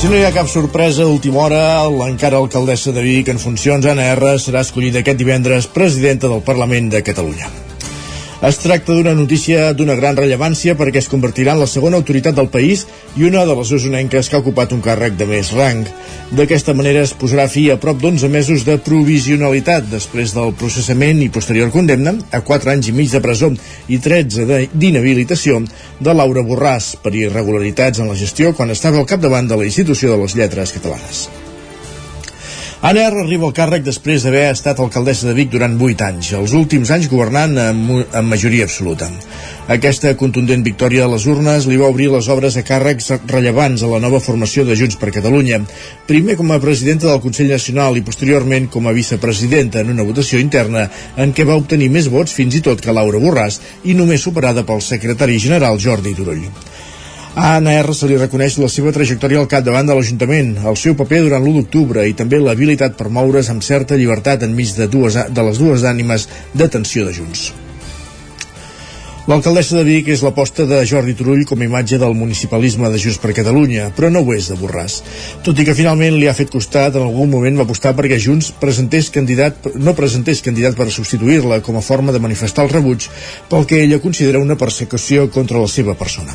Si no hi ha cap sorpresa, a última hora, l'encara alcaldessa de Vic en funcions, Anna R, serà escollida aquest divendres presidenta del Parlament de Catalunya. Es tracta d'una notícia d'una gran rellevància perquè es convertirà en la segona autoritat del país i una de les usonenques que ha ocupat un càrrec de més rang. D'aquesta manera es posarà fi a prop d'11 mesos de provisionalitat després del processament i posterior condemna a 4 anys i mig de presó i 13 d'inhabilitació de Laura Borràs per irregularitats en la gestió quan estava al capdavant de la institució de les lletres catalanes. Anna R arriba al càrrec després d'haver estat alcaldessa de Vic durant 8 anys, els últims anys governant amb, amb majoria absoluta. Aquesta contundent victòria de les urnes li va obrir les obres a càrrecs rellevants a la nova formació de Junts per Catalunya, primer com a presidenta del Consell Nacional i posteriorment com a vicepresidenta en una votació interna en què va obtenir més vots fins i tot que Laura Borràs i només superada pel secretari general Jordi Turull. A Anna R se li reconeix la seva trajectòria al capdavant de l'Ajuntament, el seu paper durant l'1 d'octubre i també l'habilitat per moure's amb certa llibertat enmig de, dues, de les dues ànimes d'atenció de Junts. L'alcaldessa de Vic és l'aposta de Jordi Turull com a imatge del municipalisme de Junts per Catalunya, però no ho és de Borràs. Tot i que finalment li ha fet costat, en algun moment va apostar perquè Junts presentés candidat, no presentés candidat per substituir-la com a forma de manifestar el rebuig pel que ella considera una persecució contra la seva persona.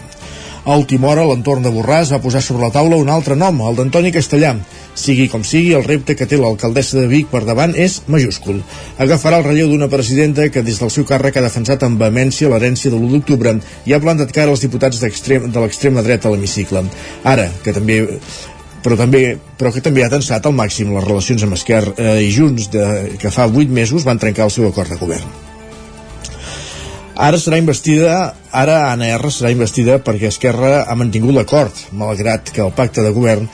A última hora, l'entorn de Borràs va posar sobre la taula un altre nom, el d'Antoni Castellà. Sigui com sigui, el repte que té l'alcaldessa de Vic per davant és majúscul. Agafarà el relleu d'una presidenta que des del seu càrrec ha defensat amb vehemència l'herència de l'1 d'octubre i ha plantat cara als diputats de l'extrema dreta a l'hemicicle. Ara, que també però també, però que també ha tensat al màxim les relacions amb Esquerra eh, i Junts de, que fa 8 mesos van trencar el seu acord de govern. Ara serà investida, ara Anna R serà investida perquè Esquerra ha mantingut l'acord, malgrat que el pacte de govern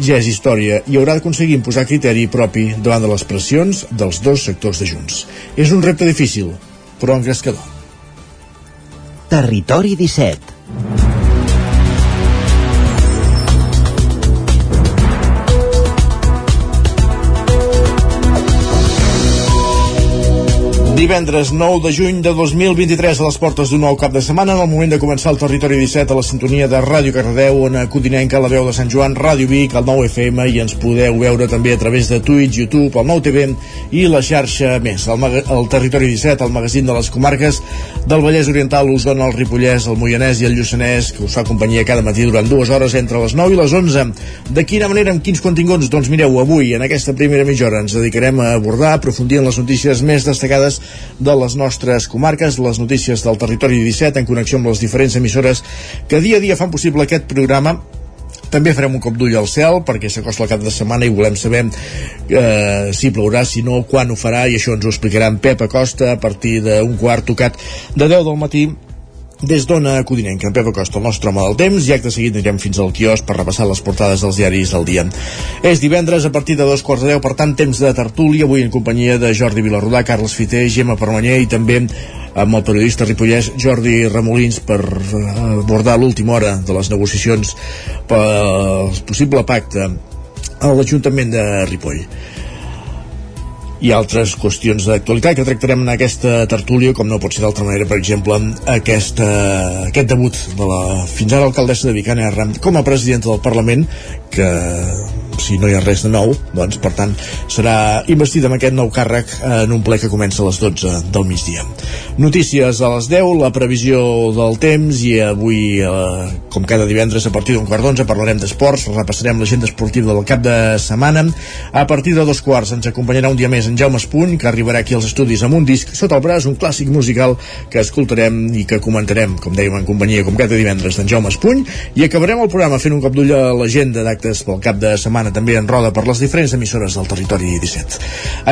ja és història i haurà d'aconseguir imposar criteri propi davant de les pressions dels dos sectors de Junts. És un repte difícil, però engrescador. Territori 17 Divendres 9 de juny de 2023 a les portes d'un nou cap de setmana en el moment de començar el Territori 17 a la sintonia de Ràdio Cardedeu on Codinenca, la veu de Sant Joan, Ràdio Vic, el 9 FM i ens podeu veure també a través de Twitch, YouTube, el 9 TV i la xarxa més, el, el Territori 17, el magazín de les comarques del Vallès Oriental, l'Osona, el Ripollès, el Moianès i el Lluçanès, que us fa companyia cada matí durant dues hores entre les 9 i les 11. De quina manera, amb quins continguts? Doncs mireu, avui, en aquesta primera mitja hora, ens dedicarem a abordar, aprofundir en les notícies més destacades de les nostres comarques, les notícies del territori 17 en connexió amb les diferents emissores que dia a dia fan possible aquest programa. També farem un cop d'ull al cel perquè s'acosta el cap de setmana i volem saber eh, si plourà, si no, quan ho farà i això ens ho explicarà en Pep Acosta a partir d'un quart tocat de 10 del matí des d'Ona Codinenca, en Pep Acosta, el nostre home del temps, i acte seguit anirem fins al quios per repassar les portades dels diaris del dia. És divendres a partir de dos quarts de deu, per tant, temps de tertúlia, avui en companyia de Jordi Vilarrodà, Carles Fiter, Gemma Permanyer i també amb el periodista ripollès Jordi Ramolins per abordar l'última hora de les negociacions pel possible pacte a l'Ajuntament de Ripoll i altres qüestions d'actualitat que tractarem en aquesta tertúlia, com no pot ser d'altra manera, per exemple, aquesta, aquest debut de la fins ara alcaldessa de Vicana com a presidenta del Parlament, que si no hi ha res de nou, doncs per tant serà investit amb aquest nou càrrec en un ple que comença a les 12 del migdia. Notícies a les 10, la previsió del temps i avui, eh, com cada divendres a partir d'un quart d'onze parlarem d'esports, repassarem l'agenda esportiva del cap de setmana. A partir de dos quarts ens acompanyarà un dia més en Jaume Espuny, que arribarà aquí als estudis amb un disc sota el braç, un clàssic musical que escoltarem i que comentarem, com dèiem, en companyia com cada divendres d'en Jaume Espuny, i acabarem el programa fent un cop d'ull a l'agenda d'actes pel cap de setmana també en roda per les diferents emissores del territori 17.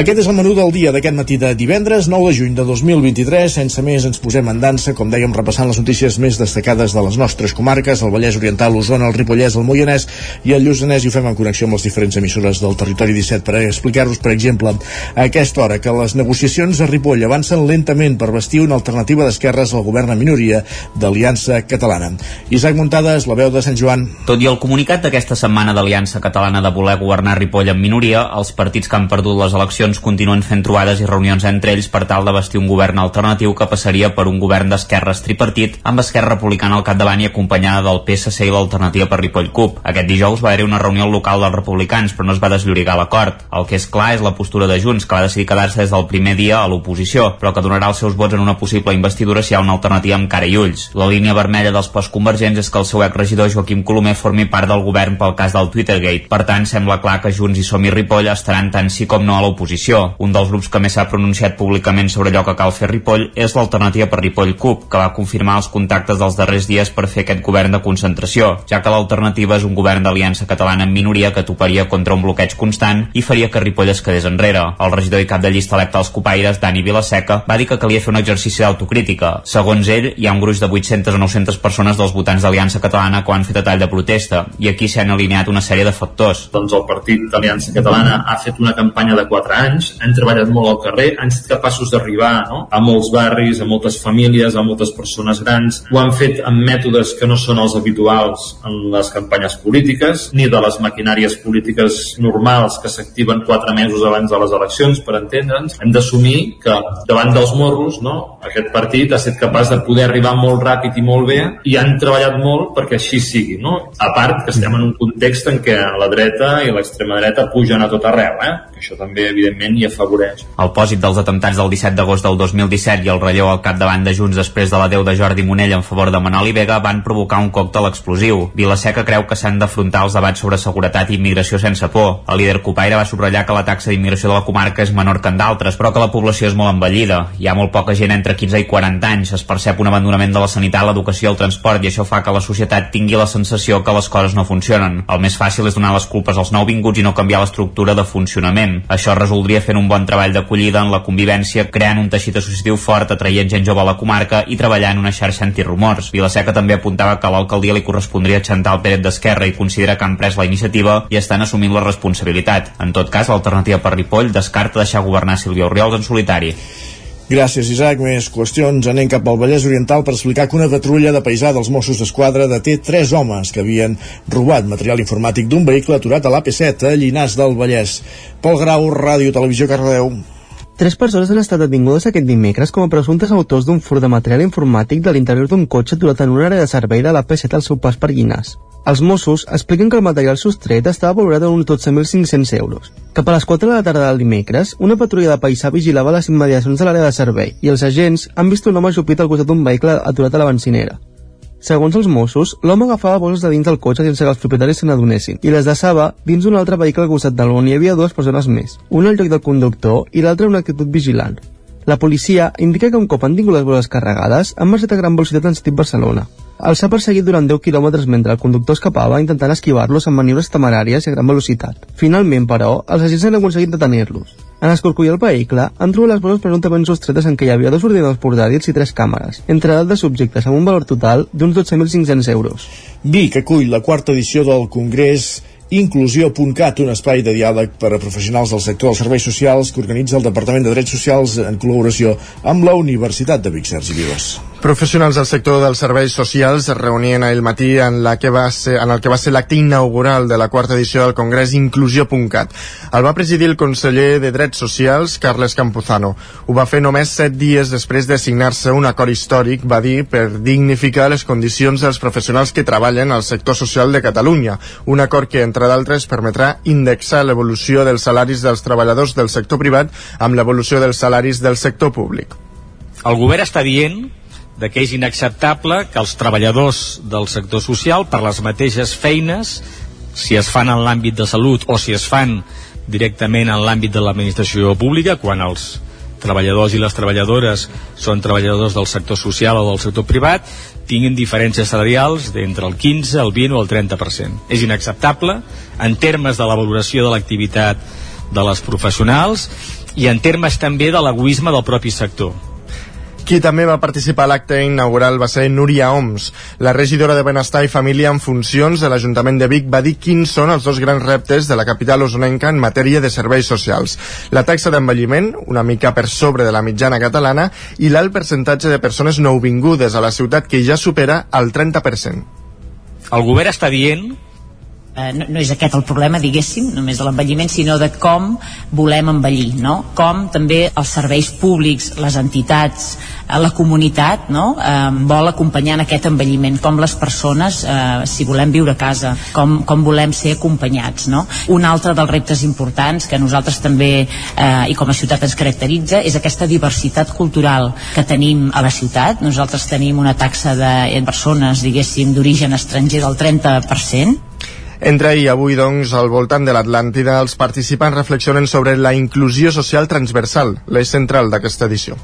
Aquest és el menú del dia d'aquest matí de divendres 9 de juny de 2023 2023. Sense més, ens posem en dansa, com dèiem, repassant les notícies més destacades de les nostres comarques, el Vallès Oriental, l'Osona, el Ripollès, el Moianès i el Lluçanès, i ho fem en connexió amb les diferents emissores del territori 17 per explicar-vos, per exemple, a aquesta hora que les negociacions a Ripoll avancen lentament per vestir una alternativa d'esquerres al govern en minoria d'Aliança Catalana. Isaac Muntades, la veu de Sant Joan. Tot i el comunicat d'aquesta setmana d'Aliança Catalana de voler governar Ripoll en minoria, els partits que han perdut les eleccions continuen fent trobades i reunions entre ells per tal de vestir un govern alternatiu que passaria per un govern d'esquerres tripartit amb Esquerra Republicana al capdavant i acompanyada del PSC i l'alternativa per Ripoll CUP. Aquest dijous va haver-hi una reunió local dels republicans, però no es va desllorigar l'acord. El que és clar és la postura de Junts, que va decidir quedar-se des del primer dia a l'oposició, però que donarà els seus vots en una possible investidura si hi ha una alternativa amb cara i ulls. La línia vermella dels postconvergents és que el seu exregidor Joaquim Colomer formi part del govern pel cas del Twittergate. Per tant, sembla clar que Junts i Som i Ripoll estaran tant sí com no a l'oposició. Un dels grups que més s'ha pronunciat públicament sobre allò que cal fer Ripoll és l'alternativa per Ripoll CUP, que va confirmar els contactes dels darrers dies per fer aquest govern de concentració, ja que l'alternativa és un govern d'aliança catalana en minoria que toparia contra un bloqueig constant i faria que Ripoll es quedés enrere. El regidor i cap de llista electe als Copaires, Dani Vilaseca, va dir que calia fer un exercici d'autocrítica. Segons ell, hi ha un gruix de 800 o 900 persones dels votants d'Aliança Catalana que han fet a tall de protesta i aquí s'han alineat una sèrie de factors. Doncs el partit d'Aliança Catalana ha fet una campanya de 4 anys, han treballat molt al carrer, han estat capaços d'arribar no? a molts barris, a moltes famílies, a moltes persones grans, ho han fet amb mètodes que no són els habituals en les campanyes polítiques, ni de les maquinàries polítiques normals que s'activen 4 mesos abans de les eleccions, per entendre'ns. Hem d'assumir que davant dels morros no? aquest partit ha estat capaç de poder arribar molt ràpid i molt bé i han treballat molt perquè així sigui. No? A part que estem en un context en què la dreta i l'extrema dreta pugen a tot arreu, eh? això també evidentment hi afavoreix. El pòsit dels atemptats del 17 d'agost del 2017 i el relleu al capdavant de Junts després de la Déu de Jordi Monell en favor de Manoli Vega van provocar un còctel explosiu. Vilaseca creu que s'han d'afrontar els debats sobre seguretat i immigració sense por. El líder Copaire va subratllar que la taxa d'immigració de la comarca és menor que en d'altres, però que la població és molt envellida. Hi ha molt poca gent entre 15 i 40 anys. Es percep un abandonament de la sanitat, l'educació i el transport i això fa que la societat tingui la sensació que les coses no funcionen. El més fàcil és donar les culpes als nouvinguts i no canviar l'estructura de funcionament. Això resoldria fent un bon treball d'acollida en la convivència, creant un teixit associatiu fort, atraient gent jove a la comarca i treballant una xarxa antirumors. Vilaseca també apuntava que a l'alcaldia li correspondria Chantal Pérez d'Esquerra i considera que han pres la iniciativa i estan assumint la responsabilitat. En tot cas, l'alternativa per Ripoll descarta deixar governar Sílvia Oriols en solitari. Gràcies, Isaac. Més qüestions. Anem cap al Vallès Oriental per explicar que una patrulla de paisà dels Mossos d'Esquadra deté tres homes que havien robat material informàtic d'un vehicle aturat a l'AP7 a Llinars del Vallès. Pol Grau, Ràdio Televisió Cardeu. Tres persones han estat detingudes aquest dimecres com a presumptes autors d'un fur de material informàtic de l'interior d'un cotxe aturat en una àrea de servei de la P7 al seu pas per Llinars. Els Mossos expliquen que el material sostret estava valorat en uns 12.500 euros. Cap a les 4 de la tarda del dimecres, una patrulla de paisà vigilava les immediacions de l'àrea de servei i els agents han vist un home ajupit al costat d'un vehicle aturat a la bencinera. Segons els Mossos, l'home agafava bosses de dins del cotxe sense que els propietaris se n'adonessin i les deixava dins d'un altre vehicle al costat del on hi havia dues persones més, una al lloc del conductor i l'altra una actitud vigilant. La policia indica que un cop han tingut les bosses carregades, han marxat a gran velocitat en sentit Barcelona. Els ha perseguit durant 10 quilòmetres mentre el conductor escapava intentant esquivar-los amb maniobres temeràries i a gran velocitat. Finalment, però, els agents han aconseguit detenir-los. En escorcollar el vehicle, han trobat les bosses presumptament sostretes en què hi havia dos ordinadors portàtils i tres càmeres, entre de subjectes amb un valor total d'uns 12.500 euros. Vic acull la quarta edició del Congrés Inclusió.cat, un espai de diàleg per a professionals del sector dels serveis socials que organitza el Departament de Drets Socials en col·laboració amb la Universitat de Vic, Sergi Vives. Professionals del sector dels serveis socials es reunien ahir matí en, la que va ser, en el que va ser l'acte inaugural de la quarta edició del Congrés Inclusió.cat. El va presidir el conseller de Drets Socials, Carles Campuzano. Ho va fer només set dies després de signar-se un acord històric, va dir, per dignificar les condicions dels professionals que treballen al sector social de Catalunya. Un acord que, entre d'altres, permetrà indexar l'evolució dels salaris dels treballadors del sector privat amb l'evolució dels salaris del sector públic. El govern està dient de que és inacceptable que els treballadors del sector social per les mateixes feines si es fan en l'àmbit de salut o si es fan directament en l'àmbit de l'administració pública quan els treballadors i les treballadores són treballadors del sector social o del sector privat tinguin diferències salarials d'entre el 15, el 20 o el 30%. És inacceptable en termes de la valoració de l'activitat de les professionals i en termes també de l'egoisme del propi sector Qui també va participar a l'acte inaugural va ser Núria Oms. La regidora de Benestar i Família en funcions de l'Ajuntament de Vic va dir quins són els dos grans reptes de la capital osonenca en matèria de serveis socials. La taxa d'envelliment, una mica per sobre de la mitjana catalana, i l'alt percentatge de persones nouvingudes a la ciutat que ja supera el 30%. El govern està dient eh, no, no és aquest el problema, diguéssim, només de l'envelliment, sinó de com volem envellir, no? Com també els serveis públics, les entitats, eh, la comunitat, no? Eh, vol acompanyar en aquest envelliment, com les persones, eh, si volem viure a casa, com, com volem ser acompanyats, no? Un altre dels reptes importants que nosaltres també, eh, i com a ciutat ens caracteritza, és aquesta diversitat cultural que tenim a la ciutat. Nosaltres tenim una taxa de persones, diguéssim, d'origen estranger del 30%, entre ahir i avui, doncs, al voltant de l'Atlàntida, els participants reflexionen sobre la inclusió social transversal, l'eix central d'aquesta edició.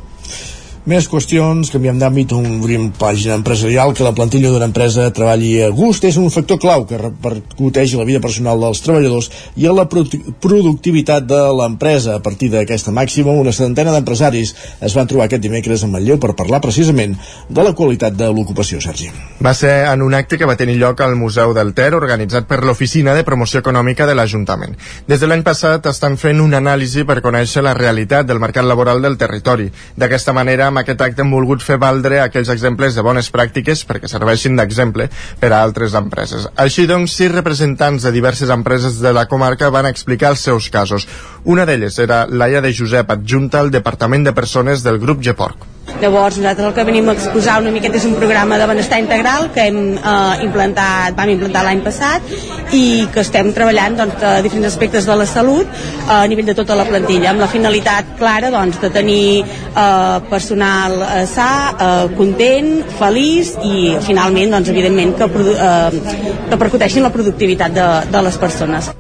Més qüestions, canviem d'àmbit, obrim pàgina empresarial, que la plantilla d'una empresa treballi a gust és un factor clau que repercuteix la vida personal dels treballadors i a la productivitat de l'empresa. A partir d'aquesta màxima, una setantena d'empresaris es van trobar aquest dimecres a Manlleu per parlar precisament de la qualitat de l'ocupació, Sergi. Va ser en un acte que va tenir lloc al Museu del Ter, organitzat per l'Oficina de Promoció Econòmica de l'Ajuntament. Des de l'any passat estan fent una anàlisi per conèixer la realitat del mercat laboral del territori. D'aquesta manera, amb aquest acte hem volgut fer valdre aquells exemples de bones pràctiques perquè serveixin d'exemple per a altres empreses. Així doncs, sis representants de diverses empreses de la comarca van explicar els seus casos. Una d'elles era Laia de Josep, adjunta al Departament de Persones del grup Geporc. Llavors nosaltres el que venim a exposar una miqueta és un programa de benestar integral que hem eh, implantat, vam implantar l'any passat i que estem treballant doncs, a diferents aspectes de la salut eh, a nivell de tota la plantilla, amb la finalitat clara doncs, de tenir eh, personal eh, sa, eh, content, feliç i finalment, doncs, evidentment, que, eh, que percuteixin la productivitat de, de les persones.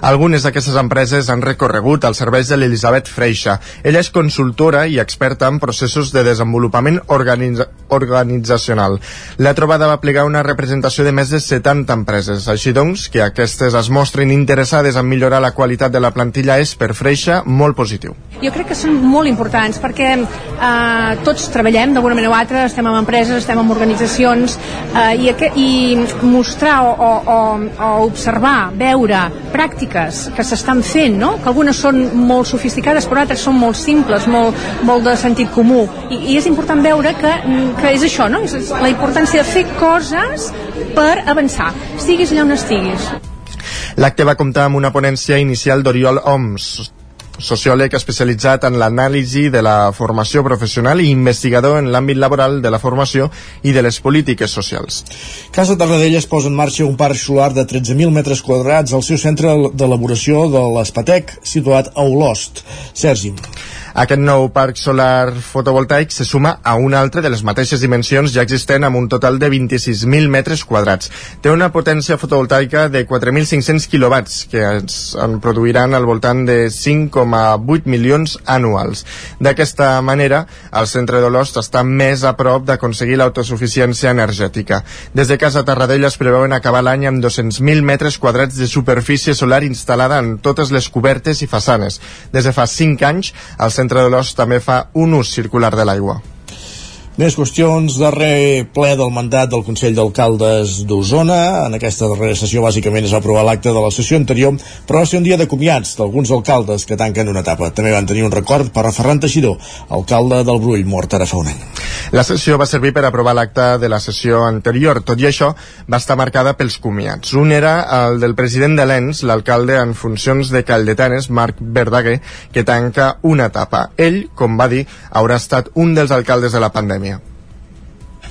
Algunes d'aquestes empreses han recorregut als serveis de l'Elisabet Freixa. Ella és consultora i experta en processos de desenvolupament organitza organitzacional. La trobada va plegar una representació de més de 70 empreses. Així doncs, que aquestes es mostrin interessades en millorar la qualitat de la plantilla és per Freixa molt positiu. Jo crec que són molt importants perquè eh, tots treballem d'alguna manera o altra, estem en empreses, estem en organitzacions eh, i, i mostrar o, o, o, observar, veure pràctiques pràctiques que s'estan fent, no? que algunes són molt sofisticades però altres són molt simples, molt, molt de sentit comú i, i és important veure que, que és això, no? és la importància de fer coses per avançar, estiguis allà on estiguis. L'acte va comptar amb una ponència inicial d'Oriol Oms, sociòleg especialitzat en l'anàlisi de la formació professional i investigador en l'àmbit laboral de la formació i de les polítiques socials. Casa Tarradellas posa en marxa un parc solar de 13.000 metres quadrats al seu centre d'elaboració de l'Espatec, situat a Olost. Sergi. Aquest nou parc solar fotovoltaic se suma a un altre de les mateixes dimensions ja existent amb un total de 26.000 metres quadrats. Té una potència fotovoltaica de 4.500 quilowatts que ens en produiran al voltant de 5,8 milions anuals. D'aquesta manera, el centre d'Olost està més a prop d'aconseguir l'autosuficiència energètica. Des de Casa Tarradella es preveuen acabar l'any amb 200.000 metres quadrats de superfície solar instal·lada en totes les cobertes i façanes. Des de fa 5 anys, el centre l'Os també fa un ús circular de l'aigua. Més qüestions, darrer ple del mandat del Consell d'Alcaldes d'Osona. En aquesta darrera sessió bàsicament es va aprovar l'acte de la sessió anterior, però va ser un dia de comiats d'alguns alcaldes que tanquen una etapa. També van tenir un record per a Ferran Teixidor, alcalde del Brull, mort ara fa un any. La sessió va servir per aprovar l'acte de la sessió anterior. Tot i això, va estar marcada pels comiats. Un era el del president de l'ENS, l'alcalde en funcions de Caldetanes, Marc Verdaguer, que tanca una etapa. Ell, com va dir, haurà estat un dels alcaldes de la pandèmia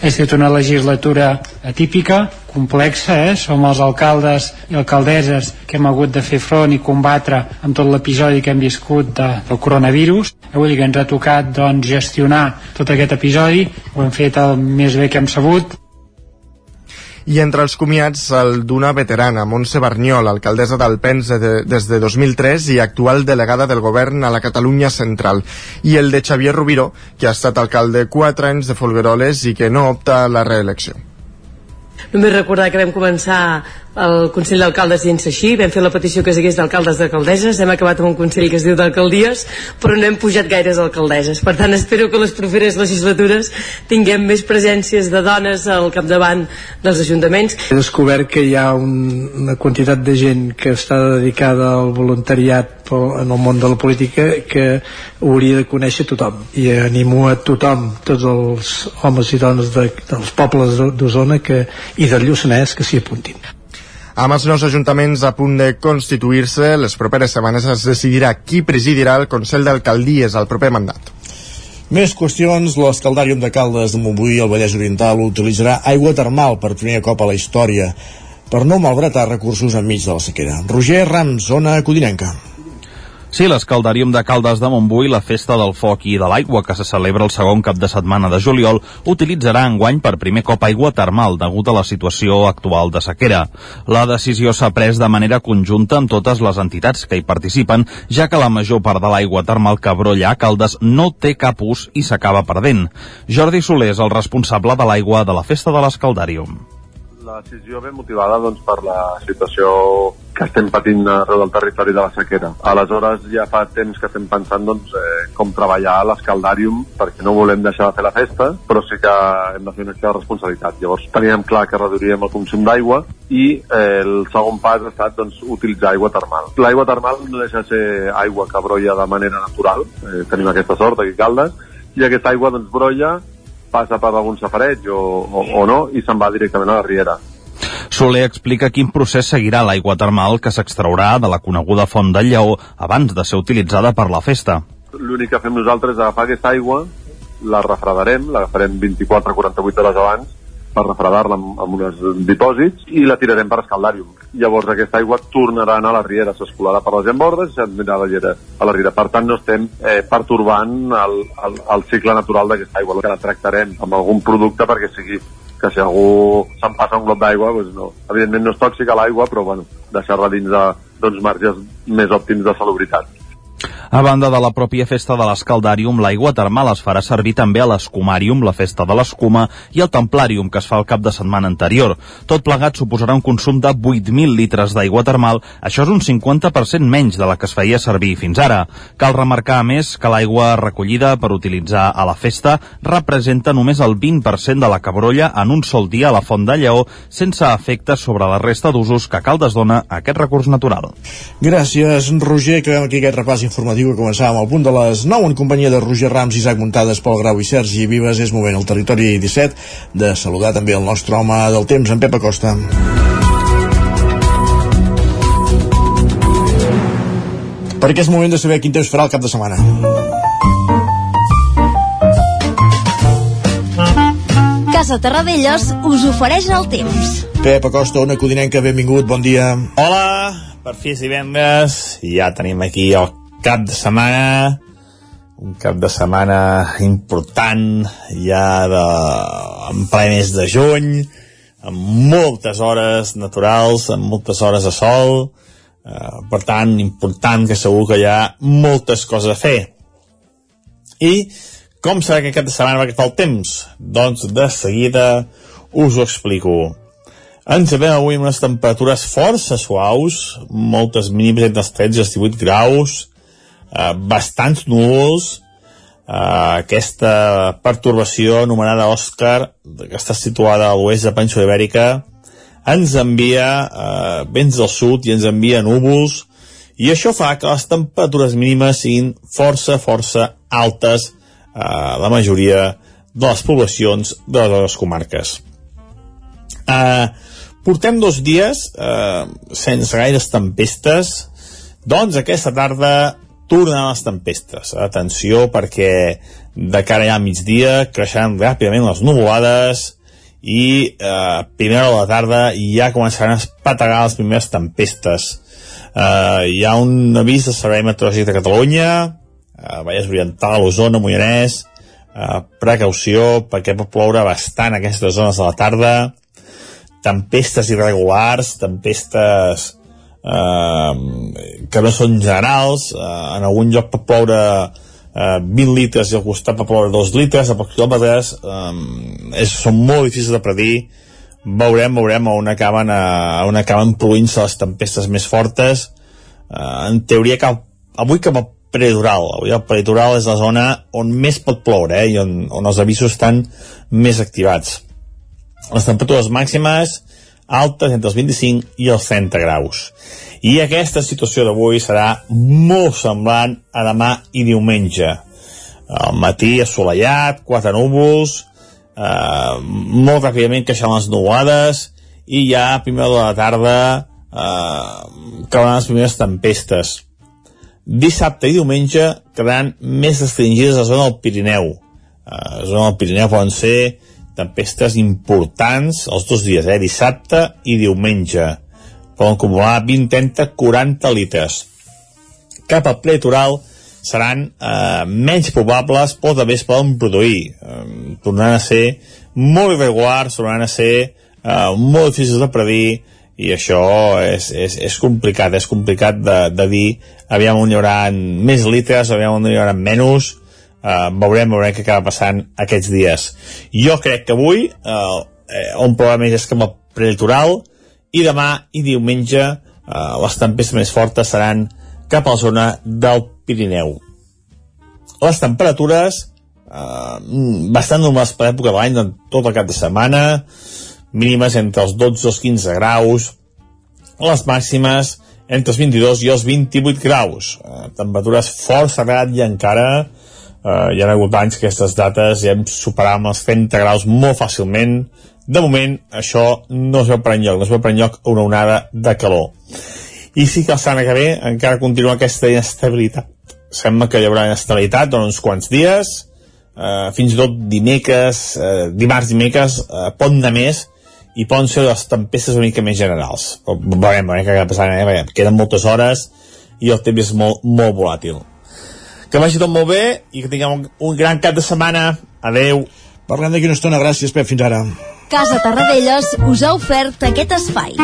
ha estat una legislatura atípica, complexa, eh? som els alcaldes i alcaldesses que hem hagut de fer front i combatre amb tot l'episodi que hem viscut de, del coronavirus. Avui que ens ha tocat doncs, gestionar tot aquest episodi, ho hem fet el més bé que hem sabut, i entre els comiats el d'una veterana, Montse Barniol, alcaldessa d'Alpens de, des de 2003 i actual delegada del govern a la Catalunya Central, i el de Xavier Rubiró, que ha estat alcalde 4 anys de Folgueroles i que no opta a la reelecció. Només recordar que vam començar el Consell d'Alcaldes dins així, vam fer la petició que sigués d'alcaldes d'alcaldesses, hem acabat amb un Consell que es diu d'alcaldies, però no hem pujat gaires alcaldesses. Per tant, espero que les properes legislatures tinguem més presències de dones al capdavant dels ajuntaments. He descobert que hi ha un, una quantitat de gent que està dedicada al voluntariat en el món de la política que ho hauria de conèixer tothom i animo a tothom, tots els homes i dones de, dels pobles d'Osona i del Lluçanès que s'hi apuntin. Amb els nous ajuntaments a punt de constituir-se, les properes setmanes es decidirà qui presidirà el Consell d'Alcaldies al proper mandat. Més qüestions, l'escaldàrium de Caldes de Montbui al Vallès Oriental utilitzarà aigua termal per primer cop a la història per no malbaratar recursos enmig de la sequera. Roger Rams, zona codinenca. Sí, l'escaldarium de Caldes de Montbui, la festa del foc i de l'aigua que se celebra el segon cap de setmana de juliol, utilitzarà enguany per primer cop aigua termal degut a la situació actual de sequera. La decisió s'ha pres de manera conjunta amb totes les entitats que hi participen, ja que la major part de l'aigua termal que brolla a Caldes no té cap ús i s'acaba perdent. Jordi Soler és el responsable de l'aigua de la festa de l'escaldàrium la decisió ve motivada doncs, per la situació que estem patint arreu del territori de la sequera. Aleshores ja fa temps que estem pensant doncs, eh, com treballar a l'escaldàrium perquè no volem deixar de fer la festa, però sí que hem de fer una de responsabilitat. Llavors teníem clar que reduiríem el consum d'aigua i eh, el segon pas ha estat doncs, utilitzar aigua termal. L'aigua termal no deixa de ser aigua que brolla de manera natural, eh, tenim aquesta sort aquí a Caldes, i aquesta aigua doncs, brolla passa per algun safareig o, o, o no i se'n va directament a la riera. Soler explica quin procés seguirà l'aigua termal que s'extraurà de la coneguda font del Lleó abans de ser utilitzada per la festa. L'únic que fem nosaltres és agafar aquesta aigua, la refredarem, l'agafarem 24-48 hores abans per refredar-la amb, amb uns dipòsits i la tirarem per escaldàrium. Llavors aquesta aigua tornarà a anar a la riera, s'escolarà per les embordes i s'admirà a la riera. A la riera. Per tant, no estem eh, pertorbant el, el, el cicle natural d'aquesta aigua, que la tractarem amb algun producte perquè sigui que si algú se'n passa un glop d'aigua, doncs no. evidentment no és tòxica l'aigua, però bueno, deixar-la dins de, d'uns marges més òptims de salubritat. A banda de la pròpia festa de l'Escaldàrium, l'aigua termal es farà servir també a l'Escumàrium, la festa de l'Escuma, i el Templàrium, que es fa el cap de setmana anterior. Tot plegat suposarà un consum de 8.000 litres d'aigua termal, això és un 50% menys de la que es feia servir fins ara. Cal remarcar, a més, que l'aigua recollida per utilitzar a la festa representa només el 20% de la que brolla en un sol dia a la Font de Lleó, sense efectes sobre la resta d'usos que Caldes dona a aquest recurs natural. Gràcies, Roger, que aquí aquest repàs informatiu informatiu que començàvem al punt de les 9 en companyia de Roger Rams, Isaac Muntades, Pol Grau i Sergi Vives. És moment al territori 17 de saludar també el nostre home del temps, en Pep Acosta. Perquè és moment de saber quin temps farà el cap de setmana. Casa Terradellos us ofereix el temps. Pep Acosta, Ona Codinenca, benvingut, bon dia. Hola, per fi és divendres i ja tenim aquí el cap de setmana un cap de setmana important ja de, en ple mes de juny amb moltes hores naturals amb moltes hores de sol eh, per tant, important que segur que hi ha moltes coses a fer i com serà que cap de setmana va agafar el temps? Doncs de seguida us ho explico ens veiem avui amb unes temperatures força suaus, moltes mínimes entre els 13 i els 18 graus, eh, bastants núvols, eh, aquesta pertorbació anomenada Òscar, que està situada a l'oest de Panxo Ibèrica, ens envia eh, vents del sud i ens envia núvols, i això fa que les temperatures mínimes siguin força, força altes a eh, la majoria de les poblacions de les comarques. Eh, portem dos dies eh, sense gaires tempestes, doncs aquesta tarda tornaran les tempestes. Atenció perquè de cara ja a migdia creixeran ràpidament les nuvolades i eh, primera hora de la tarda ja començaran a espategar les primeres tempestes. Eh, hi ha un avís del Servei Meteorològic de Catalunya, eh, Vallès Oriental, Osona, Moianès, eh, precaució perquè pot ploure bastant aquestes zones de la tarda, tempestes irregulars, tempestes eh, que no són generals, eh, en algun lloc pot ploure eh, 20 litres i al costat pot ploure 2 litres a pocs quilòmetres, eh, és, són molt difícils de predir, veurem, veurem on acaben, a, on acaben produint-se les tempestes més fortes. Uh, en teoria cap, avui cap al prelitoral. Avui el prelitoral és la zona on més pot ploure eh, i on, on els avisos estan més activats. Les temperatures màximes altes entre els 25 i els 30 graus. I aquesta situació d'avui serà molt semblant a demà i diumenge. Al matí assolellat, quatre núvols, eh, molt ràpidament queixant les nuades i ja a primera de la tarda eh, cauran les primeres tempestes. Dissabte i diumenge quedaran més restringides a la zona del Pirineu. Eh, a la zona del Pirineu poden ser tempestes importants els dos dies, eh, dissabte i diumenge. Poden acumular 20, 30, 40 litres. Cap al prelitoral seran eh, menys probables, però també es poden produir. Eh, tornaran a ser molt irregulars, tornaran a ser eh, molt difícils de predir, i això és, és, és complicat, és complicat de, de dir aviam on hi haurà més litres, aviam on hi haurà menys, eh, veurem, veurem què acaba passant aquests dies. Jo crec que avui eh, eh on més és que el prelitoral, i demà i diumenge eh, les tempestes més fortes seran cap a la zona del Pirineu. Les temperatures eh, bastant normals per època de l'any, tot el cap de setmana, mínimes entre els 12 i els 15 graus, les màximes entre els 22 i els 28 graus. Eh, temperatures força agrat i encara eh, hi ha hagut anys que aquestes dates ja hem superat els 30 graus molt fàcilment. De moment, això no es veu per enlloc, no es veu per enlloc una onada de calor. I sí que el setmana que ve encara continua aquesta inestabilitat. Sembla que hi haurà inestabilitat durant uns quants dies. Eh, fins i tot dimecres eh, dimarts dimecres eh, pot anar més i poden ser les tempestes una mica més generals. Però veurem, veurem què acaba passant eh? veurem, queden moltes hores i el temps és molt, molt volàtil que vagi tot molt bé i que tinguem un, un gran cap de setmana. Adeu Parlem d'aquí una estona, gràcies Pep, fins ara. Casa Tarradellas us ha ofert aquest espai.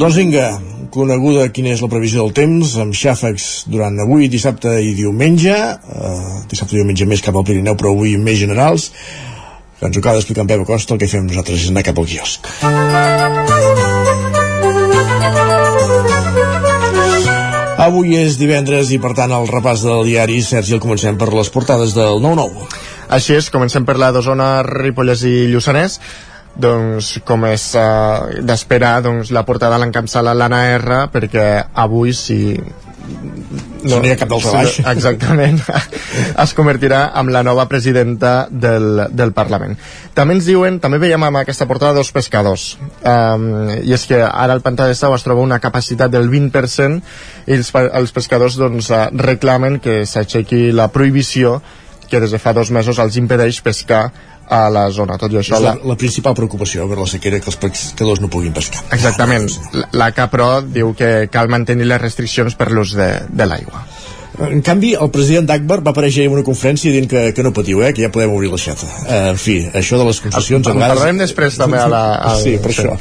Doncs vinga, coneguda quina és la previsió del temps, amb xàfecs durant avui, dissabte i diumenge, eh, dissabte i diumenge més cap al Pirineu, però avui més generals, que ens ho acaba d'explicar en Pep Acosta, el que fem nosaltres és anar cap al quiosc. Avui és divendres i per tant el repàs del diari. Sergi el comencem per les portades del 9-9 Així és, comencem per la d'Osona, Ripollès i Lluçanès. Doncs com és uh, d'esperar doncs, la portada l'encapçala l'Anna R perquè avui si no, no hi ha cap del baix. Exactament. es convertirà en la nova presidenta del, del Parlament. També ens diuen, també veiem amb aquesta portada dos pescadors. Um, I és que ara el pantà de Sau es troba una capacitat del 20% i els, els pescadors doncs, uh, reclamen que s'aixequi la prohibició que des de fa dos mesos els impedeix pescar a la zona. Tot i això... És la, la principal preocupació per la sequera que els pescadors no puguin pescar. Exactament. La, la CAPRO diu que cal mantenir les restriccions per l'ús de, de l'aigua. En canvi, el president d'Akbar va aparèixer en una conferència dient que, que no patiu, eh, que ja podem obrir la xata. Uh, en fi, això de les concessions... En, en vegades... parlarem després també a la... A... Sí, per sí. això.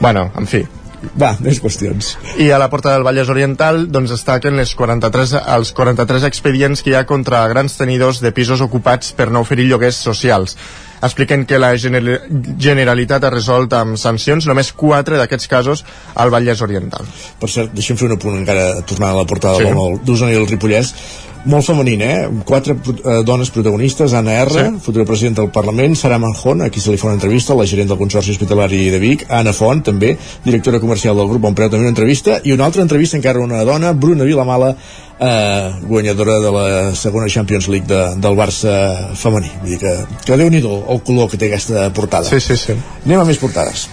Bueno, en fi, va, més qüestions. I a la porta del Vallès Oriental doncs destaquen les 43, els 43 expedients que hi ha contra grans tenidors de pisos ocupats per no oferir lloguers socials expliquen que la Generalitat ha resolt amb sancions només 4 d'aquests casos al Vallès Oriental. Per cert, deixem fer un apunt encara tornant a la portada sí. d'Osona i el Ripollès molt femení, eh? Quatre eh, dones protagonistes, Anna R, sí. futura presidenta del Parlament, Sara Manjón, aquí se li fa una entrevista, la gerent del Consorci Hospitalari de Vic, Anna Font, també, directora comercial del grup Bon Preu, també una entrevista, i una altra entrevista encara una dona, Bruna Vilamala, eh, guanyadora de la segona Champions League de, del Barça femení. Vull dir que, que déu nhi el color que té aquesta portada. Sí, sí, sí. Anem a més portades.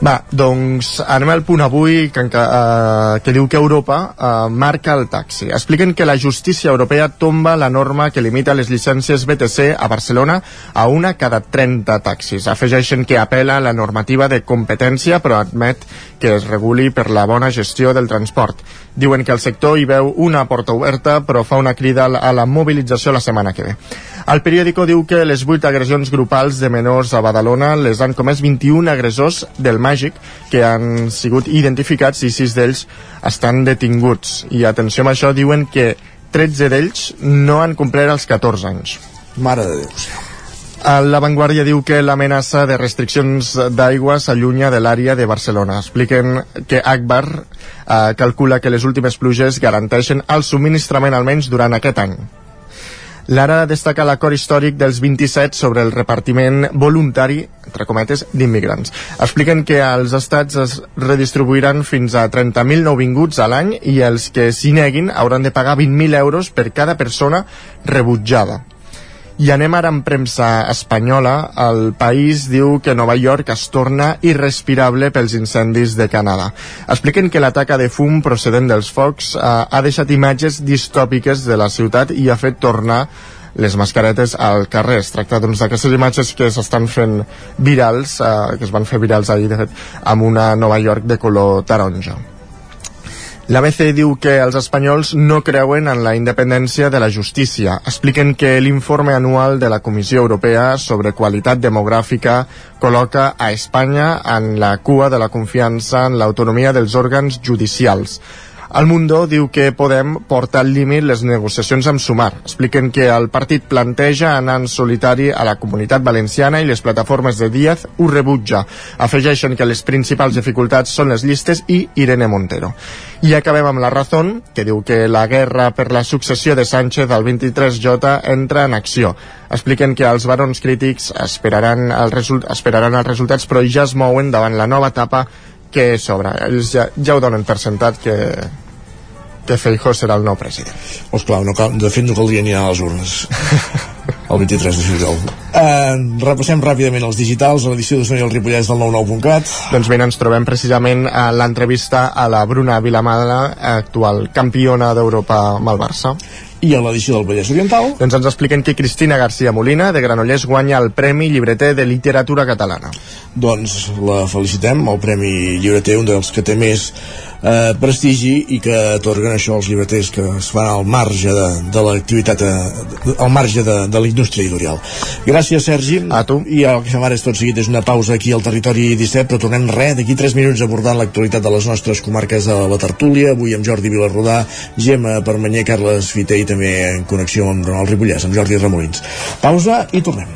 Va, doncs anem al punt avui que, que, uh, que diu que Europa uh, marca el taxi. Expliquen que la justícia europea tomba la norma que limita les llicències BTC a Barcelona a una cada 30 taxis. Afegeixen que apela la normativa de competència però admet que es reguli per la bona gestió del transport. Diuen que el sector hi veu una porta oberta però fa una crida a la mobilització la setmana que ve. El periòdico diu que les 8 agressions grupals de menors a Badalona les han comès 21 agressors del Màgic que han sigut identificats i 6 d'ells estan detinguts. I atenció amb això, diuen que 13 d'ells no han complert els 14 anys. Mare de Déu. La Vanguardia diu que l'amenaça de restriccions d'aigua s'allunya de l'àrea de Barcelona. Expliquen que Akbar eh, calcula que les últimes pluges garanteixen el subministrament almenys durant aquest any. L'ara destaca l'acord històric dels 27 sobre el repartiment voluntari, entre cometes, d'immigrants. Expliquen que els estats es redistribuiran fins a 30.000 nouvinguts a l'any i els que s'hi neguin hauran de pagar 20.000 euros per cada persona rebutjada. I anem ara amb premsa espanyola. El país diu que Nova York es torna irrespirable pels incendis de Canadà. Expliquen que l'ataca de fum procedent dels focs eh, ha deixat imatges distòpiques de la ciutat i ha fet tornar les mascaretes al carrer. Es tracta doncs, d'aquestes imatges que s'estan fent virals, eh, que es van fer virals ahir, de fet, amb una Nova York de color taronja. L'ABC diu que els espanyols no creuen en la independència de la justícia. Expliquen que l'informe anual de la Comissió Europea sobre qualitat demogràfica col·loca a Espanya en la cua de la confiança en l'autonomia dels òrgans judicials. El Mundo diu que Podem porta al límit les negociacions amb Sumar. Expliquen que el partit planteja anar en solitari a la comunitat valenciana i les plataformes de Díaz ho rebutja. Afegeixen que les principals dificultats són les llistes i Irene Montero. I acabem amb la Razón, que diu que la guerra per la successió de Sánchez al 23J entra en acció. Expliquen que els barons crítics esperaran, el result, esperaran els resultats però ja es mouen davant la nova etapa que s'obre. Ells ja, ja ho donen per sentat que, que Feijó serà el nou president. Pues clar, no cal, de fet no caldria ni anar a les urnes. el 23 de juliol. Uh, repassem ràpidament els digitals, a l'edició d'Osona i el Ripollès del 99.cat. Doncs bé, ens trobem precisament a l'entrevista a la Bruna Vilamala, actual campiona d'Europa amb el Barça. I a l'edició del Vallès Oriental? Doncs ens expliquen que Cristina García Molina, de Granollers, guanya el Premi Llibreter de Literatura Catalana. Doncs la felicitem, el Premi Llibreter, un dels que té més eh, prestigi i que atorguen això als llibreters que es fan al marge de, de l'activitat eh, al marge de, de la indústria editorial. Gràcies, Sergi. A tu. I el que fem ara és tot seguit és una pausa aquí al territori 17, però tornem res, d'aquí 3 minuts abordant l'actualitat de les nostres comarques de la Tertúlia, avui amb Jordi Vilarrodà, Gemma Permanyer, Carles Fiter i també en connexió amb el Ripollès, amb Jordi Ramolins. Pausa i tornem.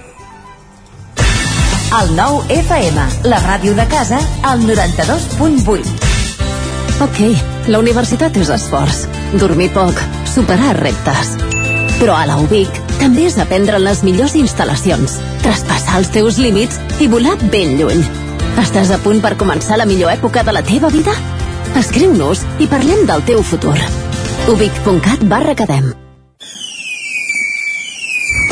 El nou FM, la ràdio de casa, al 92.8. Ok, la universitat és esforç, dormir poc, superar reptes. Però a la UBIC també és aprendre en les millors instal·lacions, traspassar els teus límits i volar ben lluny. Estàs a punt per començar la millor època de la teva vida? Escriu-nos i parlem del teu futur. ubic.cat barra cadem.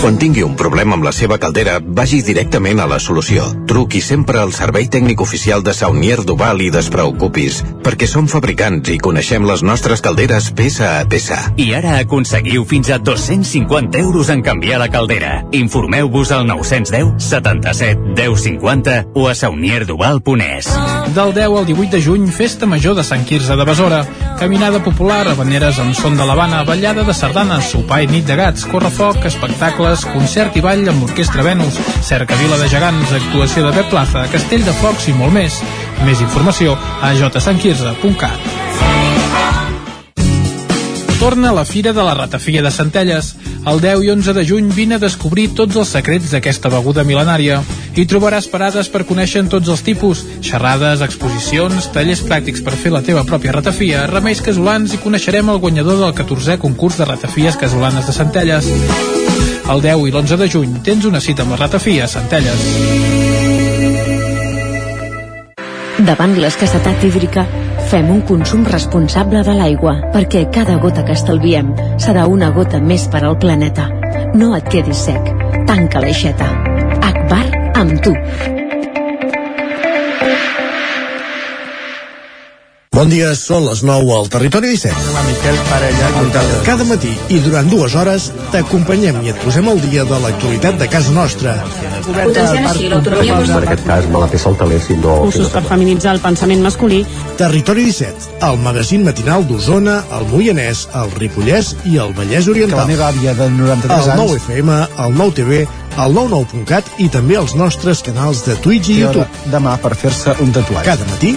Quan tingui un problema amb la seva caldera, vagi directament a la solució. Truqui sempre al servei tècnic oficial de Saunier Duval i despreocupis, perquè som fabricants i coneixem les nostres calderes peça a peça. I ara aconseguiu fins a 250 euros en canviar la caldera. Informeu-vos al 910 77 10 50 o a saunierduval.es. Del 10 al 18 de juny, Festa Major de Sant Quirze de Besora. Caminada popular, habaneres amb son de l'Havana, ballada de sardanes, sopar i nit de gats, correfoc, espectacles, concert i ball amb l'Orquestra Venus, cercavila de gegants, actuació de Pep Plaza, Castell de Focs i molt més. Més informació a jsantquirze.cat. Torna la Fira de la Ratafia de Centelles. El 10 i 11 de juny vine a descobrir tots els secrets d'aquesta beguda mil·lenària. Hi trobaràs parades per conèixer tots els tipus, xerrades, exposicions, tallers pràctics per fer la teva pròpia ratafia, remeis casolans i coneixerem el guanyador del 14è concurs de ratafies casolanes de Centelles. El 10 i l'11 de juny tens una cita amb la ratafia a Centelles. Davant l'escassetat hídrica, fem un consum responsable de l'aigua, perquè cada gota que estalviem serà una gota més per al planeta. No et quedis sec. Tanca l'aixeta. Akbar amb tu. Bon dia, són les 9 al Territori 17. Cada matí i durant dues hores t'acompanyem i et posem al dia de l'actualitat de casa nostra. Potenciant així l'autonomia En aquest cas me la el si no... Cursos per feminitzar el pensament masculí. Territori 17, el magazín matinal d'Osona, el Moianès, el Ripollès i el Vallès Oriental. Que la meva àvia de 93 el anys... 9 FM, el 9 TV, el 99.cat i també els nostres canals de Twitch i Té YouTube. Demà per fer-se un tatuatge. Cada matí,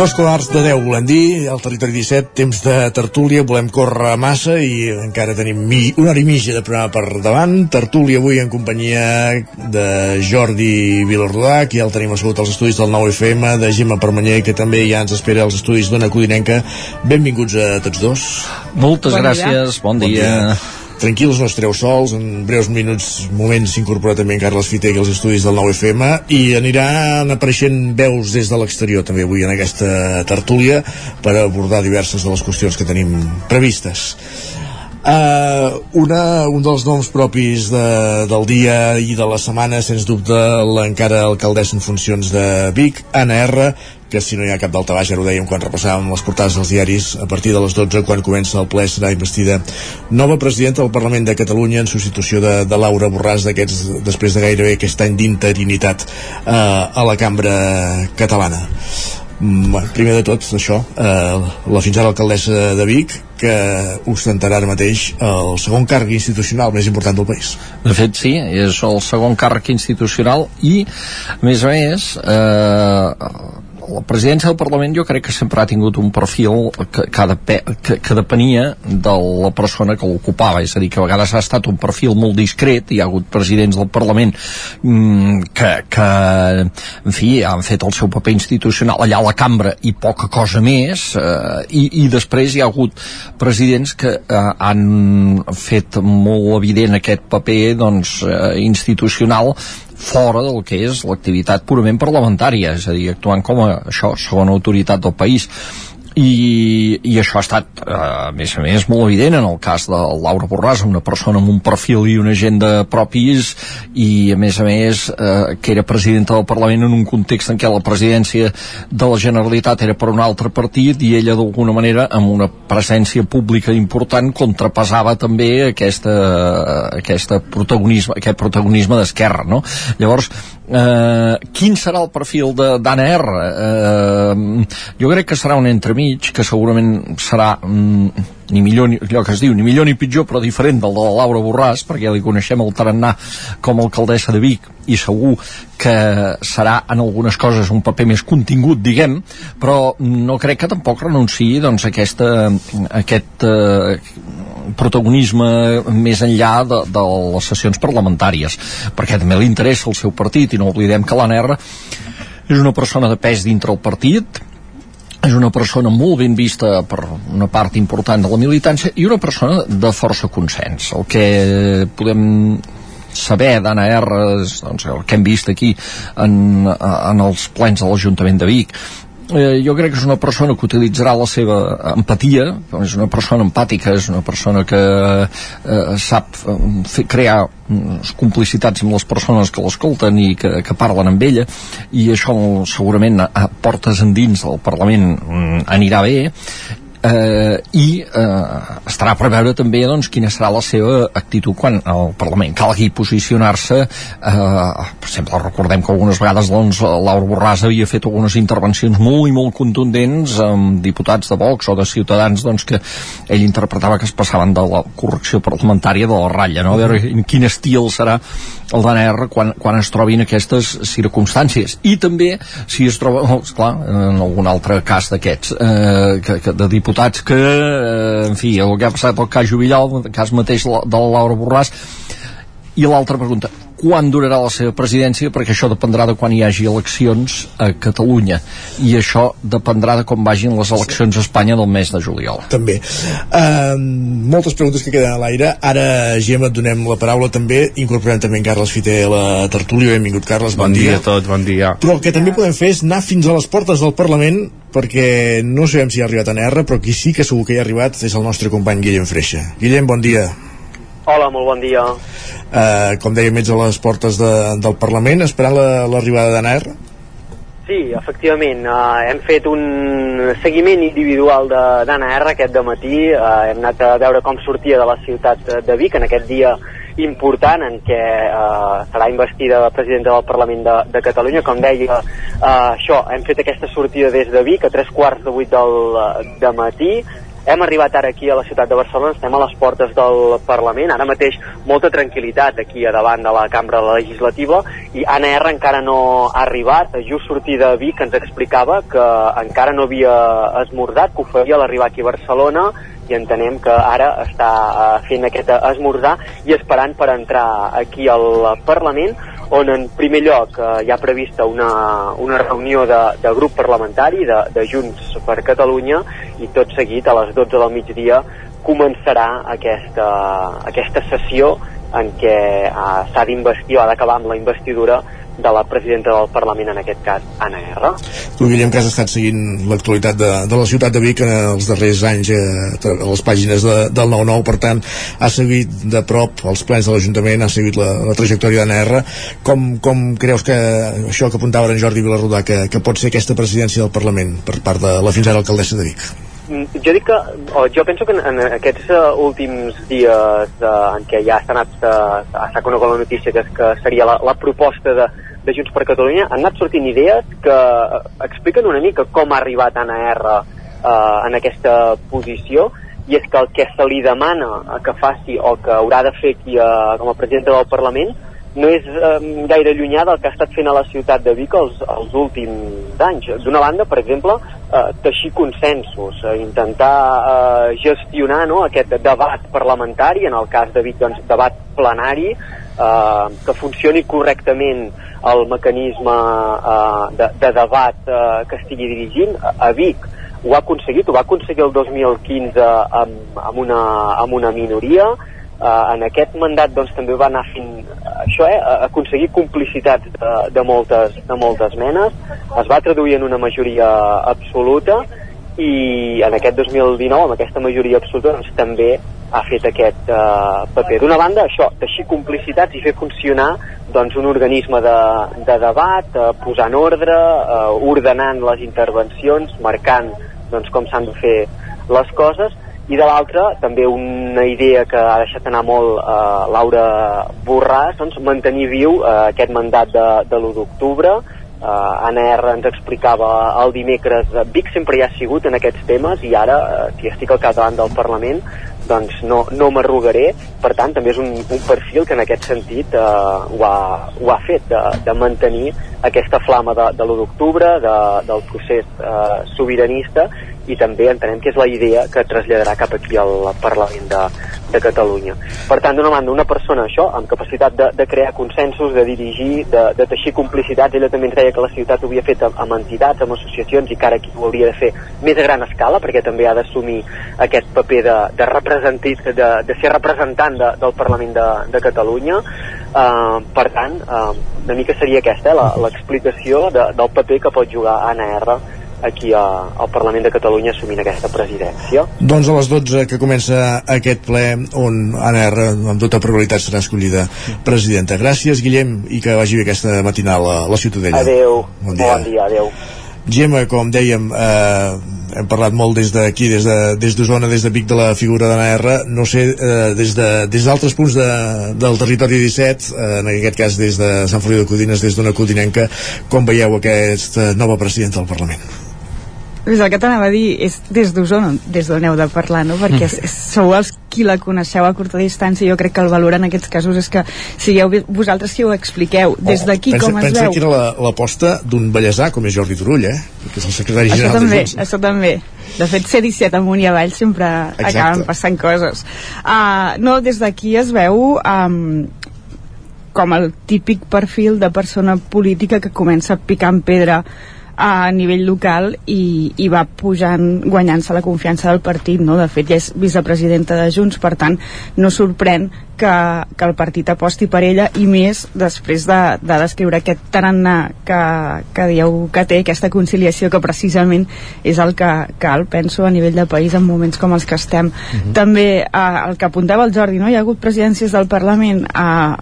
Dos quarts de 10 volem dir, al territori 17, temps de tertúlia, volem córrer massa i encara tenim mi, una hora i mitja de programa per davant. Tertúlia avui en companyia de Jordi Vilarrodà, que ja el tenim assegut als estudis del 9FM, de Gemma Permanyer, que també ja ens espera als estudis d'Ona Codinenca. Benvinguts a tots dos. Moltes bon gràcies, bon, bon dia. dia. Tranquils, no estareu sols, en breus minuts, moments s'incorpora també en Carles Fiteg als estudis del 9FM i aniran apareixent veus des de l'exterior també avui en aquesta tertúlia per abordar diverses de les qüestions que tenim previstes. Uh, una, un dels noms propis de, del dia i de la setmana, sens dubte, l'encara alcaldessa en funcions de Vic, Anna R, que si no hi ha cap d'alta baix, ja ho dèiem quan repassàvem les portades dels diaris, a partir de les 12, quan comença el ple, serà investida nova presidenta del Parlament de Catalunya en substitució de, de Laura Borràs després de gairebé aquest any d'interinitat uh, a la cambra catalana. Mm, primer de tot, això, eh, la fins ara alcaldessa de Vic, que ostentarà ara mateix el segon càrrec institucional més important del país. De fet, sí, és el segon càrrec institucional i, a més a més, eh, la presidència del Parlament jo crec que sempre ha tingut un perfil que, que, de, que, que depenia de la persona que l'ocupava, és a dir, que a vegades ha estat un perfil molt discret, hi ha hagut presidents del Parlament mm, que, que en fi, han fet el seu paper institucional allà a la cambra i poca cosa més eh, i, i després hi ha hagut presidents que eh, han fet molt evident aquest paper doncs, eh, institucional fora del que és l'activitat purament parlamentària, és a dir, actuant com a això, segona autoritat del país i, i això ha estat eh, a més a més molt evident en el cas de Laura Borràs una persona amb un perfil i una agenda propis i a més a més eh, que era presidenta del Parlament en un context en què la presidència de la Generalitat era per un altre partit i ella d'alguna manera amb una presència pública important contrapesava també aquesta, aquesta protagonisme, aquest protagonisme d'esquerra no? llavors eh, quin serà el perfil d'Anna R? Eh, jo crec que serà un entremig que segurament serà mm, ni millor ni, allò que es diu, ni millor ni pitjor però diferent del de la Laura Borràs perquè ja li coneixem el tarannà com a alcaldessa de Vic i segur que serà en algunes coses un paper més contingut diguem, però no crec que tampoc renunciï doncs, a aquesta, a aquest eh, protagonisme més enllà de, de les sessions parlamentàries. Perquè també li interessa el seu partit i no oblidem que l'ANR és una persona de pes dintre el partit és una persona molt ben vista per una part important de la militància i una persona de força consens. El que podem saber d'Anna R doncs, el que hem vist aquí en, en els plens de l'Ajuntament de Vic eh, jo crec que és una persona que utilitzarà la seva empatia, és una persona empàtica, és una persona que eh, sap fer, crear complicitats amb les persones que l'escolten i que, que parlen amb ella i això segurament a portes endins del Parlament mm, anirà bé eh, i eh, estarà per veure també doncs, quina serà la seva actitud quan el Parlament calgui posicionar-se eh, per exemple recordem que algunes vegades doncs, Laura Borràs havia fet algunes intervencions molt i molt contundents amb diputats de Vox o de Ciutadans doncs, que ell interpretava que es passaven de la correcció parlamentària de la ratlla no? a veure en quin estil serà el d'ANR quan, quan es trobin aquestes circumstàncies i també si es troba oh, esclar, en algun altre cas d'aquests eh, que, que de diputats que eh, en fi, el que ha passat al cas Jubillal el cas mateix de la Laura Borràs. I l'altra pregunta, quan durarà la seva presidència perquè això dependrà de quan hi hagi eleccions a Catalunya i això dependrà de com vagin les eleccions a Espanya del mes de juliol. També. Uh, moltes preguntes que queden a l'aire. Ara, Gemma, et donem la paraula també. Incorporem també en Carles Fiter a la tertúlia. Benvingut, Carles. Bon, Bon dia a tots, bon dia. Però el que també podem fer és anar fins a les portes del Parlament perquè no sabem si ha arribat a NR, però qui sí que segur que hi ha arribat és el nostre company Guillem Freixa. Guillem, bon dia. Hola, molt bon dia. Uh, com dèiem, ets a les portes de, del Parlament, esperant la- l'arribada la, d'ANR. Sí, efectivament, uh, hem fet un seguiment individual de- d'Anna R aquest de matí, uh, hem anat a veure com sortia de la ciutat de- Vic en aquest dia important en què uh, serà investida la presidenta del Parlament de, de Catalunya. Com deia, uh, això, hem fet aquesta sortida des de Vic a tres quarts de vuit del de matí, hem arribat ara aquí a la ciutat de Barcelona, estem a les portes del Parlament, ara mateix molta tranquil·litat aquí a davant de la cambra legislativa i Anna R encara no ha arribat, just sortida a Vic ens explicava que encara no havia esmordat, que ho faria a l'arribar aquí a Barcelona i entenem que ara està eh, fent aquest esmorzar i esperant per entrar aquí al Parlament on en primer lloc eh, hi ha prevista una, una reunió de, de grup parlamentari de, de Junts per Catalunya i tot seguit a les 12 del migdia començarà aquesta, aquesta sessió en què eh, s'ha d'investir o ha d'acabar amb la investidura de la presidenta del Parlament, en aquest cas, Anna R. Tu, Guillem, que has estat seguint l'actualitat de, de la ciutat de Vic en els darrers anys eh, a les pàgines de, del 9-9, per tant, ha seguit de prop els plans de l'Ajuntament, ha seguit la, la trajectòria d'Anna R. Com, com creus que això que apuntava en Jordi Vilarrodà, que, que pot ser aquesta presidència del Parlament per part de la fins ara alcaldessa de Vic? Mm, Jo dic que, o jo penso que en, en aquests uh, últims dies uh, en què ja s'ha anat, uh, s'ha conegut la notícia que, que seria la, la proposta de, de Junts per Catalunya, han anat sortint idees que uh, expliquen una mica com ha arribat Anna R uh, en aquesta posició i és que el que se li demana que faci o que haurà de fer aquí uh, com a presidenta del Parlament no és eh, gaire llunyà del que ha estat fent a la ciutat de Vic els, els últims anys. D'una banda, per exemple, eh, teixir consensos, eh, intentar eh, gestionar no, aquest debat parlamentari, en el cas de Vic, doncs, debat plenari, eh, que funcioni correctament el mecanisme eh, de, de debat eh, que estigui dirigint. A, a Vic ho ha aconseguit, ho va aconseguir el 2015 amb, amb, una, amb una minoria, Uh, en aquest mandat doncs, també va anar fent uh, això, eh, aconseguir complicitats de, de, moltes, de moltes menes, es va traduir en una majoria absoluta i en aquest 2019, amb aquesta majoria absoluta, doncs, també ha fet aquest uh, paper. D'una banda, això, teixir complicitats i fer funcionar doncs, un organisme de, de debat, uh, posant ordre, uh, ordenant les intervencions, marcant doncs, com s'han de fer les coses, i de l'altra també una idea que ha deixat anar molt eh, Laura Borràs doncs, mantenir viu eh, aquest mandat de, de l'1 d'octubre. Eh, Anna R ens explicava el dimecres eh, Vic sempre hi ha sigut en aquests temes i ara, eh, si estic al capdavant del Parlament doncs no, no m'arrugaré. Per tant també és un, un perfil que en aquest sentit eh, ho, ha, ho ha fet de, de mantenir aquesta flama de, de l'1 d'octubre de, del procés eh, sobiranista i també entenem que és la idea que traslladarà cap aquí al Parlament de, de Catalunya. Per tant, d'una banda, una persona això, amb capacitat de, de crear consensos, de dirigir, de, de teixir complicitats, ella també ens deia que la ciutat ho havia fet amb, amb entitats, amb associacions, i que ara aquí ho hauria de fer més a gran escala, perquè també ha d'assumir aquest paper de, de, de, de ser representant de, del Parlament de, de Catalunya. Uh, per tant, uh, una mica seria aquesta, eh, l'explicació de, del paper que pot jugar Anna R aquí a, al Parlament de Catalunya assumint aquesta presidència. Doncs a les 12 que comença aquest ple on Anna R amb tota probabilitat serà escollida presidenta. Gràcies Guillem i que vagi bé aquesta matinal a la Ciutadella. Adeu, Bon dia. bon dia, adeu. Gemma, com dèiem, eh, hem parlat molt des d'aquí, des de- des d'Osona, des de Vic, de la figura d'Anna R. No sé, eh, des de- des d'altres punts de, del territori 17, eh, en aquest cas des de Sant Feliu de Codines, des d'una codinenca, com veieu aquesta nova presidenta del Parlament? Pues el que t'anava a dir és des d'Osona, des d'on heu de parlar, no? Perquè és, sou els qui la coneixeu a curta distància jo crec que el valor en aquests casos és que sigueu vosaltres qui ho expliqueu des d'aquí com es pensa veu que era la- l'aposta d'un bellesà com és Jordi Turull, eh? Que és el secretari això general també, de Junts. això també de fet C-17 amunt i avall sempre acaben passant coses uh, no, des d'aquí es veu um, com el típic perfil de persona política que comença picant pedra a nivell local i, i va pujant, guanyant-se la confiança del partit, no? De fet, ja és vicepresidenta de Junts, per tant, no sorprèn que, que el partit aposti per ella i més després de, de descriure aquest tarannà que, que dieu que té, aquesta conciliació que precisament és el que cal, penso, a nivell de país en moments com els que estem. Uh -huh. També eh, el que apuntava el Jordi, no? hi ha hagut presidències del Parlament eh,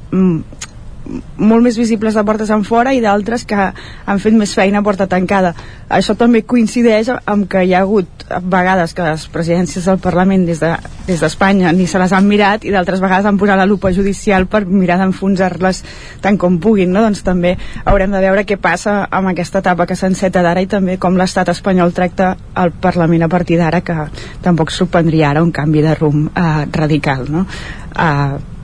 molt més visibles de portes en fora i d'altres que han fet més feina a porta tancada. Això també coincideix amb que hi ha hagut vegades que les presidències del Parlament des d'Espanya de, des ni se les han mirat i d'altres vegades han posat la lupa judicial per mirar d'enfonsar-les tant com puguin. No? Doncs també haurem de veure què passa amb aquesta etapa que s'enceta d'ara i també com l'estat espanyol tracta el Parlament a partir d'ara que tampoc sorprendria ara un canvi de rumb eh, radical. No? Eh,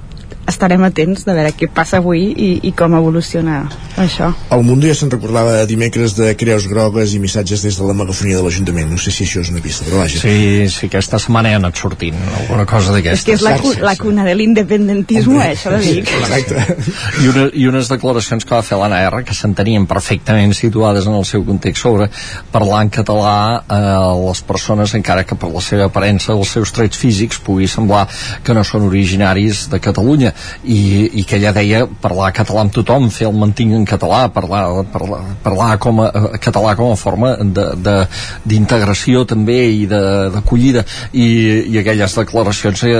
estarem atents de veure què passa avui i, i com evoluciona això. El Mundo ja se'n recordava dimecres de creus grogues i missatges des de la megafonia de l'Ajuntament. No sé si això és una pista, però vaja. Sí, sí, aquesta setmana ja ha anat sortint alguna cosa d'aquestes. És que és la, cu la cuna de l'independentisme, eh, això de dir. Exacte. I, una, I unes declaracions que va fer l'Anna R que s'entenien perfectament situades en el seu context sobre parlar en català a eh, les persones encara que per la seva aparença els seus trets físics pugui semblar que no són originaris de Catalunya i, i que ella deia parlar català amb tothom, fer el mantinc en català, parlar, parlar, parlar com a, eh, català com a forma d'integració també i d'acollida i, i aquelles declaracions eh,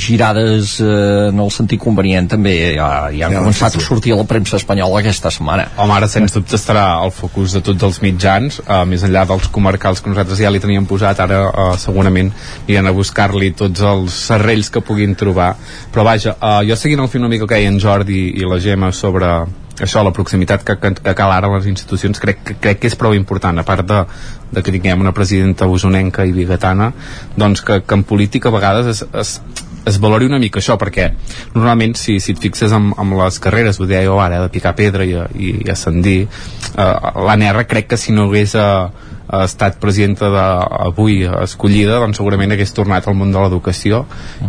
girades eh, en el sentit convenient també ja, ja han ja, començat sí, sí. a sortir a la premsa espanyola aquesta setmana. Home, ara sens dubte estarà el focus de tots els mitjans, eh, més enllà dels comarcals que nosaltres ja li teníem posat, ara eh, segurament aniran a buscar-li tots els serrells que puguin trobar, però vaja, eh, jo seguint el fil una mica que deia en Jordi i la Gemma sobre això, la proximitat que, que, que cal ara a les institucions, crec, crec que és prou important, a part de, de que tinguem una presidenta usonenca i bigatana, doncs que, que en política a vegades es, es, es valori una mica això, perquè normalment si, si et fixes amb, amb les carreres, ho deia jo ara, de picar pedra i, i, i ascendir, eh, l'ANR crec que si no hagués eh, ha estat presidenta de, avui escollida doncs segurament hagués tornat al món de l'educació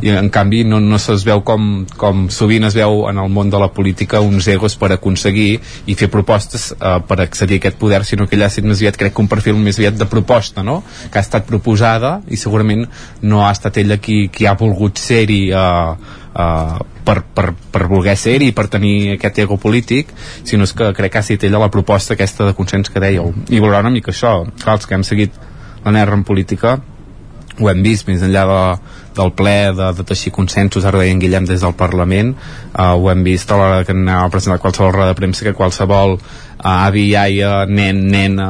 i en canvi no, no se'ls veu com, com sovint es veu en el món de la política uns egos per aconseguir i fer propostes eh, per accedir a aquest poder sinó que ella ha estat més aviat crec que un perfil més aviat de proposta no? que ha estat proposada i segurament no ha estat ella qui, qui ha volgut ser-hi eh, uh, per, per, per voler ser-hi i per tenir aquest ego polític sinó és que crec que ha sigut ella la proposta aquesta de consens que dèieu. I valorar una mica això, clar, els que hem seguit la NER en política ho hem vist més enllà de, del ple de, de teixir consensos, ara deia en Guillem des del Parlament, uh, ho hem vist a l'hora que anava a presentar qualsevol roda de premsa que qualsevol uh, avi, iaia, nen, nena,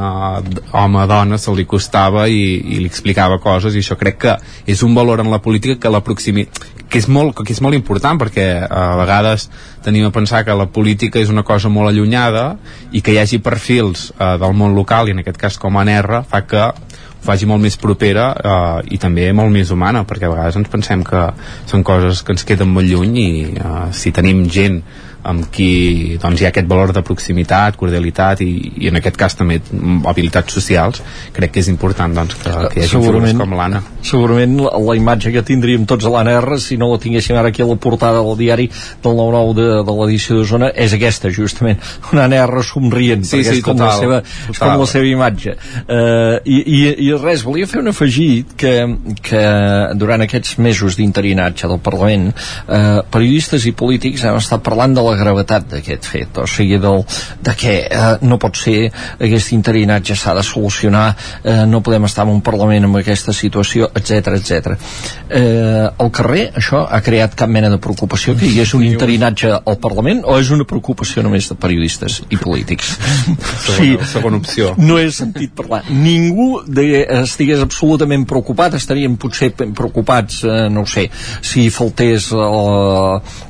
home, dona, se li costava i, i li explicava coses i això crec que és un valor en la política que la proximitat que és molt, que és molt important perquè eh, a vegades tenim a pensar que la política és una cosa molt allunyada i que hi hagi perfils uh, del món local i en aquest cas com a NR fa que faci molt més propera eh, i també molt més humana perquè a vegades ens pensem que són coses que ens queden molt lluny i eh, si tenim gent amb qui doncs, hi ha aquest valor de proximitat, cordialitat i, i en aquest cas també habilitats socials crec que és important doncs, que, que hi hagi figures com l'Anna. segurament la, la imatge que tindríem tots a l'Anna R si no la tinguéssim ara aquí a la portada del diari del 9-9 de, de l'edició de Zona és aquesta justament, una Anna R somrient sí, perquè sí, és, com total, la seva, és com la seva imatge. Uh, i, i, i res, volia fer un afegit que, que durant aquests mesos d'interinatge del Parlament uh, periodistes i polítics hem estat parlant de la la gravetat d'aquest fet, o sigui, del, de que eh, no pot ser aquest interinatge s'ha de solucionar, eh, no podem estar en un Parlament amb aquesta situació, etc etc. Eh, al carrer això ha creat cap mena de preocupació que hi hagués un interinatge al Parlament o és una preocupació només de periodistes i polítics? Segona, sí, segona opció. No he sentit parlar. Ningú de, estigués absolutament preocupat, estaríem potser preocupats, eh, no sé, si faltés eh,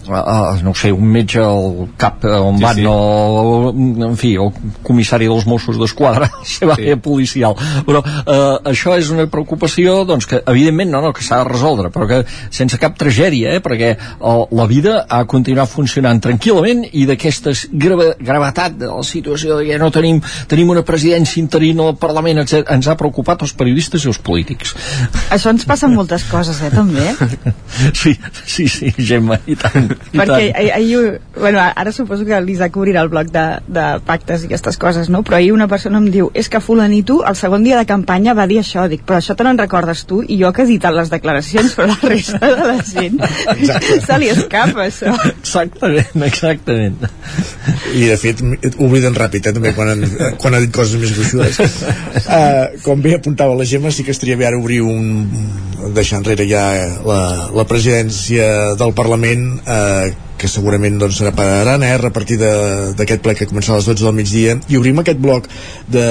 uh, no sé, un metge al cap on sí, van sí. o, en fi, el comissari dels Mossos d'Esquadra la seva sí. policial però uh, això és una preocupació doncs que evidentment no, no que s'ha de resoldre però que sense cap tragèdia eh, perquè uh, la vida ha continuat funcionant tranquil·lament i d'aquesta grava, gravetat de la situació de que no tenim, tenim una presidència interina al Parlament etc, ens ha preocupat els periodistes i els polítics això ens passa moltes coses eh també sí, sí, sí Gemma, i tant perquè ahir, ahir bueno, ara suposo que l'Isaac obrirà el bloc de, de pactes i aquestes coses, no? Però ahir una persona em diu, és que fulanito el segon dia de campanya va dir això, dic, però això te n'en recordes tu i jo que he editat les declaracions, però la resta de la gent se li escapa això. Exactament, exactament. I de fet, obliden ràpid, eh, també, quan, han, quan ha dit coses més gruixudes. Uh, com bé apuntava la Gemma, sí que estaria bé ara obrir un... deixar enrere ja la, la presidència del Parlament eh, que segurament doncs, Arana, eh, a partir d'aquest ple que començarà a les 12 del migdia, i obrim aquest bloc de,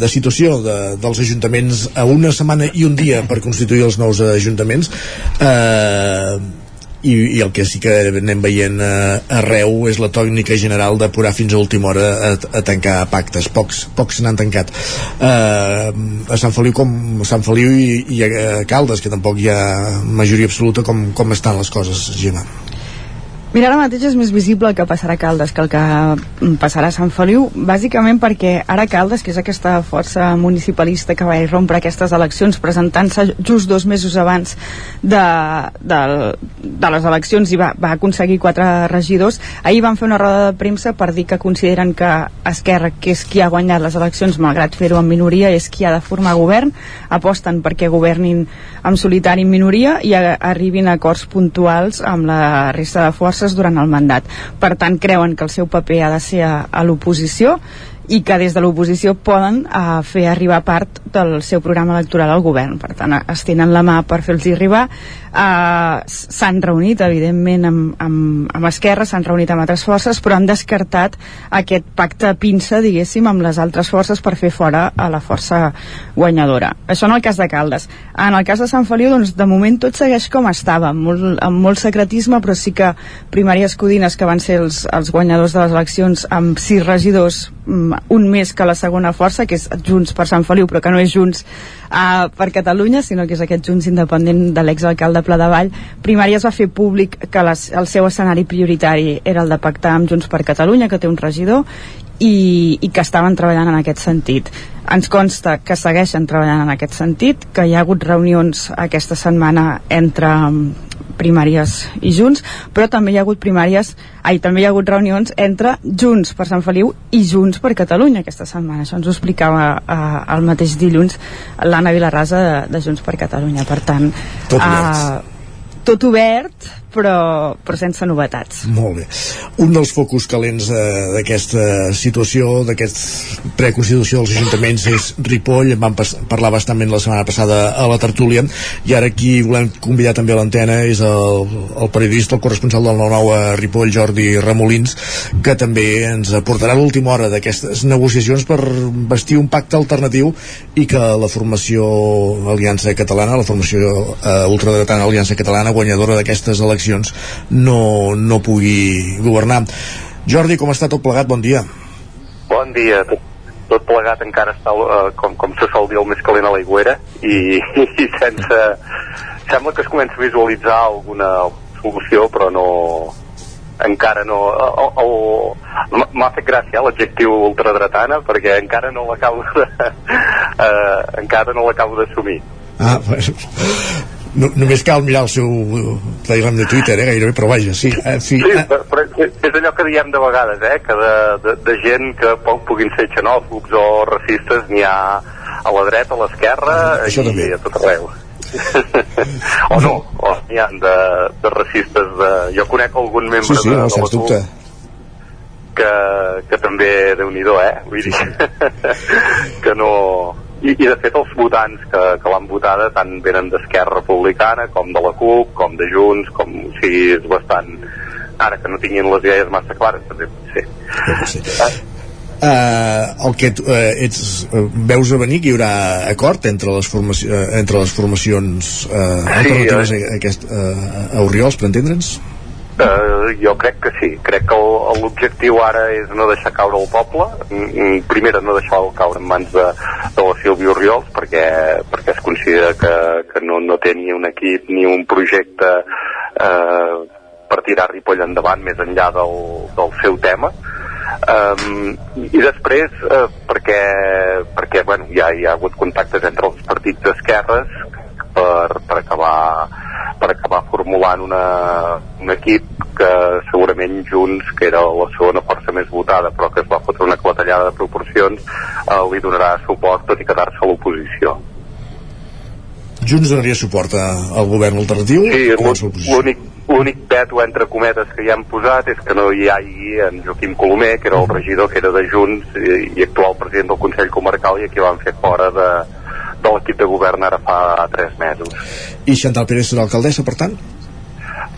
de situació de, dels ajuntaments a una setmana i un dia per constituir els nous ajuntaments. Eh, i, i el que sí que anem veient eh, arreu és la tònica general d'apurar fins a última hora a, a tancar pactes pocs, pocs n'han tancat eh, a Sant Feliu com Sant Feliu i, i a Caldes que tampoc hi ha majoria absoluta com, com estan les coses Gemma Mira, ara mateix és més visible el que passarà a Caldes que el que mm, passarà a Sant Feliu, bàsicament perquè ara Caldes, que és aquesta força municipalista que va irrompre aquestes eleccions presentant-se just dos mesos abans de, de, de les eleccions i va, va aconseguir quatre regidors, ahir van fer una roda de premsa per dir que consideren que Esquerra, que és qui ha guanyat les eleccions, malgrat fer-ho en minoria, és qui ha de formar govern, aposten perquè governin en solitari en minoria i a, arribin a acords puntuals amb la resta de forces forces durant el mandat. Per tant, creuen que el seu paper ha de ser a, a l'oposició i que des de l'oposició poden uh, fer arribar part del seu programa electoral al govern. Per tant, es tenen la mà per fer-los arribar. Uh, s'han reunit, evidentment, amb, amb, amb Esquerra, s'han reunit amb altres forces, però han descartat aquest pacte pinça, diguéssim, amb les altres forces per fer fora a la força guanyadora. Això en el cas de Caldes. En el cas de Sant Feliu, doncs, de moment tot segueix com estava, amb molt, amb molt secretisme, però sí que primàries codines, que van ser els, els guanyadors de les eleccions, amb sis regidors, mm, un més que la segona força, que és Junts per Sant Feliu, però que no és Junts uh, per Catalunya, sinó que és aquest Junts independent de l'exalcalde Pla de Vall. Primària es va fer públic que les, el seu escenari prioritari era el de pactar amb Junts per Catalunya, que té un regidor, i, i que estaven treballant en aquest sentit. Ens consta que segueixen treballant en aquest sentit, que hi ha hagut reunions aquesta setmana entre primàries i Junts, però també hi ha hagut primàries, ai, també hi ha hagut reunions entre Junts per Sant Feliu i Junts per Catalunya aquesta setmana. Això ens ho explicava eh, el mateix dilluns l'Anna Vilarrasa de, de Junts per Catalunya. Per tant, tot obert. Eh, tot obert, però, però sense novetats. Molt bé. Un dels focus calents eh, d'aquesta situació, d'aquest preconstitució dels ajuntaments és Ripoll, en vam parlar bastantment la setmana passada a la tertúlia, i ara aquí volem convidar també a l'antena és el, el periodista, el corresponsal del 9-9 a Ripoll, Jordi Ramolins, que també ens aportarà l'última hora d'aquestes negociacions per vestir un pacte alternatiu i que la formació Aliança Catalana, la formació eh, ultradretana Aliança Catalana, guanyadora d'aquestes eleccions eleccions no, no pugui governar. Jordi, com està tot plegat? Bon dia. Bon dia. Tot, tot plegat encara està, uh, com, com se sol dir, el més calent a l'aigüera i, i sense... Sembla que es comença a visualitzar alguna solució, però no, encara no m'ha fet gràcia eh, l'adjectiu ultradretana perquè encara no l'acabo de uh, encara no l'acabo d'assumir ah, no, només cal mirar el seu Telegram de Twitter, eh, gairebé, però vaja, sí. Eh, sí, sí eh. però és allò que diem de vegades, eh, que de, de, de gent que poc puguin ser xenòfobs o racistes n'hi ha a la dreta, a l'esquerra i també. a tot arreu. o no, o n'hi ha de, de racistes de... Jo conec algun membre sí, sí, de, no, de la que, que també, déu nhi eh? Vull dir que no i, i de fet els votants que, que l'han votada tant venen d'Esquerra Republicana com de la CUP, com de Junts com, o sigui, és bastant ara que no tinguin les idees massa clares també sí. sí. Uh, el que uh, ets, uh, veus a venir que hi haurà acord entre les, formaci uh, entre les formacions uh, alternatives sí, uh, a, aquest, uh, a Oriols, per entendre'ns? Uh, jo crec que sí. Crec que l'objectiu ara és no deixar caure el poble. Primera, no deixar-lo caure en mans de, de la Sílvia Oriols, perquè, perquè es considera que, que no, no té ni un equip ni un projecte uh, per tirar Ripoll endavant més enllà del, del seu tema. Um, i després uh, perquè, perquè bueno, ja hi ha hagut contactes entre els partits d'esquerres per, per acabar per acabar formulant una, un equip que segurament Junts, que era la segona força més votada, però que es va fotre una clatellada de proporcions, eh, li donarà suport tot i quedar-se a l'oposició. Junts donaria suport al govern alternatiu? Sí, l'únic l'únic veto entre cometes que hi han posat és que no hi hagi en Joaquim Colomer, que era el regidor que era de Junts i, i actual president del Consell Comarcal i aquí van fer fora de, de l'equip de govern ara fa tres mesos. I Chantal Pérez serà alcaldessa, per tant?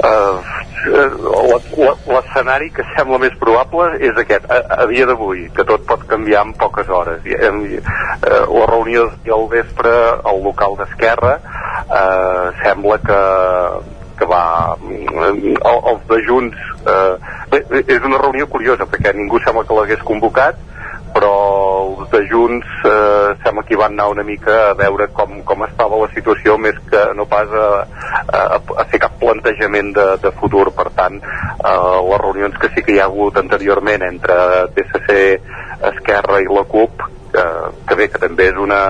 Uh, L'escenari que sembla més probable és aquest, a, a dia d'avui, que tot pot canviar en poques hores. I, em, uh, la reunió del vespre al local d'Esquerra uh, sembla que, que va el, els de Junts eh, és una reunió curiosa perquè ningú sembla que l'hagués convocat però els de Junts eh, sembla que hi van anar una mica a veure com, com estava la situació més que no pas a, a, a fer cap plantejament de, de futur. Per tant eh, les reunions que sí que hi ha hagut anteriorment entre PSC, Esquerra i la CUP que, que bé, que també és una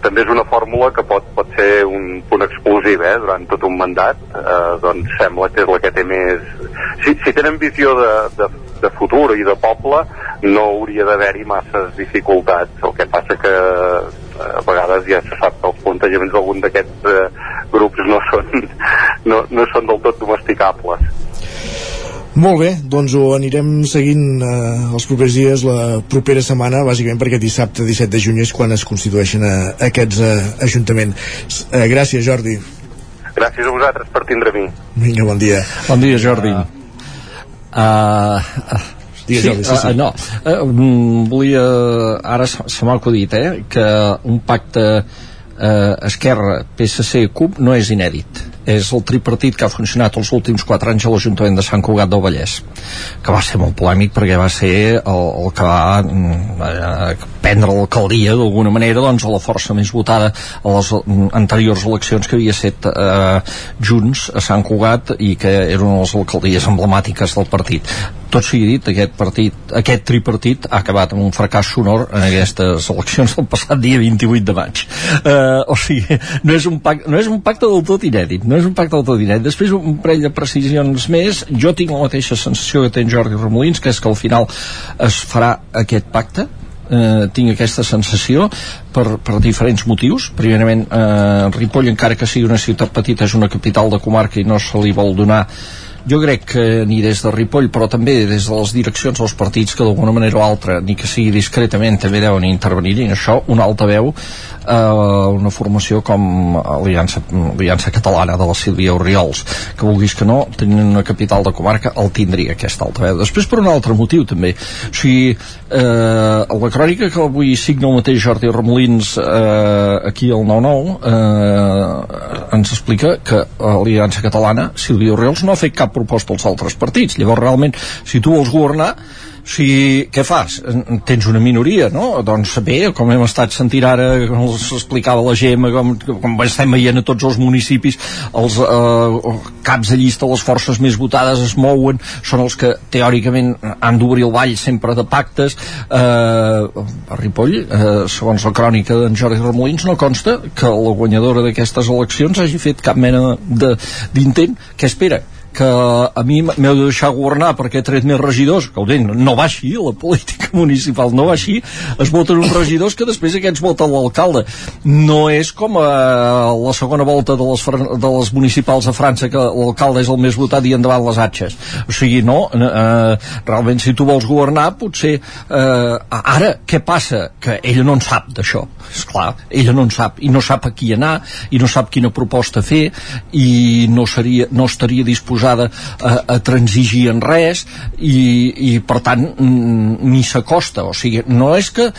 també és una fórmula que pot, pot ser un punt explosiu eh, durant tot un mandat eh, doncs sembla que és la que té més si, si tenen visió de, de, de futur i de poble no hauria d'haver-hi masses dificultats el que passa que eh, a vegades ja se sap que els plantejaments d'algun d'aquests eh, grups no són, no, no són del tot domesticables Molt bé, doncs ho anirem seguint eh, els propers dies, la propera setmana, bàsicament perquè dissabte 17 de juny és quan es constitueixen eh, aquests eh, ajuntaments. Eh, gràcies, Jordi. gràcies a vosaltres per tindre mi Vinga, bon dia. Bon dia, Jordi. Uh, Digues, Jordi, sí, sí. Uh, no, uh, volia... Ara se, m'ha acudit, eh, que un pacte uh, Esquerra, PSC, CUP no és inèdit és el tripartit que ha funcionat els últims 4 anys a l'Ajuntament de Sant Cugat del Vallès que va ser molt polèmic perquè va ser el, el que va mm, eh, prendre l'alcaldia d'alguna manera doncs a la força més votada a les mm, anteriors eleccions que havia set eh, Junts a Sant Cugat i que era una de les alcaldies emblemàtiques del partit tot sigui dit, aquest partit, aquest tripartit ha acabat amb un fracàs sonor en aquestes eleccions del passat dia 28 de maig. Uh, o sigui, no és, un pacte, no és un pacte del tot inèdit, no és un pacte inèdit. Després un parell de precisions més, jo tinc la mateixa sensació que té en Jordi Remolins, que és que al final es farà aquest pacte, eh, tinc aquesta sensació per, per diferents motius. Primerament eh, Ripoll encara que sigui una ciutat petita és una capital de comarca i no se li vol donar jo crec que ni des de Ripoll però també des de les direccions dels partits que d'alguna manera o altra, ni que sigui discretament també deuen intervenir i en això un altaveu eh, una formació com Aliança, Aliança Catalana de la Sílvia Oriols que vulguis que no, tenint una capital de comarca el tindria aquest altaveu després per un altre motiu també. O sigui, eh, la crònica que avui signa el mateix Jordi Remolins eh, aquí al 9-9 eh, ens explica que Aliança Catalana Sílvia Oriols no ha fet cap proposta als altres partits llavors realment si tu vols governar si, què fas? Tens una minoria, no? Doncs bé, com hem estat sentint ara, com els explicava la Gemma, com, com estem veient a tots els municipis, els eh, caps de llista, les forces més votades es mouen, són els que teòricament han d'obrir el ball sempre de pactes. Eh, a Ripoll, eh, segons la crònica d'en Jordi Remolins, no consta que la guanyadora d'aquestes eleccions hagi fet cap mena d'intent. Què espera? Que a mi m'heu de deixar governar perquè he tret més regidors, que no va així la política municipal no va així es voten uns regidors que després aquests voten l'alcalde. No és com a la segona volta de les, de les municipals a França que l'alcalde és el més votat i endavant les atxes. O sigui, no, eh, realment si tu vols governar potser eh, ara, què passa? que ella no en sap d'això, és clar. Ella no en sap, i no sap a qui anar i no sap quina proposta fer i no, seria, no estaria disposada a, a transigir en res i, i per tant ni s'acosta, o sigui, no és que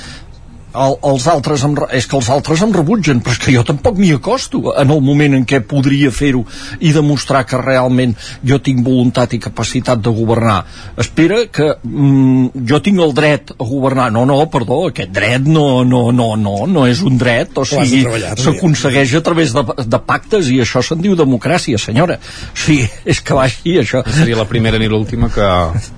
el, els altres em, és que els altres em rebutgen però és que jo tampoc m'hi acosto en el moment en què podria fer-ho i demostrar que realment jo tinc voluntat i capacitat de governar. Espera que mm, jo tinc el dret a governar. No, no, perdó, aquest dret no, no, no, no, no és un dret. O sigui, s'aconsegueix a través de, de pactes i això se'n diu democràcia, senyora. O sigui, és que va així això seria la primera ni l'última que,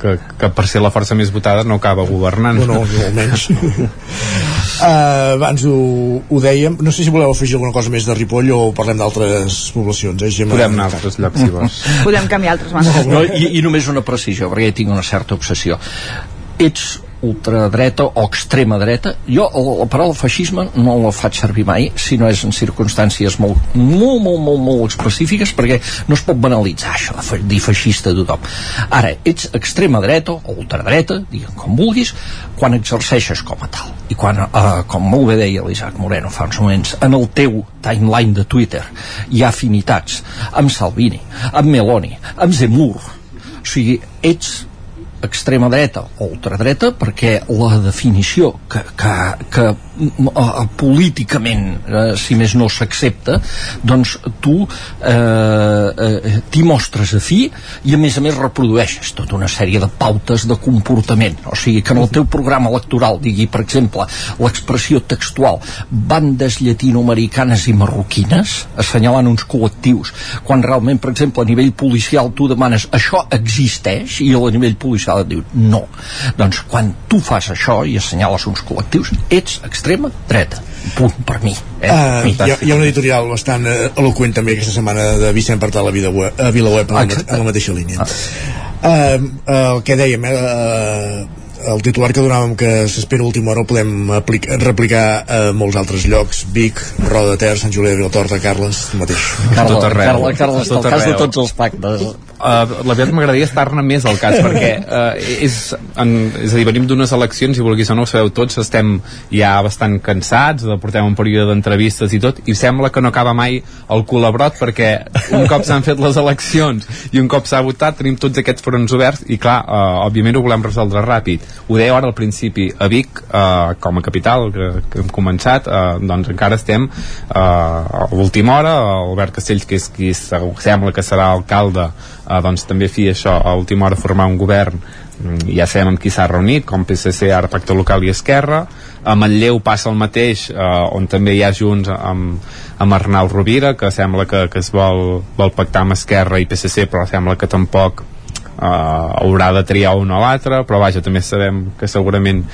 que, que per ser la força més votada no acaba governant. No, no, ni molt menys. Uh, abans ho, ho dèiem, no sé si voleu afegir alguna cosa més de Ripoll o parlem d'altres poblacions, eh, Gemma? Podem anar a altres llocs, si vols. Podem canviar altres bandes. No, i, I només una precisió, perquè ja tinc una certa obsessió. Ets ultradreta o extrema dreta jo la, la paraula feixisme no la faig servir mai si no és en circumstàncies molt, molt, molt, molt, molt específiques perquè no es pot banalitzar això dir feixista a tothom. Ara, ets extrema dreta o ultradreta digue'm com vulguis quan exerceixes com a tal. I quan, eh, com molt bé deia l'Isaac Moreno fa uns moments, en el teu timeline de Twitter hi ha afinitats amb Salvini, amb Meloni amb Zemmour. O sigui, ets extrema dreta o ultradreta perquè la definició que, que, que eh, políticament eh, si més no s'accepta doncs tu eh, eh, t'hi mostres afí i a més a més reprodueixes tota una sèrie de pautes de comportament. O sigui que en el teu programa electoral digui per exemple l'expressió textual bandes llatinoamericanes i marroquines assenyalant uns col·lectius quan realment per exemple a nivell policial tu demanes això existeix? I a nivell policial et diu no. Doncs quan tu fas això i assenyales uns col·lectius ets extrema dreta. Punt per mi eh? Uh, hi, ha, hi ha un editorial bastant uh, eloquent també aquesta setmana de Vicent Partal a, Vida Web, a Vilaweb en, la, en la mateixa línia. Uh, uh, el que dèiem eh, uh, el titular que donàvem que s'espera a última hora el podem aplicar, replicar a molts altres llocs. Vic, Roda de Ter, Sant Julià de Vilatorta, Carles, el mateix. Carla, tot arreu. Carla, Carla, Tot el cas de arreu. tots els pactes Uh, la veritat m'agradaria estar-ne més al cas perquè uh, és, en, és a dir, venim d'unes eleccions i vulguis o no ho sabeu tots estem ja bastant cansats de portem un període d'entrevistes i tot i sembla que no acaba mai el col·labrot perquè un cop s'han fet les eleccions i un cop s'ha votat tenim tots aquests fronts oberts i clar, uh, òbviament ho volem resoldre ràpid. Ho deia ara al principi a Vic uh, com a capital que, que hem començat uh, doncs encara estem uh, a l'última hora Albert Castells que és qui se- sembla que serà alcalde uh, doncs també fi això, a última hora formar un govern. Mm, ja sabem amb qui s'ha reunit com PSC, ara Pacte Local i Esquerra. A Manlleu passa el mateix eh, on també hi ha Junts amb, amb Arnau Rovira que sembla que, que es vol, vol pactar amb Esquerra i PSC però sembla que tampoc eh, haurà de triar un o l'altre. Però vaja, també sabem que segurament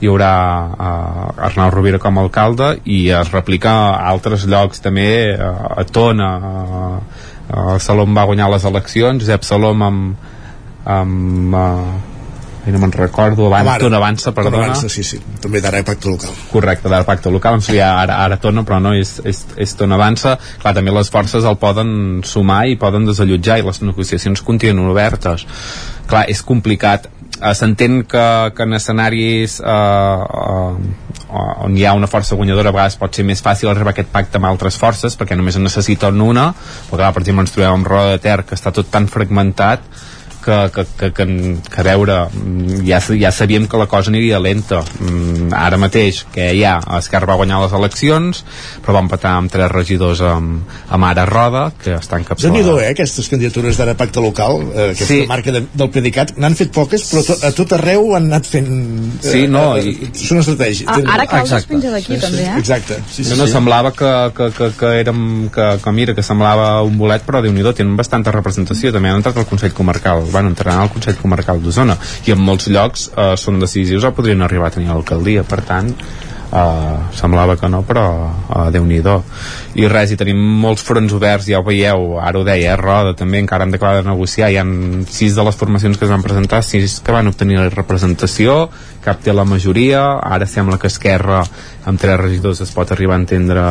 hi haurà uh, Arnau Rovira com a alcalde i es replica a altres llocs també uh, a Tona uh, uh, Salom va guanyar les eleccions Josep Salom amb, amb uh, ai, no me'n recordo abans, Ara. Tona avança, perdona. Avança, sí, sí, també d'ara pacte local. Correcte, del pacte local. Em sabia ara, ara Tona però no, és, és, és Tona avança clar, també les forces el poden sumar i poden desallotjar i les negociacions continuen obertes. Clar, és complicat Eh, s'entén que, que en escenaris eh, eh, on hi ha una força guanyadora a vegades pot ser més fàcil arribar a aquest pacte amb altres forces perquè només en necessiten una però clar, per exemple ens trobem amb Roda de Ter que està tot tan fragmentat que, que, que, que, que a veure mm, ja, ja sabíem que la cosa aniria lenta mm, ara mateix que ja Esquerra va guanyar les eleccions però va empatar amb tres regidors amb, amb Ara Roda que estan déu capçalats nhi eh, aquestes candidatures d'ara pacte local eh, aquesta Sí. marca de, del predicat n'han fet poques però to, a tot arreu han anat fent eh, Sí, no, eh, i- són estratègies Ah, ara Exacte. penja d'aquí també, eh? exacte sí, sí, no, no, sí. semblava que, que, que, que érem que, que mira, que semblava un bolet però déu nhi tenen bastanta representació també han entrat al Consell Comarcal, van entrar al Consell Comarcal d'Osona i en molts llocs eh, són decisius o podrien arribar a tenir l'alcaldia. Per tant Uh, semblava que no però uh, déu nhi i res, i tenim molts fronts oberts ja ho veieu, ara ho deia, eh, Roda també encara han d'acabar de negociar, hi han sis de les formacions que es van presentar, sis que van obtenir la representació, cap té la majoria. Ara sembla que Esquerra amb tres regidors es pot arribar a entendre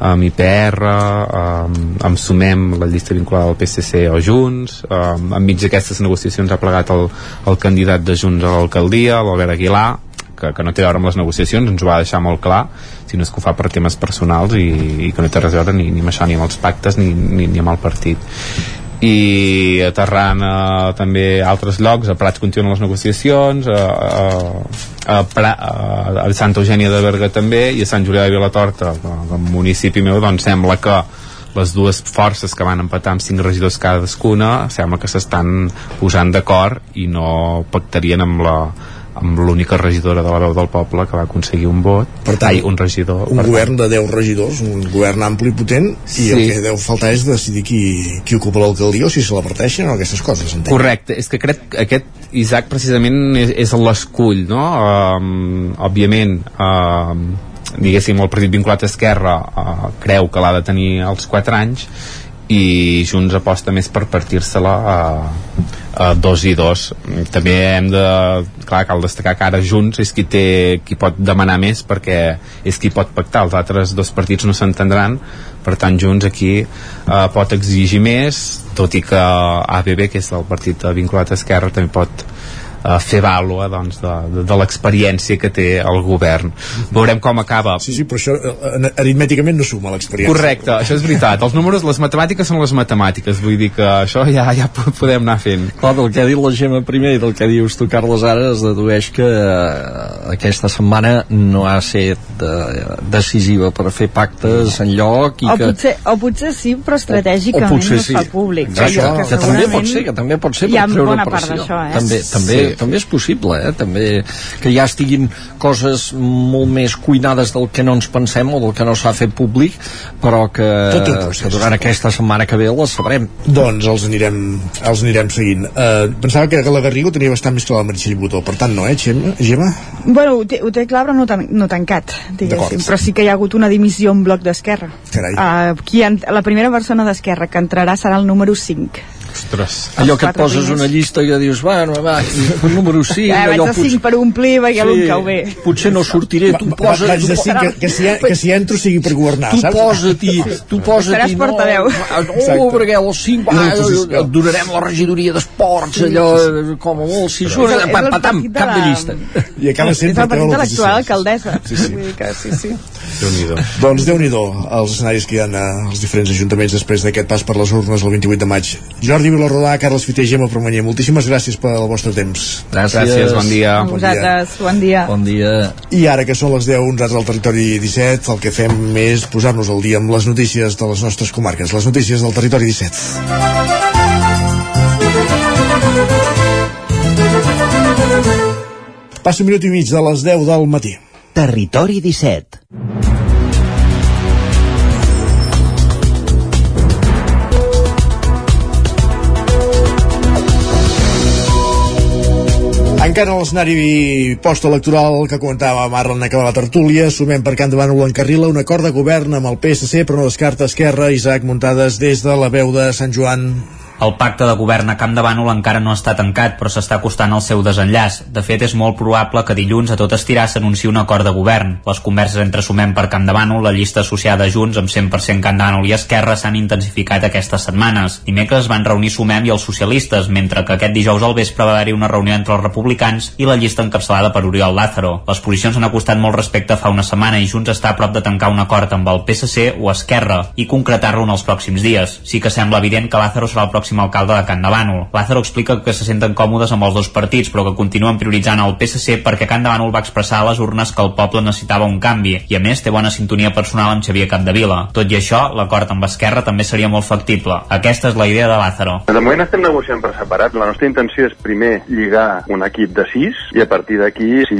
amb IPR amb, amb Sumem, la llista vinculada al PSC o Junts, um, enmig d'aquestes negociacions ha plegat el, el candidat de Junts a l'alcaldia, l'Albert Aguilar que, que no té a veure amb les negociacions, ens ho va deixar molt clar, sinó és que ho fa per temes personals i, i que no té res a veure ni, ni amb això, ni amb els pactes, ni, ni, ni amb el partit. I aterrant a, també a altres llocs, a Prats continuen les negociacions a, a, a, pra, a, a Santa Eugènia de Berga també i a Sant Julià de Vilatorta el municipi meu doncs sembla que les dues forces que van empatar amb cinc regidors cadascuna sembla que s'estan posant d'acord i no pactarien amb la amb l'única regidora de la veu del poble que va aconseguir un vot Per tant, Ai, un regidor un per govern de 10 regidors, un govern ampli i potent, i Sí. el que deu faltar és decidir qui, qui ocupa l'alcaldia o si se la parteixen o aquestes coses, entenc. Correcte, és que crec que aquest Isaac precisament és, és l'escull, no? Um, òbviament, um, diguéssim, el partit vinculat a Esquerra uh, creu que l'ha de tenir als 4 anys i Junts aposta més per partir-se-la a, a dos i dos. També hem de, clar, cal destacar que ara Junts és qui té qui pot demanar més perquè és qui pot pactar. Els altres dos partits no s'entendran. Per tant Junts aquí eh, pot exigir més tot i que ABB que és el partit vinculat a Esquerra també pot eh, fer vàlua doncs, de, de, de l'experiència que té el govern veurem com acaba Sí, sí, però això eh, aritmèticament no suma l'experiència. Correcte, això és veritat. Els números, les matemàtiques són les matemàtiques, vull dir que això ja ja po- podem anar fent. Clar, del que ha dit la Gemma primer i del que dius tu, Carles, ara es dedueix que eh, aquesta setmana no ha estat eh, decisiva per fer pactes en lloc i O que... potser, o potser sí, però estratègicament o potser no es sí. fa públic. Exacte, que, que també pot ser, que també pot ser hi per ha treure bona part pressió. d'això, eh? També, també, Sí. També és possible, eh? També que ja estiguin coses molt més cuinades del que no ens pensem o del que no s'ha fet públic, però que, que durant aquesta setmana que ve les sabrem. Doncs els anirem, els anirem seguint. Uh, pensava que la Garriga ho tenia bastant més clar la Meritxell Botó, per tant no, eh, Gemma? Gemma? Bueno, ho té, ho té clar, però no, tan, no tancat, diguéssim. Però sí que hi ha hagut una dimissió en bloc d'Esquerra. Carai. Uh, qui en, la primera persona d'Esquerra que entrarà serà el número 5. Ostres. Allò que et poses primers. una llista i que dius, bueno, va, el número 5, Sí, eh, vaig allò de 5 per omplir, veia l'un cau bé. potser no sortiré, tu Va- posa, Vaig de cinc, que, que, si, que si entro sigui per governar, tu saps? posa-t'hi, tu posa-t'hi, Seràs portaveu. no, oh, perquè els 5, I ah, l'oposició. et donarem la regidoria d'esports, allò, com a molt, si surt, el- el patam, cap de llista. I acaba sent És el partit de l'actual alcaldessa. Sí, sí. Que sí, sí. Déu-n'hi-do. Doncs déu nhi els escenaris que hi ha als diferents ajuntaments després d'aquest pas per les urnes el 28 de maig. Jordi Vilarrodà, Carles Fiter i Gemma Promanyer, moltíssimes gràcies pel vostre temps. Gràcies. Gràcies, bon dia. A vosaltres, bon dia. Bon dia. I ara que són les 10, nosaltres al territori 17, el que fem és posar-nos al dia amb les notícies de les nostres comarques, les notícies del territori 17. Passa un minut i mig de les 10 del matí. Territori 17. Encara a l'escenari postelectoral que comentàvem ara en acabar la tertúlia, sumem per Can de Bànol encarrila un acord de govern amb el PSC, però no descarta Esquerra, Isaac Muntades des de la veu de Sant Joan. El pacte de govern a Camp de Bànol encara no està tancat, però s'està acostant al seu desenllaç. De fet, és molt probable que dilluns a tot estirar s'anunciï un acord de govern. Les converses entre Sumem per Camp de Bànol, la llista associada a Junts amb 100% Camp de Bànol i Esquerra s'han intensificat aquestes setmanes. Dimecres es van reunir Sumem i els socialistes, mentre que aquest dijous al vespre va haver-hi una reunió entre els republicans i la llista encapçalada per Oriol Lázaro. Les posicions han acostat molt respecte fa una setmana i Junts està a prop de tancar un acord amb el PSC o Esquerra i concretar-lo en els pròxims dies. Sí que sembla evident que Lázaro serà el pròxim alcalde de Can de Bànol. Lázaro explica que se senten còmodes amb els dos partits, però que continuen prioritzant el PSC perquè Can de Bànol va expressar a les urnes que el poble necessitava un canvi i a més té bona sintonia personal amb Xavier Capdevila. Tot i això, l'acord amb Esquerra també seria molt factible. Aquesta és la idea de Lázaro. De moment estem negociant per separat. La nostra intenció és primer lligar un equip de 6 i a partir d'aquí, si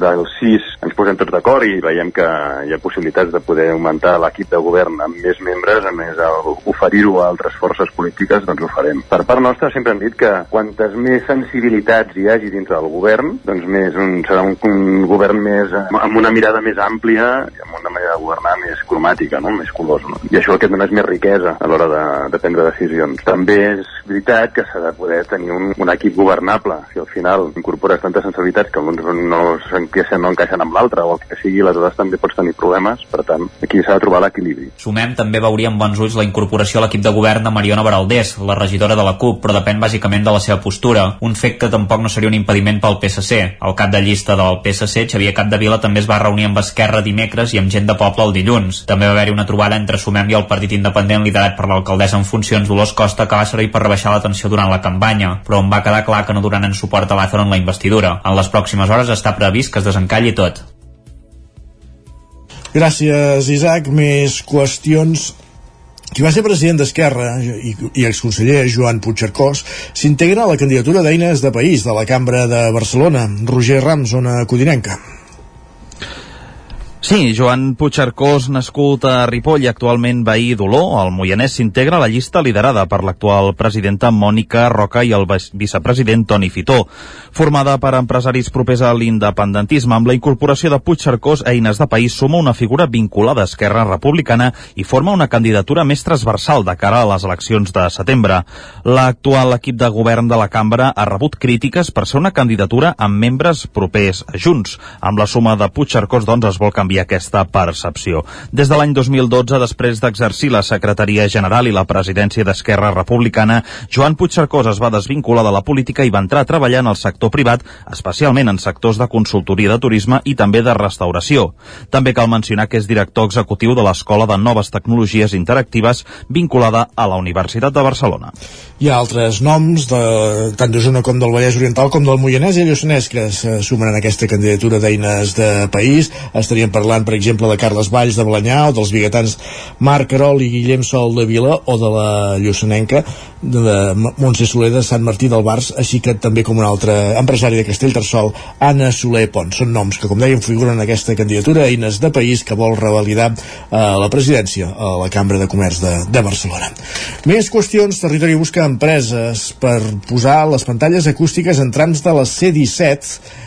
dels 6 ens posem tots d'acord i veiem que hi ha possibilitats de poder augmentar l'equip de govern amb més membres, a més oferir-ho a altres forces polítiques, doncs ho farem. Per part nostra sempre hem dit que quantes més sensibilitats hi hagi dintre del govern, doncs més un, serà un, un govern més eh, amb una mirada més àmplia i amb una manera de governar més cromàtica, no? més colors. No? I això el que et dona és més riquesa a l'hora de, de prendre decisions. També és veritat que s'ha de poder tenir un, un equip governable. Si al final incorpores tantes sensibilitats que l'un no s'encaixen no encaixen amb l'altre o el que sigui, aleshores també pots tenir problemes. Per tant, aquí s'ha de trobar l'equilibri. Sumem també veuria amb bons ulls la incorporació a l'equip de govern de Mariona Baraldés, la regidora de la CUP, però depèn bàsicament de la seva postura. Un fet que tampoc no seria un impediment pel PSC. El cap de llista del PSC, Xavier Capdevila, també es va reunir amb Esquerra dimecres i amb gent de poble el dilluns. També va haver-hi una trobada entre Sumem i el partit independent liderat per l'alcaldessa en funcions Dolors Costa que va servir per rebaixar la tensió durant la campanya, però on va quedar clar que no donaran suport a Lázaro en la investidura. En les pròximes hores està previst que es desencalli tot. Gràcies, Isaac. Més qüestions qui va ser president d'Esquerra i, i exconseller Joan Puigcercós s'integra a la candidatura d'Eines de País de la Cambra de Barcelona. Roger Rams, zona codinenca. Sí, Joan Puigcercós, nascut a Ripoll i actualment veí d'Oló, el Moianès s'integra a la llista liderada per l'actual presidenta Mònica Roca i el vicepresident Toni Fitó. Formada per empresaris propers a l'independentisme, amb la incorporació de Puigcercós, Eines de País suma una figura vinculada a Esquerra Republicana i forma una candidatura més transversal de cara a les eleccions de setembre. L'actual equip de govern de la cambra ha rebut crítiques per ser una candidatura amb membres propers a Junts. Amb la suma de Puigcercós, doncs, es vol canviar canviar aquesta percepció. Des de l'any 2012, després d'exercir la secretaria general i la presidència d'Esquerra Republicana, Joan Puigcercós es va desvincular de la política i va entrar a treballar en el sector privat, especialment en sectors de consultoria de turisme i també de restauració. També cal mencionar que és director executiu de l'Escola de Noves Tecnologies Interactives vinculada a la Universitat de Barcelona. Hi ha altres noms, de, tant d'Osona com del Vallès Oriental com del Moianès i Lluçanès que se sumen en aquesta candidatura d'eines de país. Estaríem parlant, per exemple, de Carles Valls de Balanyà o dels biguetans Marc Carol i Guillem Sol de Vila o de la Lluçanenca de Montse Soler de Sant Martí del Bars, així que també com un altre empresari de Castellterçol, Anna Soler Pont. Són noms que, com dèiem, figuren en aquesta candidatura eines de país que vol revalidar eh, la presidència a la Cambra de Comerç de, de Barcelona. Més qüestions, Territori busca empreses per posar les pantalles acústiques en trams de la C-17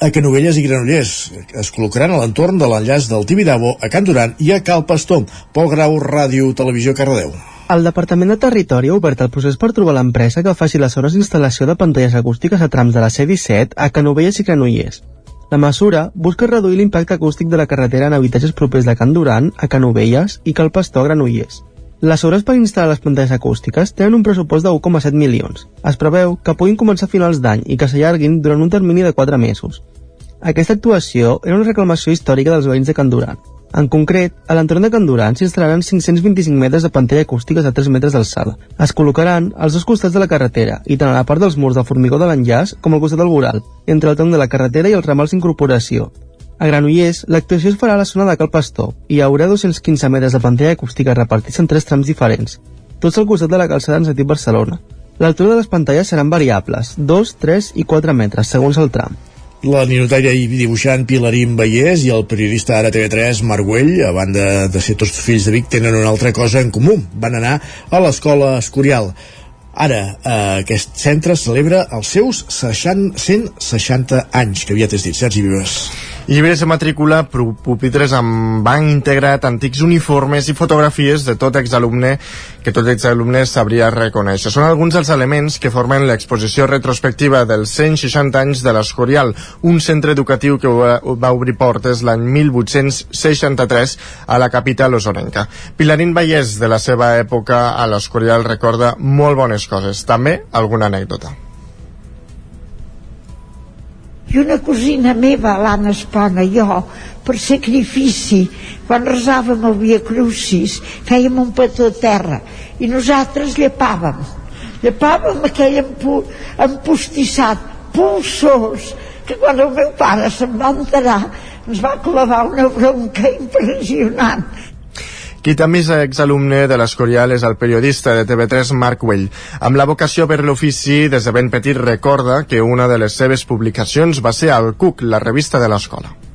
a Canovelles i Granollers. Es col·locaran a l'entorn de l'enllaç del Tibidabo a Can Duran i a Cal Pastor. Pol Grau, Ràdio, Televisió, Cardedeu. El Departament de Territori ha obert el procés per trobar l'empresa que faci les hores d'instal·lació de pantalles acústiques a trams de la C-17 a Canovelles i Granollers. La mesura busca reduir l'impacte acústic de la carretera en habitatges propers de Can Duran, a Canovelles i Cal Pastor a Granollers. Les obres per instal·lar les pantalles acústiques tenen un pressupost de 1,7 milions. Es preveu que puguin començar a finals d'any i que s'allarguin durant un termini de 4 mesos. Aquesta actuació era una reclamació històrica dels veïns de Can Duran. En concret, a l'entorn de Can Duran s'instal·laran 525 metres de pantalla acústiques a 3 metres d'alçada. Es col·locaran als dos costats de la carretera, i tant a la part dels murs del formigó de l'enllaç com al costat del voral, entre el tronc de la carretera i els ramals d'incorporació, a Granollers, l'actuació es farà a la zona de Cal Pastor i hi haurà 215 metres de pantalla acústica repartits en tres trams diferents, tots al costat de la calçada en sentit Barcelona. L'altura de les pantalles seran variables, 2, 3 i 4 metres, segons el tram. La ninotaire i dibuixant Pilarín Vallès i el periodista ara TV3 Marc Güell, a banda de ser tots fills de Vic, tenen una altra cosa en comú. Van anar a l'escola Escorial. Ara, eh, aquest centre celebra els seus 60, 160 anys, que aviat és dit, Sergi Vives. Llibres de matrícula, pupitres amb banc integrat, antics uniformes i fotografies de tot exalumne que tot exalumne sabria reconèixer. Són alguns dels elements que formen l'exposició retrospectiva dels 160 anys de l'Escorial, un centre educatiu que va, obrir portes l'any 1863 a la capital osonenca. Pilarín Vallès, de la seva època a l'Escorial, recorda molt bones coses, també alguna anècdota. I una cosina meva, l'Anna Espona, jo, per sacrifici, quan resàvem el Via Crucis, fèiem un petó a terra i nosaltres llepàvem. Llepàvem aquell empu empostissat, pulsós, que quan el meu pare se'n va enterar ens va clavar una bronca impressionant qui també és exalumne de l'Escorial és el periodista de TV3 Marc Güell. Amb la vocació per l'ofici, des de ben petit recorda que una de les seves publicacions va ser al CUC, la revista de l'escola.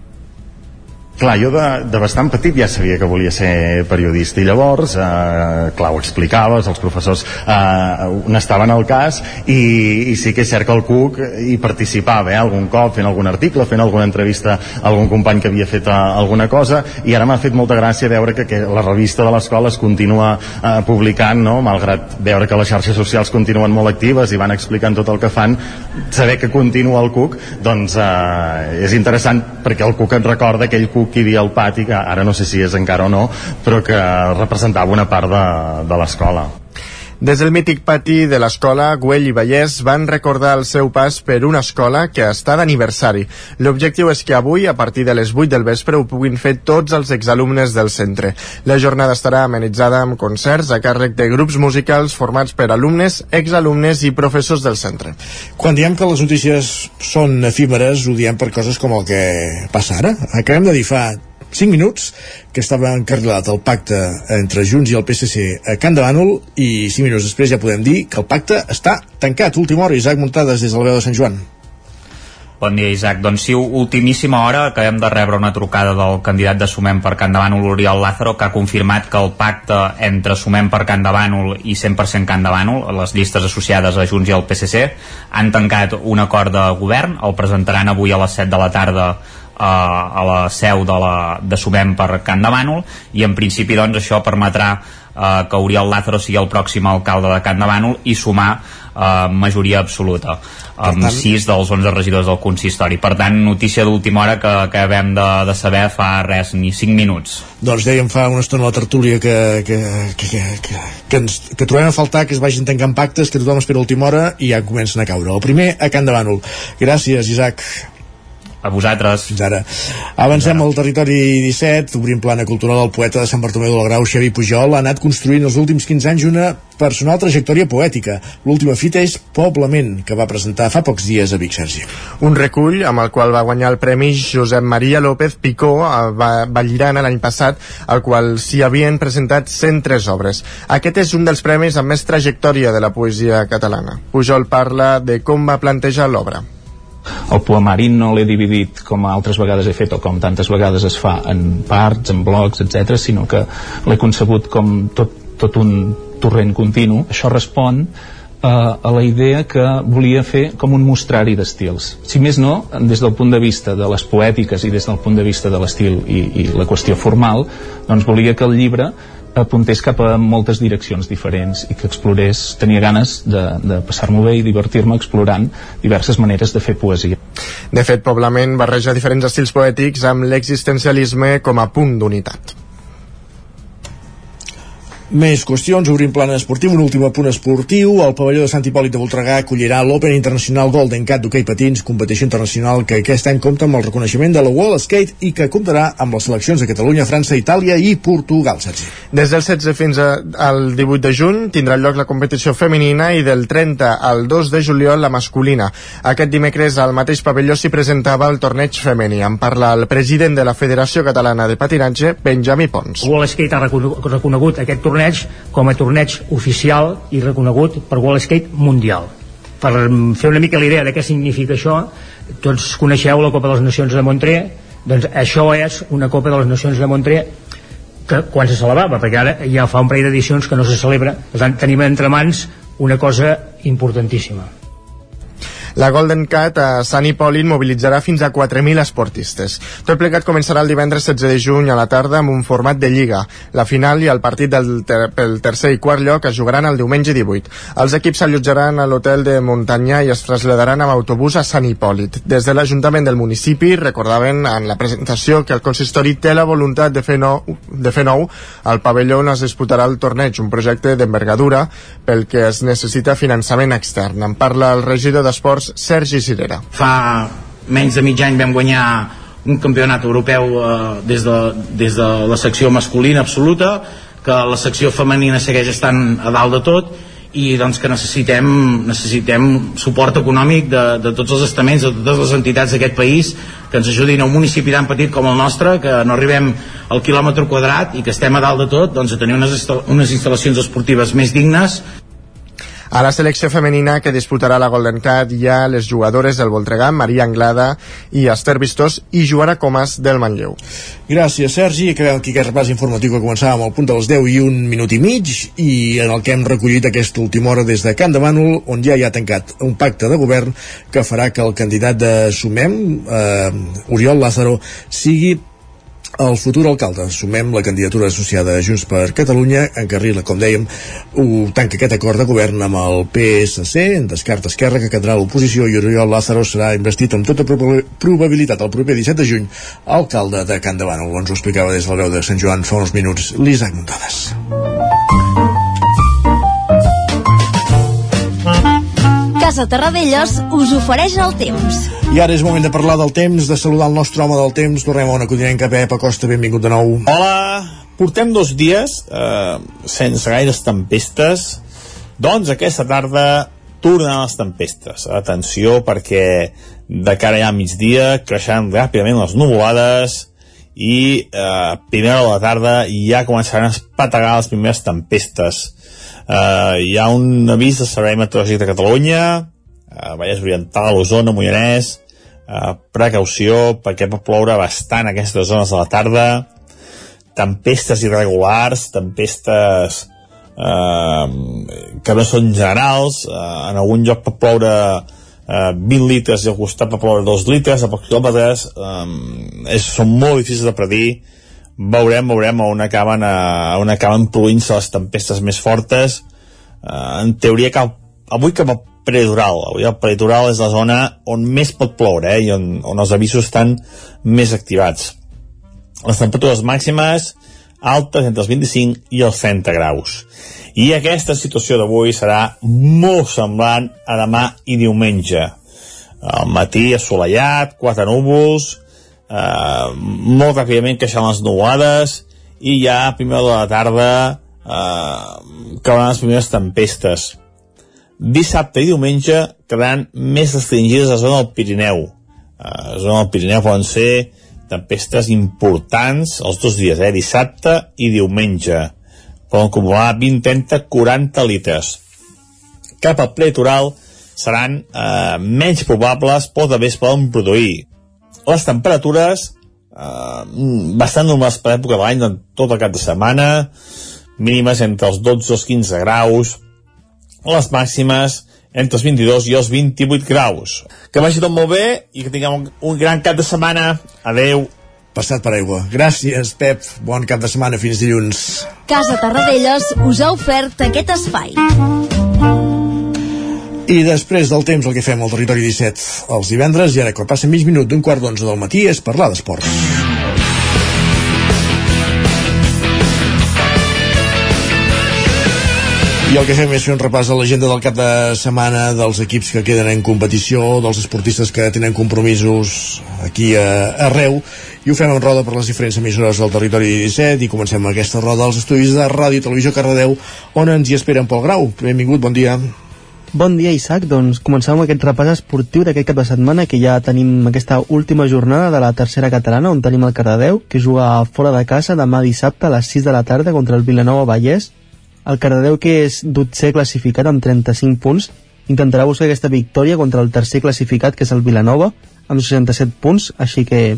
Clar, jo de, de bastant petit ja sabia que volia ser periodista i llavors, eh, clar, ho explicaves, els professors eh, n'estaven al cas i, i sí que és cert que el CUC hi participava eh, algun cop fent algun article, fent alguna entrevista a algun company que havia fet eh, alguna cosa i ara m'ha fet molta gràcia veure que, que la revista de l'escola es continua eh, publicant, no? malgrat veure que les xarxes socials continuen molt actives i van explicant tot el que fan, saber que continua el CUC, doncs eh, és interessant perquè el CUC et recorda aquell CUC havia al pati, que ara no sé si és encara o no, però que representava una part de, de l'escola. Des del mític pati de l'escola, Güell i Vallès van recordar el seu pas per una escola que està d'aniversari. L'objectiu és que avui, a partir de les 8 del vespre, ho puguin fer tots els exalumnes del centre. La jornada estarà amenitzada amb concerts a càrrec de grups musicals formats per alumnes, exalumnes i professors del centre. Quan diem que les notícies són efímeres, ho diem per coses com el que passa ara. Acabem de dir fa 5 minuts que estava encarrilat el pacte entre Junts i el PSC a Can de Bànol i 5 minuts després ja podem dir que el pacte està tancat. Última hora, Isaac Muntades des de la veu de Sant Joan. Bon dia, Isaac. Doncs sí, ultimíssima hora acabem de rebre una trucada del candidat de Sumem per Can de Bànol, Oriol Lázaro, que ha confirmat que el pacte entre Sumem per Can de Bànol i 100% Can de Bànol, les llistes associades a Junts i al PSC, han tancat un acord de govern, el presentaran avui a les 7 de la tarda a la seu de, la, de Sumem per Can de Bànol i en principi doncs això permetrà eh, que Oriol Lázaro sigui el pròxim alcalde de Can de Bànol i sumar eh, majoria absoluta amb tant... 6 dels 11 regidors del consistori. Per tant notícia d'última hora que, que acabem de, de saber fa res ni 5 minuts. Doncs dèiem fa una estona a la tertúlia que, que, que, que, que, que, ens, que trobem a faltar que es vagin tancant pactes que tothom espera última hora i ja comencen a caure. El primer a Can de Bànol gràcies Isaac a vosaltres. Fins ara. Avancem al territori 17, obrim plana cultural del poeta de Sant Bartomeu del Grau, Xavi Pujol, ha anat construint els últims 15 anys una personal trajectòria poètica. L'última fita és Poblament, que va presentar fa pocs dies a Vic Sergi. Un recull amb el qual va guanyar el Premi Josep Maria López Picó a Vallirana l'any passat, al qual s'hi havien presentat 103 obres. Aquest és un dels premis amb més trajectòria de la poesia catalana. Pujol parla de com va plantejar l'obra el poemari no l'he dividit com altres vegades he fet o com tantes vegades es fa en parts, en blocs, etc, sinó que l'he concebut com tot, tot un torrent continu. Això respon eh, a la idea que volia fer com un mostrari d'estils. Si més no, des del punt de vista de les poètiques i des del punt de vista de l'estil i, i la qüestió formal, doncs volia que el llibre apuntés cap a moltes direccions diferents i que explorés, tenia ganes de, de passar-m'ho bé i divertir-me explorant diverses maneres de fer poesia. De fet, Poblament barreja diferents estils poètics amb l'existencialisme com a punt d'unitat. Més qüestions, obrim plana esportiu, un últim apunt esportiu. El pavelló de Sant Hipòlit de Voltregà acollirà l'Open Internacional Golden Cat d'hoquei patins, competició internacional que aquest any compta amb el reconeixement de la Wall Skate i que comptarà amb les seleccions de Catalunya, França, Itàlia i Portugal, Sergi. Des del 16 fins al 18 de juny tindrà lloc la competició femenina i del 30 al 2 de juliol la masculina. Aquest dimecres al mateix pavelló s'hi presentava el torneig femení. En parla el president de la Federació Catalana de Patinatge, Benjamí Pons. Wall Skate ha reconegut aquest torneig torneig com a torneig oficial i reconegut per World Skate Mundial. Per fer una mica la idea de què significa això, tots coneixeu la Copa de les Nacions de Montré, doncs això és una Copa de les Nacions de Montré que quan se celebrava, perquè ara ja fa un parell d'edicions que no se celebra, per tant tenim entre mans una cosa importantíssima. La Golden Cat a Sant Hipòlit mobilitzarà fins a 4.000 esportistes. Tot plegat començarà el divendres 16 de juny a la tarda amb un format de Lliga. La final i el partit del ter pel tercer i quart lloc es jugaran el diumenge 18. Els equips s'allotjaran a l'hotel de Montanyà i es traslladaran amb autobús a Sant Hipòlit. Des de l'Ajuntament del municipi recordaven en la presentació que el consistori té la voluntat de fer nou, de fer nou el pavelló on es disputarà el torneig, un projecte d'envergadura pel que es necessita finançament extern. En parla el regidor d'Esports Esports, Sergi Cirera. Fa menys de mig any vam guanyar un campionat europeu eh, des, de, des de la secció masculina absoluta, que la secció femenina segueix estant a dalt de tot i doncs que necessitem, necessitem suport econòmic de, de tots els estaments, de totes les entitats d'aquest país que ens ajudin a un municipi tan petit com el nostre, que no arribem al quilòmetre quadrat i que estem a dalt de tot doncs, a tenir unes, unes instal·lacions esportives més dignes a la selecció femenina que disputarà la Golden Cat hi ha les jugadores del Voltregà, Maria Anglada i Esther Vistós i Joana Comas del Manlleu. Gràcies, Sergi. Acabem aquí aquest repàs informatiu que començàvem al punt dels 10 i un minut i mig i en el que hem recollit aquesta última hora des de Can de Bànol, on ja hi ha tancat un pacte de govern que farà que el candidat de Sumem, eh, Oriol Lázaro, sigui el futur alcalde. Sumem la candidatura associada a Junts per Catalunya, encarrila, com dèiem, ho tanca aquest acord de govern amb el PSC, en descarta Esquerra, que quedarà l'oposició i Oriol Lázaro serà investit amb tota probabilitat el proper 17 de juny alcalde de Can Davant. Ens ho explicava des de la veu de Sant Joan fa uns minuts l'Isaac Montades. Casa Terradellos us ofereix el temps. I ara és moment de parlar del temps, de saludar el nostre home del temps. Tornem a una codinenca, Pep Acosta, benvingut de nou. Hola, portem dos dies eh, sense gaires tempestes, doncs aquesta tarda tornen les tempestes. Atenció perquè de cara ja a migdia creixeran ràpidament les nuvolades i eh, primera hora de la tarda ja començaran a espategar les primeres tempestes eh, hi ha un avís de Servei Meteorològic de Catalunya eh, Vallès Oriental, Osona, Moianès eh, precaució perquè pot ploure bastant aquestes zones de la tarda. Tempestes irregulars tempestes eh, que no són generals. Eh, en algun lloc pot ploure eh, 20 litres i al costat pot ploure 2 litres a pocs quilòmetres. Eh, és, són molt difícils de predir veurem, veurem on acaben, a, on acaben produint-se les tempestes més fortes. Eh, en teoria cap, avui cap al prelitoral avui el prelitoral és la zona on més pot ploure eh, i on, on els avisos estan més activats. Les temperatures màximes altes entre els 25 i els 30 graus. I aquesta situació d'avui serà molt semblant a demà i diumenge. Al matí assolellat, quatre núvols eh, molt ràpidament queixant les nuades i ja a primera de la tarda eh, cauran les primeres tempestes dissabte i diumenge quedaran més restringides a la zona del Pirineu a la zona del Pirineu poden ser tempestes importants els dos dies, eh? dissabte i diumenge poden acumular 20, 30, 40 litres. Cap al prelitoral seran eh, menys probables, però també es poden produir. Les temperatures eh, bastant normals per època de l'any, en tot el cap de setmana, mínimes entre els 12 i els 15 graus, les màximes entre els 22 i els 28 graus. Que vagi tot molt bé i que tinguem un, un gran cap de setmana. Adeu passat per aigua. Gràcies, Pep. Bon cap de setmana. Fins dilluns. Casa Tarradellas us ha ofert aquest espai. I després del temps el que fem al territori 17 els divendres, i ara que passa mig minut d'un quart d'onze del matí, és parlar d'esports. I el que fem és fer un repàs a l'agenda del cap de setmana dels equips que queden en competició, dels esportistes que tenen compromisos aquí a, arreu, i ho fem en roda per les diferents emissores del territori 17 i comencem aquesta roda als estudis de Ràdio i Televisió Cardedeu, on ens hi esperen Pol Grau. Benvingut, bon dia. Bon dia, Isaac. Doncs comencem amb aquest repàs esportiu d'aquest cap de setmana, que ja tenim aquesta última jornada de la tercera catalana, on tenim el Cardedeu, que juga fora de casa demà dissabte a les 6 de la tarda contra el Vilanova Vallès, el Cardedeu, que és dotzè classificat amb 35 punts, intentarà buscar aquesta victòria contra el tercer classificat, que és el Vilanova, amb 67 punts, així que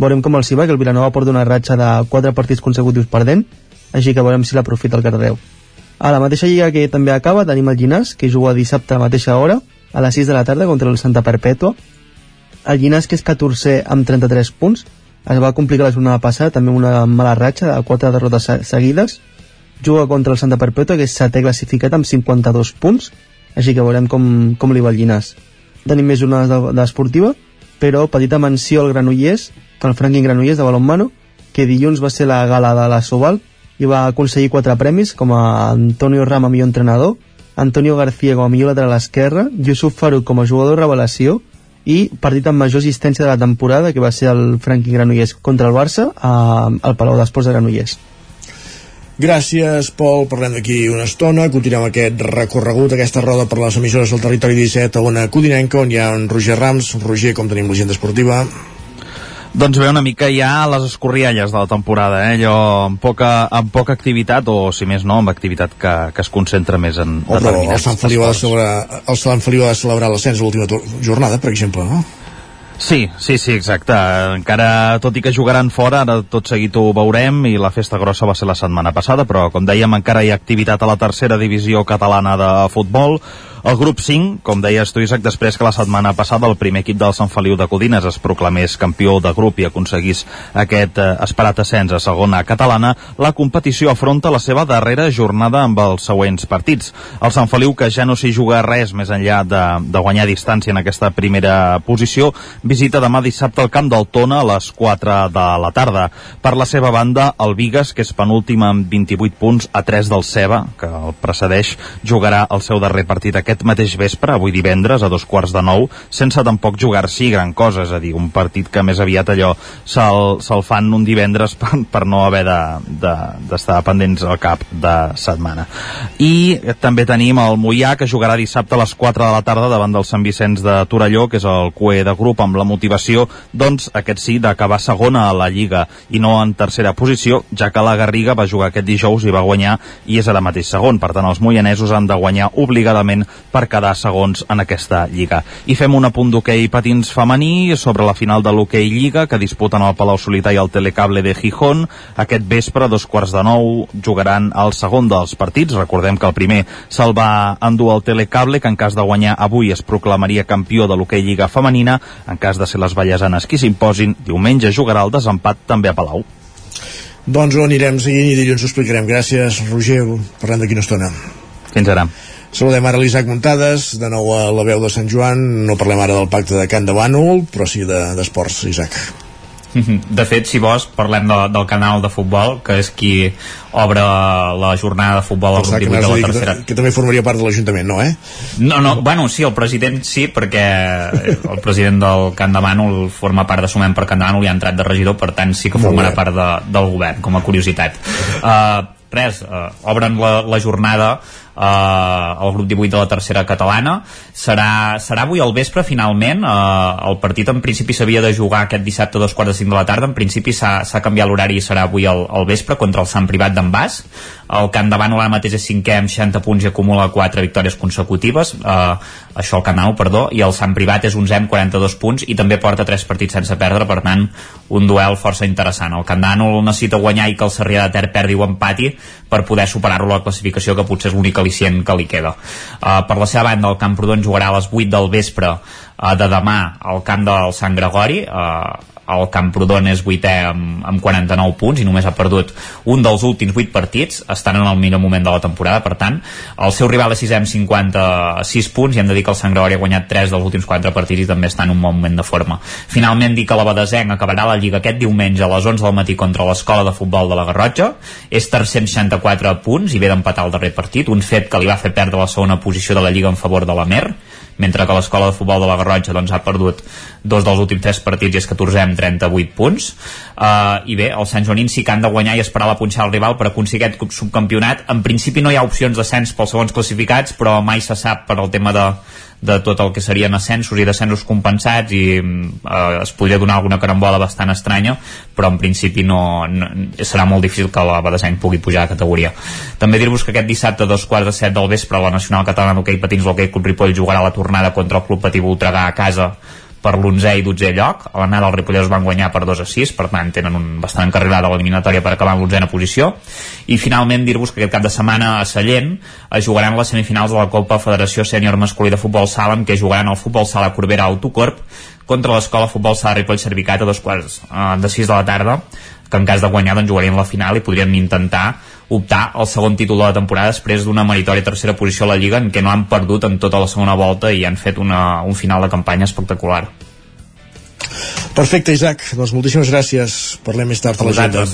veurem com els hi va, que el Vilanova porta una ratxa de 4 partits consecutius perdent, així que veurem si l'aprofita el Cardedeu. A la mateixa lliga que també acaba tenim el Llinàs, que juga dissabte a la mateixa hora, a les 6 de la tarda contra el Santa Perpètua. El Llinàs, que és 14 amb 33 punts, es va complicar la jornada passada, també una mala ratxa de 4 derrotes seguides, juga contra el Santa Perpètua, que és setè classificat amb 52 punts, així que veurem com, com li va el Llinàs. Tenim més jornades d'esportiva, però petita menció al Granollers, el Franklin Granollers de Balonmano, que dilluns va ser la gala de la Sobal i va aconseguir quatre premis com a Antonio Rama millor entrenador, Antonio García com a millor lateral esquerra, Yusuf Farouk com a jugador revelació i partit amb major assistència de la temporada que va ser el Franklin Granollers contra el Barça a, al Palau d'Esports de Granollers. Gràcies, Pol. Parlem d'aquí una estona. Continuem aquest recorregut, aquesta roda per les emissores del territori 17 a una Codinenca, on hi ha en Roger Rams. Roger, com tenim l'agenda esportiva? Doncs ve una mica ja les escorrialles de la temporada, eh? allò amb poca, amb poca activitat, o si més no, amb activitat que, que es concentra més en oh, determinats el Sant Feliu ha de celebrar, el Sant Feliu ha de celebrar l'ascens a l'última jornada, per exemple, no? Sí, sí, sí, exacte. Encara, tot i que jugaran fora, ara tot seguit ho veurem i la festa grossa va ser la setmana passada, però com dèiem encara hi ha activitat a la tercera divisió catalana de futbol, el grup 5, com deia Estuisac, després que la setmana passada el primer equip del Sant Feliu de Codines es proclamés campió de grup i aconseguís aquest eh, esperat ascens a segona catalana, la competició afronta la seva darrera jornada amb els següents partits. El Sant Feliu, que ja no s'hi juga res més enllà de, de guanyar distància en aquesta primera posició, visita demà dissabte el camp del Tona a les 4 de la tarda. Per la seva banda, el Vigues, que és penúltim amb 28 punts a 3 del Ceba, que el precedeix, jugarà el seu darrer partit aquest aquest mateix vespre, avui divendres, a dos quarts de nou, sense tampoc jugar-s'hi gran cosa, és a dir, un partit que més aviat allò se'l se, fan un divendres per, per no haver d'estar de, de, pendents al cap de setmana. I també tenim el Mollà, que jugarà dissabte a les 4 de la tarda davant del Sant Vicenç de Torelló, que és el cué de grup amb la motivació, doncs, aquest sí, d'acabar segona a la Lliga i no en tercera posició, ja que la Garriga va jugar aquest dijous i va guanyar i és ara mateix segon. Per tant, els moianesos han de guanyar obligadament per quedar segons en aquesta Lliga. I fem un apunt d'hoquei patins femení sobre la final de l'hoquei Lliga que disputen al Palau Solità i el Telecable de Gijón. Aquest vespre, a dos quarts de nou, jugaran el segon dels partits. Recordem que el primer se'l va endur el Telecable, que en cas de guanyar avui es proclamaria campió de l'hoquei Lliga femenina. En cas de ser les ballesanes qui s'imposin, diumenge jugarà el desempat també a Palau. Doncs ho anirem seguint i dilluns ho explicarem. Gràcies, Roger. Parlem d'aquí una estona. Fins ara. Saludem ara l'Isaac Muntades, de nou a la veu de Sant Joan. No parlem ara del pacte de Can de Bànol, però sí d'esports, de, Isaac. De fet, si vols, parlem de, del canal de futbol, que és qui obre la jornada de futbol al grup 18 de la tercera. Que, que també formaria part de l'Ajuntament, no, eh? No, no, bueno, sí, el president sí, perquè el president del Can de Bànol forma part de Sumem per Can de Bànol i ha entrat de regidor, per tant sí que formarà part de, del govern, com a curiositat. Uh, res, uh, obren la, la jornada eh, el grup 18 de la tercera catalana. Serà, serà avui al vespre finalment. Eh, el partit en principi s'havia de jugar aquest dissabte a dos quarts de cinc de la tarda. En principi s'ha canviat l'horari i serà avui al, al vespre contra el Sant Privat d'en Bas. El Camp de Bànol ara mateix és cinquè amb 60 punts i acumula 4 victòries consecutives. Eh, això el Camp perdó. I el Sant Privat és 11 amb 42 punts i també porta 3 partits sense perdre. Per tant un duel força interessant. El Bànol necessita guanyar i que el Sarrià de Ter perdi o empati per poder superar-lo la classificació que potser és l'únic al·licient que li queda. Uh, per la seva banda, el Camprodon jugarà a les 8 del vespre uh, de demà al camp del Sant Gregori. Uh, el Camprodon és vuitè amb, amb 49 punts i només ha perdut un dels últims 8 partits, estan en el millor moment de la temporada, per tant, el seu rival és 6è amb 56 punts i hem de dir que el Sant Gregori ha guanyat 3 dels últims 4 partits i també està en un bon moment de forma. Finalment dir que la Badesenc acabarà la Lliga aquest diumenge a les 11 del matí contra l'Escola de Futbol de la Garrotxa, és tercer 64 punts i ve d'empatar el darrer partit, un fet que li va fer perdre la segona posició de la Lliga en favor de la Mer, mentre que l'escola de futbol de la Garrotxa doncs, ha perdut dos dels últims tres partits i és 14 amb 38 punts. Uh, i bé, els Sant Joanins sí que han de guanyar i esperar la punxar al rival per aconseguir aquest subcampionat. En principi no hi ha opcions d'ascens pels segons classificats però mai se sap per al tema de, de tot el que serien ascensos i descensos compensats i eh, es podria donar alguna carambola bastant estranya però en principi no, no serà molt difícil que la Badesenc pugui pujar a categoria. També dir-vos que aquest dissabte a dos quarts de set del vespre la Nacional Catalana d'Hockey Patins l'Hockey Club Ripoll jugarà la tornada contra el Club Patí Voltregà a casa per l'11è i 12è lloc. A l'anada els Ripolleros van guanyar per 2 a 6, per tant tenen un bastant encarrilada l'eliminatòria per acabar en l'onzena posició. I finalment dir-vos que aquest cap de setmana a Sallent es jugaran les semifinals de la Copa Federació Sènior Masculí de Futbol Sala, en què jugaran el Futbol Sala Corbera Autocorp contra l'Escola Futbol Sala Ripoll Cervicat a dos quarts uh, de 6 de la tarda que en cas de guanyar doncs jugarien la final i podrien intentar optar al segon títol de la temporada després d'una meritòria tercera posició a la Lliga en què no han perdut en tota la segona volta i han fet una, un final de campanya espectacular. Perfecte, Isaac. Doncs moltíssimes gràcies. Parlem més tard a l'agenda.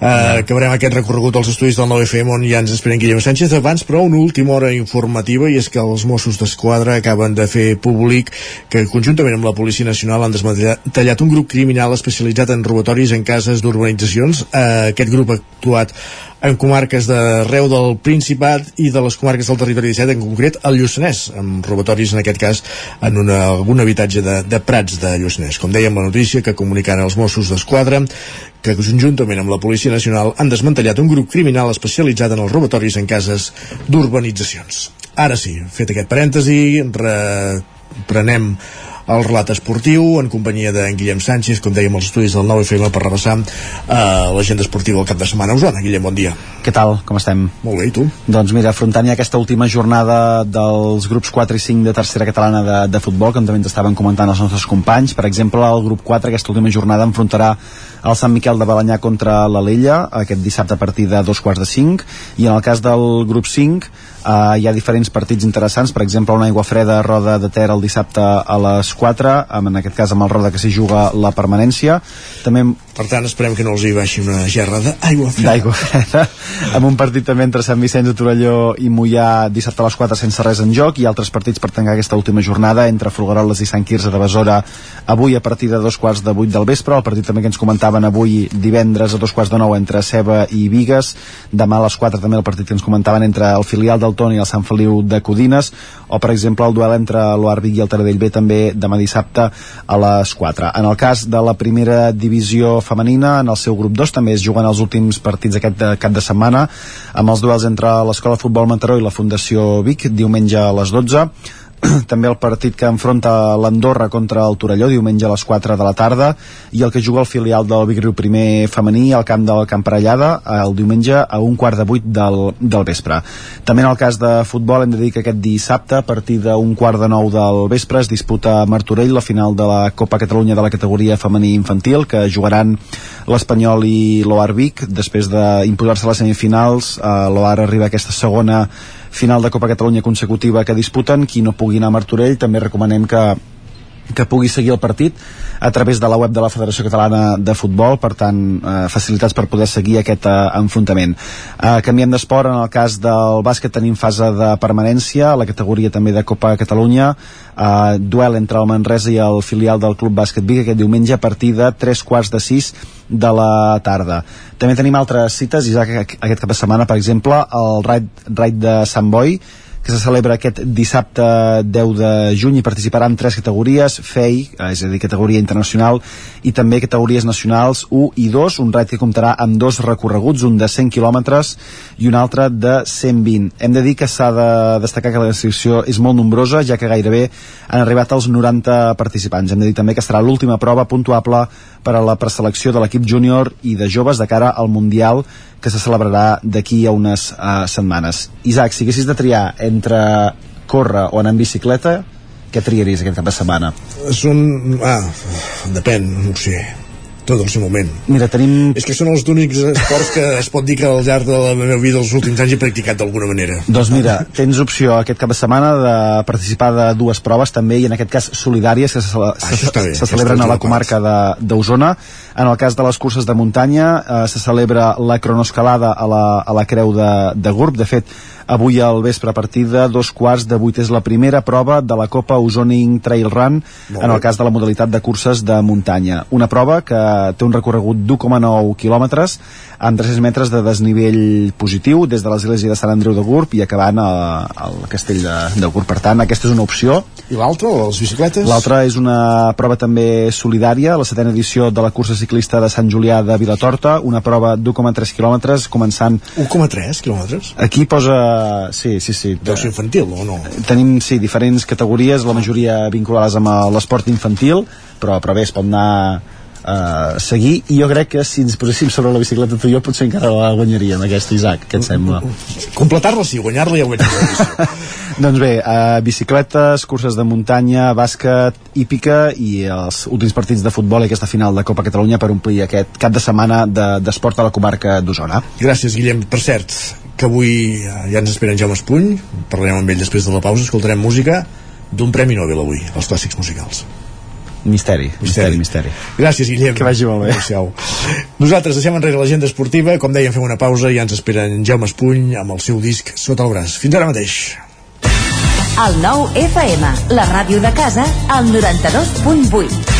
Uh, acabarem aquest recorregut als estudis del 9FM on ja ens esperen Guillem Sánchez abans però una última hora informativa i és que els Mossos d'Esquadra acaben de fer públic que conjuntament amb la Policia Nacional han desmantellat un grup criminal especialitzat en robatoris en cases d'urbanitzacions uh, aquest grup ha actuat en comarques d'arreu del Principat i de les comarques del territori 17, en concret el Lluçanès, amb robatoris en aquest cas en una, algun habitatge de, de Prats de Lluçanès. Com dèiem la notícia que comunicaren els Mossos d'Esquadra que conjuntament amb la Policia Nacional han desmantellat un grup criminal especialitzat en els robatoris en cases d'urbanitzacions. Ara sí, fet aquest parèntesi, reprenem el relat esportiu en companyia d'en Guillem Sánchez, com dèiem els estudis del 9FM per repassar eh, l'agenda esportiva del cap de setmana Osona. Guillem, bon dia. Què tal? Com estem? Molt bé, i tu? Doncs mira, afrontant ja aquesta última jornada dels grups 4 i 5 de tercera catalana de, de futbol, que també ens estaven comentant els nostres companys. Per exemple, el grup 4 aquesta última jornada enfrontarà el Sant Miquel de Balanyà contra l'Alella aquest dissabte a partir de dos quarts de cinc i en el cas del grup 5 Uh, hi ha diferents partits interessants, per exemple una aigua freda Roda de Ter el dissabte a les 4, en aquest cas amb el Roda que s'hi juga la permanència. També Per tant, esperem que no els hi baixi una gerra d'aigua freda. D'aigua freda. amb un partit també entre Sant Vicenç de Torelló i Mollà dissabte a les 4 sense res en joc i altres partits per tancar aquesta última jornada entre Folgueroles i Sant Quirze de Besora avui a partir de dos quarts de vuit del vespre. El partit també que ens comentaven avui divendres a dos quarts de nou entre Ceba i Vigues. Demà a les 4 també el partit que ens comentaven entre el filial del Toni i el Sant Feliu de Codines o per exemple el duel entre l'Oarvic i el Taradell B també demà dissabte a les 4. En el cas de la primera divisió femenina, en el seu grup 2 també es juguen els últims partits aquest de cap de setmana amb els duels entre l'Escola de Futbol Mataró i la Fundació Vic diumenge a les 12 també el partit que enfronta l'Andorra contra el Torelló diumenge a les 4 de la tarda i el que juga el filial del Vic Riu primer femení al camp del Camparellada el diumenge a un quart de vuit del, del vespre. També en el cas de futbol hem de dir que aquest dissabte a partir d'un quart de nou del vespre es disputa a Martorell la final de la Copa Catalunya de la categoria femení infantil que jugaran l'Espanyol i l'Oar Vic després d'imposar-se a les semifinals eh, l'Oar arriba a aquesta segona final de Copa Catalunya consecutiva que disputen. Qui no pugui anar a Martorell també recomanem que que pugui seguir el partit a través de la web de la Federació Catalana de Futbol, per tant, eh, facilitats per poder seguir aquest eh, enfrontament. Eh, canviem d'esport, en el cas del bàsquet tenim fase de permanència, a la categoria també de Copa Catalunya, eh, duel entre el Manresa i el filial del Club Bàsquet Vic aquest diumenge a partir de 3 quarts de 6 de la tarda. També tenim altres cites, Isaac, aquest cap de setmana, per exemple, el Raid, Raid de Sant Boi, que se celebra aquest dissabte 10 de juny i participarà en tres categories, FEI, eh, és a dir, categoria internacional, i també categories nacionals 1 i 2, un raid que comptarà amb dos recorreguts, un de 100 quilòmetres i un altre de 120. Hem de dir que s'ha de destacar que la inscripció és molt nombrosa, ja que gairebé han arribat als 90 participants. Hem de dir també que serà l'última prova puntuable per a la preselecció de l'equip júnior i de joves de cara al Mundial que se celebrarà d'aquí a unes uh, setmanes. Isaac, si haguessis de triar entre córrer o anar en bicicleta, què triaries aquest cap de setmana? És un... Ah, depèn, no sé tot el seu moment. Mira, tenim... És que són els únics esports que es pot dir que al llarg de la meva vida els últims anys he practicat d'alguna manera. Doncs mira, tens opció aquest cap de setmana de participar de dues proves també i en aquest cas solidàries que se, se, bé, se celebren a la comarca d'Osona. En el cas de les curses de muntanya eh, se celebra la cronoescalada a la, a la Creu de, de Gurb. De fet, avui al vespre a partir de dos quarts de vuit és la primera prova de la Copa Ozoning Trail Run en el cas de la modalitat de curses de muntanya una prova que té un recorregut d'1,9 quilòmetres amb 300 metres de desnivell positiu des de l'església de Sant Andreu de Gurb i acabant a, al castell de, de Gurb. Per tant, aquesta és una opció. I l'altra, les bicicletes? L'altra és una prova també solidària, la setena edició de la cursa ciclista de Sant Julià de Vilatorta, una prova d'1,3 quilòmetres, començant... 1,3 quilòmetres? Aquí posa... Sí, sí, sí. Deu ser infantil, o no? Tenim, sí, diferents categories, la majoria vinculades amb l'esport infantil, però, però bé, es pot anar uh, seguir i jo crec que si ens poséssim sobre la bicicleta tu i jo potser encara la guanyaríem aquesta Isaac, què et sembla? Completar-la sí, guanyar-la ja ho veig doncs bé, uh, bicicletes, curses de muntanya, bàsquet, hípica i els últims partits de futbol i aquesta final de Copa Catalunya per omplir aquest cap de setmana d'esport de, a la comarca d'Osona. Gràcies, Guillem. Per cert, que avui ja ens espera en Jaume Espuny, parlarem amb ell després de la pausa, escoltarem música d'un Premi Nobel avui, els clàssics musicals. Misteri, misteri, misteri. Gràcies, Guillem. Que vagi molt bé. Adéu-siau. Nosaltres deixem enrere l'agenda esportiva, com dèiem, fem una pausa i ja ens espera en Jaume Espuny amb el seu disc sota el braç. Fins ara mateix. El nou FM, la ràdio de casa, al 92.8.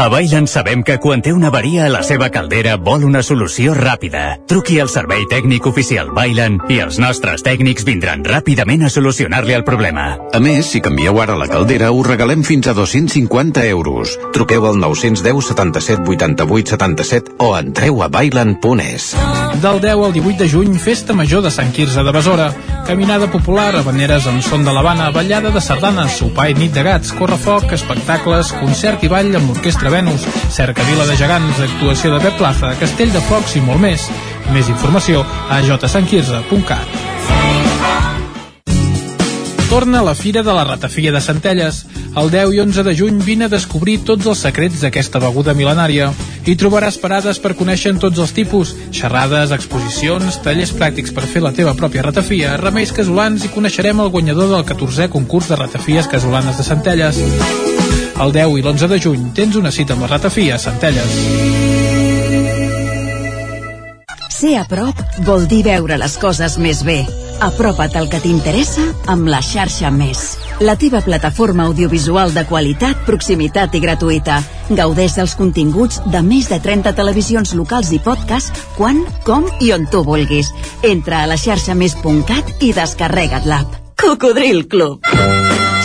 A Bailen sabem que quan té una avaria a la seva caldera vol una solució ràpida. Truqui al servei tècnic oficial Bailen i els nostres tècnics vindran ràpidament a solucionar-li el problema. A més, si canvieu ara la caldera, us regalem fins a 250 euros. Truqueu al 910 77 88 77 o entreu a bailen.es. Del 10 al 18 de juny, Festa Major de Sant Quirze de Besora. Caminada popular, habaneres amb son de l'Havana, ballada de sardanes, sopar i nit de gats, correfoc, espectacles, concert i ball amb l'Orquestra Venus, cercavila de gegants, actuació de Pep Plaza, Castell de Focs i molt més. Més informació a jsanquirze.cat. Torna la Fira de la Ratafia de Centelles. El 10 i 11 de juny vine a descobrir tots els secrets d'aquesta beguda mil·lenària. Hi trobaràs parades per conèixer tots els tipus, xerrades, exposicions, tallers pràctics per fer la teva pròpia ratafia, remeis casolans i coneixerem el guanyador del 14è concurs de ratafies casolanes de Centelles. El 10 i l'11 de juny tens una cita amb la ratafia a Centelles. Ser a prop vol dir veure les coses més bé. Apropa't al que t'interessa amb la xarxa Més. La teva plataforma audiovisual de qualitat, proximitat i gratuïta. Gaudeix dels continguts de més de 30 televisions locals i podcast quan, com i on tu vulguis. Entra a la xarxa més.cat i descarrega't l'app. Cocodril Club.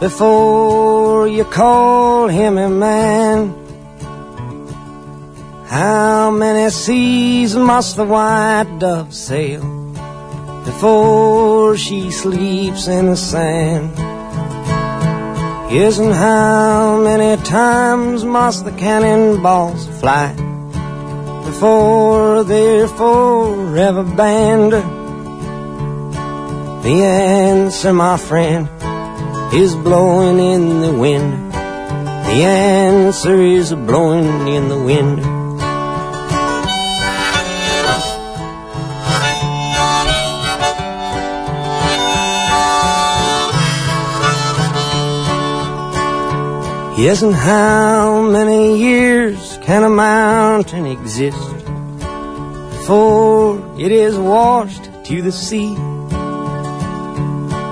before you call him a man? How many seas must the white dove sail before she sleeps in the sand? And how many times must the cannonballs fly before they're forever banned? The answer, my friend, is blowing in the wind. The answer is blowing in the wind. Yes, and how many years can a mountain exist before it is washed to the sea?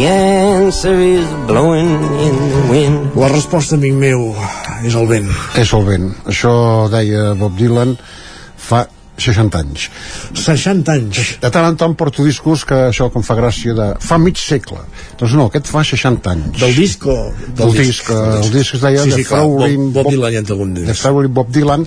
The answer is blowing in the wind. La resposta, amic meu, és el vent. És el vent. Això deia Bob Dylan fa 60 anys. 60 anys? De tant en tant porto discos que això que em fa gràcia de... Fa mig segle. Doncs no, aquest fa 60 anys. Del disco? Del, disc, disc, el disc es deia sí, The sí, clar, Flowering Bob, Bob Dylan ja The Bob Dylan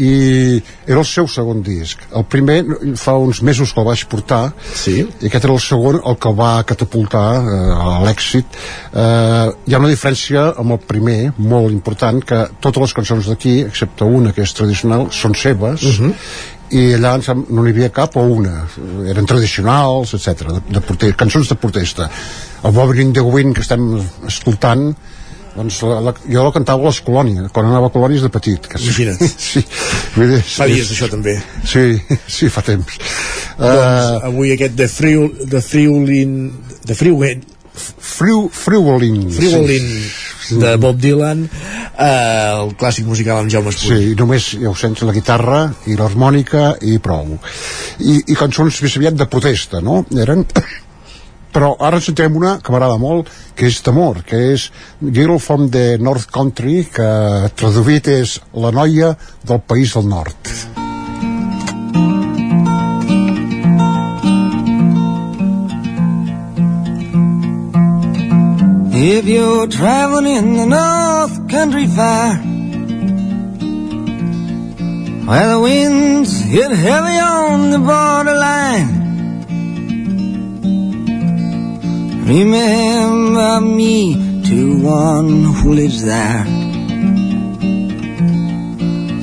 i era el seu segon disc el primer fa uns mesos que el vaig portar sí. i aquest era el segon el que el va catapultar eh, a l'èxit eh, hi ha una diferència amb el primer molt important que totes les cançons d'aquí excepte una que és tradicional són seves Mhm. uh -huh. i allà no n'hi havia cap o una eren tradicionals, etc de, de cançons de protesta el Bobbing in the Wind que estem escoltant doncs la, la, jo la cantava a les colònies quan anava a colònies de petit que, Imagina't. sí, vull dir, Fa dies d'això també. sí, sí, fa temps Doncs avui aquest de Friul, de Friulin, de Friulin, Friu, Friulin Friulin de Bob Dylan, eh, el clàssic musical amb Jaume Espull. Sí, només ja ho sents la guitarra i l'harmònica i prou. I, I cançons més aviat de protesta, no? Eren però ara en sentirem una que m'agrada molt que és d'amor, que és Girl from the North Country que traduït és la noia del país del nord. If you're traveling in the North Country Fair, where the winds hit heavy on the borderline, remember me to one who lives there.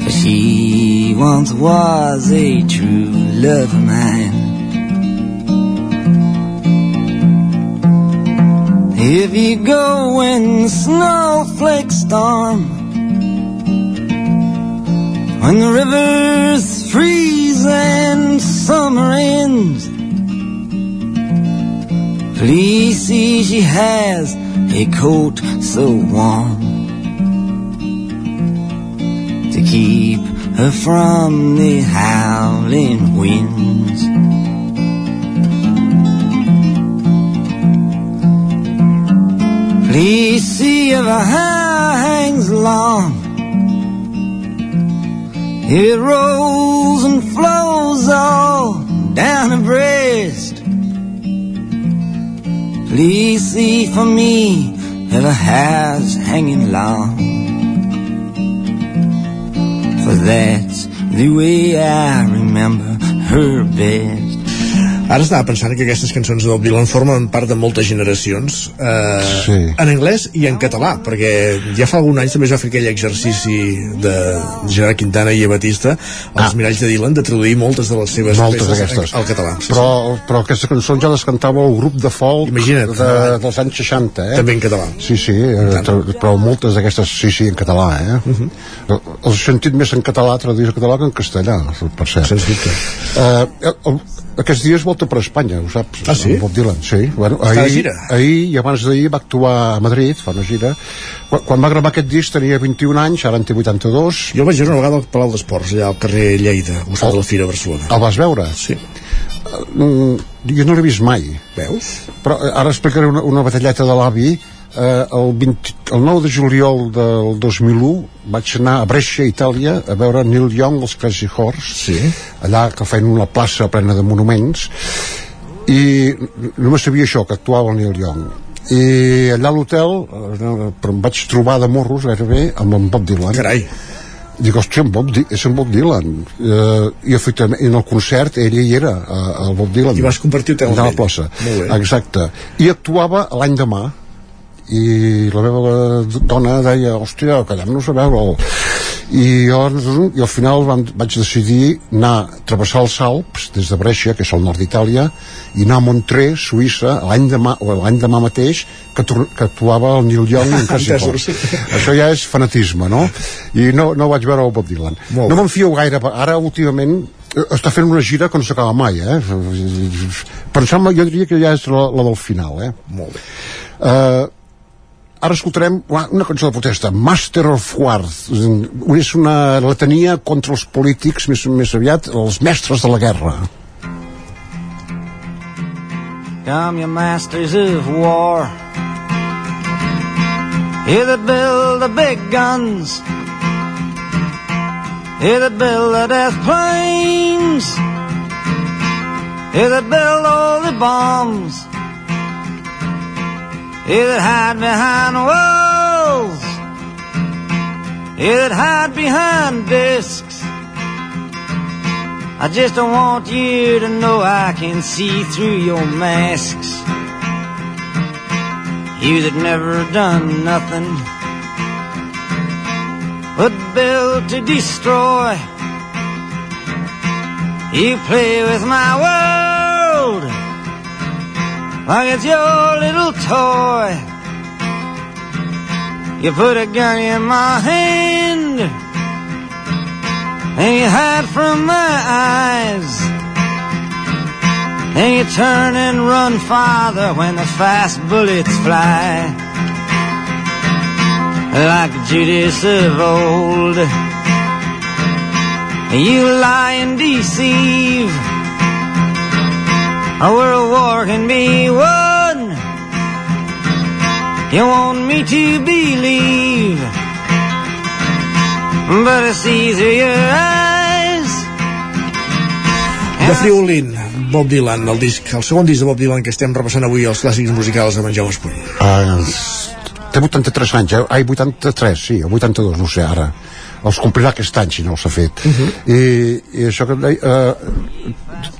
For she once was a true love of mine. If you go when snowflake storm, when the rivers freeze and summer ends, please see she has a coat so warm to keep her from the howling winds. Please see if her hair hangs long. It rolls and flows all down her breast. Please see for me if her hair's hanging long. For that's the way I remember her best. Ara estava pensant que aquestes cançons de Bob Dylan formen part de moltes generacions eh, Sí. en anglès i en català perquè ja fa algun any també es va fer aquell exercici de Gerard Quintana i Batista als ah. miralls de Dylan de traduir moltes de les seves moltes peces d'aquestes al català sí, però, però aquestes cançons ja les cantava el grup de folk Imagina't, de, dels anys 60 eh? També en català. sí, sí, eh, però moltes d'aquestes sí, sí, en català eh? Uh Mhm. -huh. els he sentit més en català traduir en català que en castellà per cert Sens dubte. eh, el, aquests dies volta per Espanya, ho saps? Ah, sí? Bob Dylan, sí. Bueno, ahir, gira. ahir i abans d'ahir va actuar a Madrid, fa una gira. Quan, quan va gravar aquest disc tenia 21 anys, ara en té 82. jo el vaig veure una vegada al Palau d'Esports allà al carrer Lleida, al costat de la Fira Barcelona El vas veure? sí. Mm, jo no l'he vist mai. Veus? Però eh, ara explicaré una, una batalleta de l'avi. Eh, el, 20, el 9 de juliol del 2001 vaig anar a Brescia, Itàlia, a veure Neil Young, els Crazy Horse, sí. allà que feien una plaça plena de monuments, i només sabia això, que actuava el Neil Young. I allà a l'hotel eh, però em vaig trobar de morros gairebé amb en Bob Dylan. Carai. Dic, hòstia, en Bob és en Bob Dylan. Eh, I efectivament, en el concert ell hi era, eh, el Bob Dylan. I vas compartir hotel amb a la ell. plaça. Exacte. I actuava l'any demà i la meva dona deia hòstia, quedem-nos a veure'l i jo, i al final vam, vaig decidir anar a travessar els Alps des de Brescia, que és al nord d'Itàlia i anar a Montreux, Suïssa l'any demà, o l'any demà mateix que, que actuava el Neil Young en. Horse això ja és fanatisme, no? i no, no vaig veure el Bob Dylan Molt no me'n fio gaire, ara últimament eh, està fent una gira que no s'acaba mai eh? sembla, jo diria que ja és la, la del final eh? molt bé uh, ara escoltarem una cançó de protesta Master of Worth és una letania contra els polítics més, més aviat els mestres de la guerra Come, you masters of war. You that build the big guns. You that build the death planes. You that build all the bombs. That hide behind walls. That hide behind discs. I just don't want you to know I can see through your masks. You that never done nothing but build to destroy. You play with my world like it's your little toy. You put a gun in my hand and you hide from my eyes. And you turn and run farther when the fast bullets fly. Like Judas of old. You lie and deceive. A world war can be won You want me to believe, but I see through your eyes. The Friolin, Bob Dylan, el disc, el segon disc de Bob Dylan que estem repassant avui als clàssics musicals de Menjau Espuny. Uh, té 83 anys, eh? Ai, 83, sí, o 82, no sé, ara. Els complirà aquest any, si no s'ha fet. Uh -huh. I, I això que deia... Uh,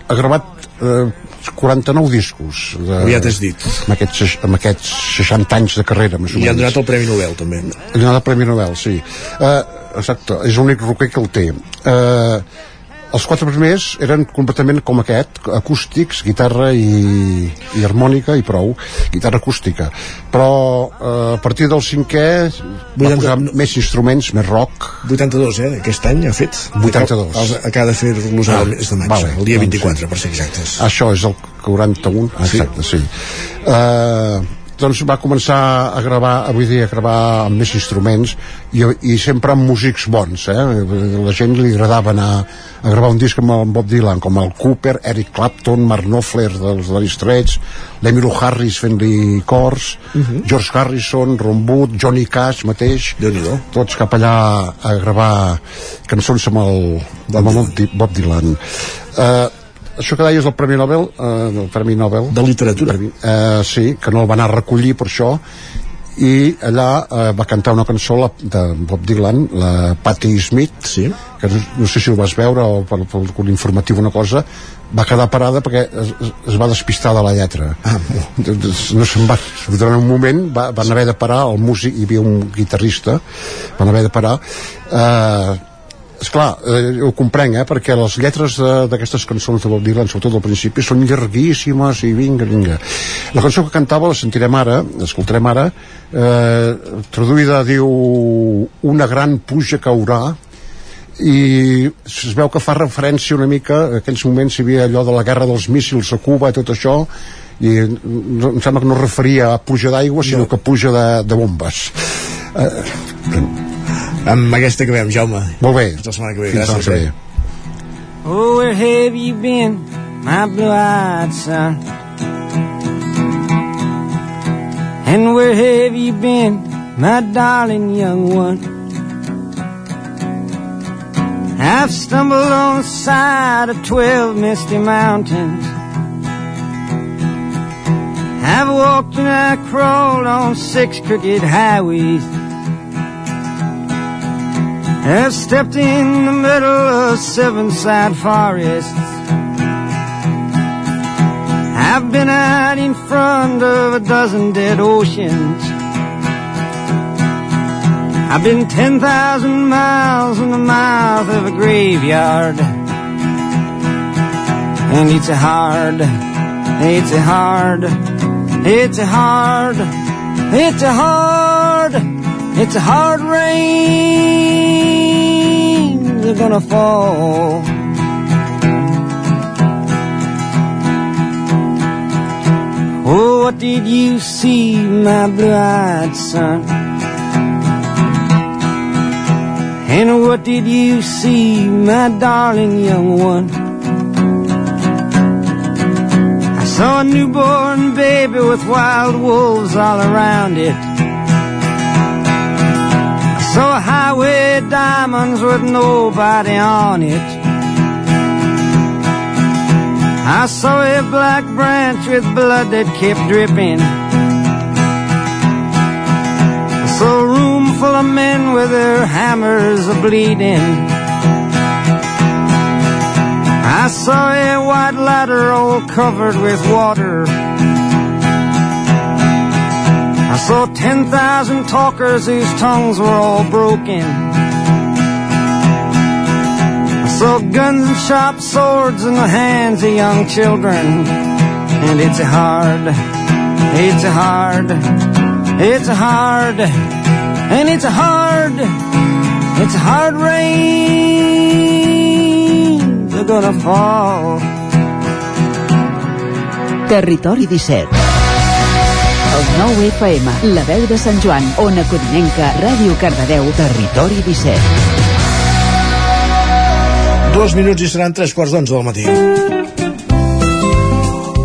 ha gravat uh, 49 discos. De, Aviat has dit. Amb aquests, amb aquests 60 anys de carrera, I han donat el Premi Nobel, també. Li ha donat el Premi Nobel, sí. Uh, exacte, és l'únic roquer que el té. Uh, els quatre primers eren completament com aquest, acústics, guitarra i, i harmònica i prou, guitarra acústica. Però eh, a partir del cinquè va posar més instruments, més rock. 82, eh? Aquest any ha fet. 82. Els, acaba de fer-los Ah, el mes de maig, vale, el dia doncs 24, sí. per ser exactes. Això és el 41, ah, exacte, sí. Uh, doncs va començar a gravar, avui dia a gravar amb més instruments i, i sempre amb músics bons, eh? La gent li agradava anar a gravar un disc amb el Bob Dylan, com el Cooper, Eric Clapton, Mark Knopfler dels Dire Straits, l'Emilio Harris fent-li cors, George Harrison, Ron Wood, Johnny Cash mateix, tots cap allà a gravar cançons amb el, amb el Bob Dy- Bob Dylan. Uh, això que deies del Premi Nobel eh, del Premi Nobel. De literatura. Premi, eh, sí, que no el van anar a recollir per això. I allà eh, va cantar una cançó la, de Bob Dylan la Patti Smith sí. que no, no sé si ho vas veure o per, per algun informatiu una cosa. Va quedar parada perquè es, es- va despistar de la lletra. Ah, no se'n va durant un moment va, van haver de parar el músic, hi havia un guitarrista van haver de parar eh, esclar, eh, ho comprenc, eh, perquè les lletres d'aquestes cançons de Bob Dylan, sobretot al principi, són llarguíssimes i vinga, vinga. La cançó que cantava la sentirem ara, l'escoltarem ara, eh, traduïda diu Una gran pluja caurà, i es veu que fa referència una mica a aquells moments hi havia allò de la guerra dels míssils a Cuba i tot això i no, em sembla que no referia a pluja d'aigua sinó No. que pluja de, de bombes eh, Amb aquesta que veiem, Jaume. molt bé Fins la setmana que ve. Fins la Gràcies, setmana que eh? ve. Oh, where have you been, my blue-eyed son? And where have you been, my darling young one? I've stumbled on the side of twelve misty mountains. I've walked and I crawled on six crooked highways. I've stepped in the middle of seven sad forests. I've been out in front of a dozen dead oceans. I've been 10,000 miles in the mouth of a graveyard. And it's a hard, it's a hard, it's a hard, it's a hard, it's a hard rain. They're gonna fall. Oh, what did you see, my blue-eyed son? And what did you see, my darling young one? I saw a newborn baby with wild wolves all around it. Highway diamonds with nobody on it. I saw a black branch with blood that kept dripping. I saw a room full of men with their hammers a bleeding. I saw a white ladder all covered with water. I saw 10,000 talkers whose tongues were all broken. I saw guns and sharp swords in the hands of young children. And it's a hard, it's a hard, it's a hard, and it's a hard, it's hard rain. They're gonna fall. Territori 17 El 9 FM, la veu de Sant Joan, Ona Codinenca, Ràdio Cardedeu, Territori 17 Dos minuts i seran tres quarts d'onze del matí.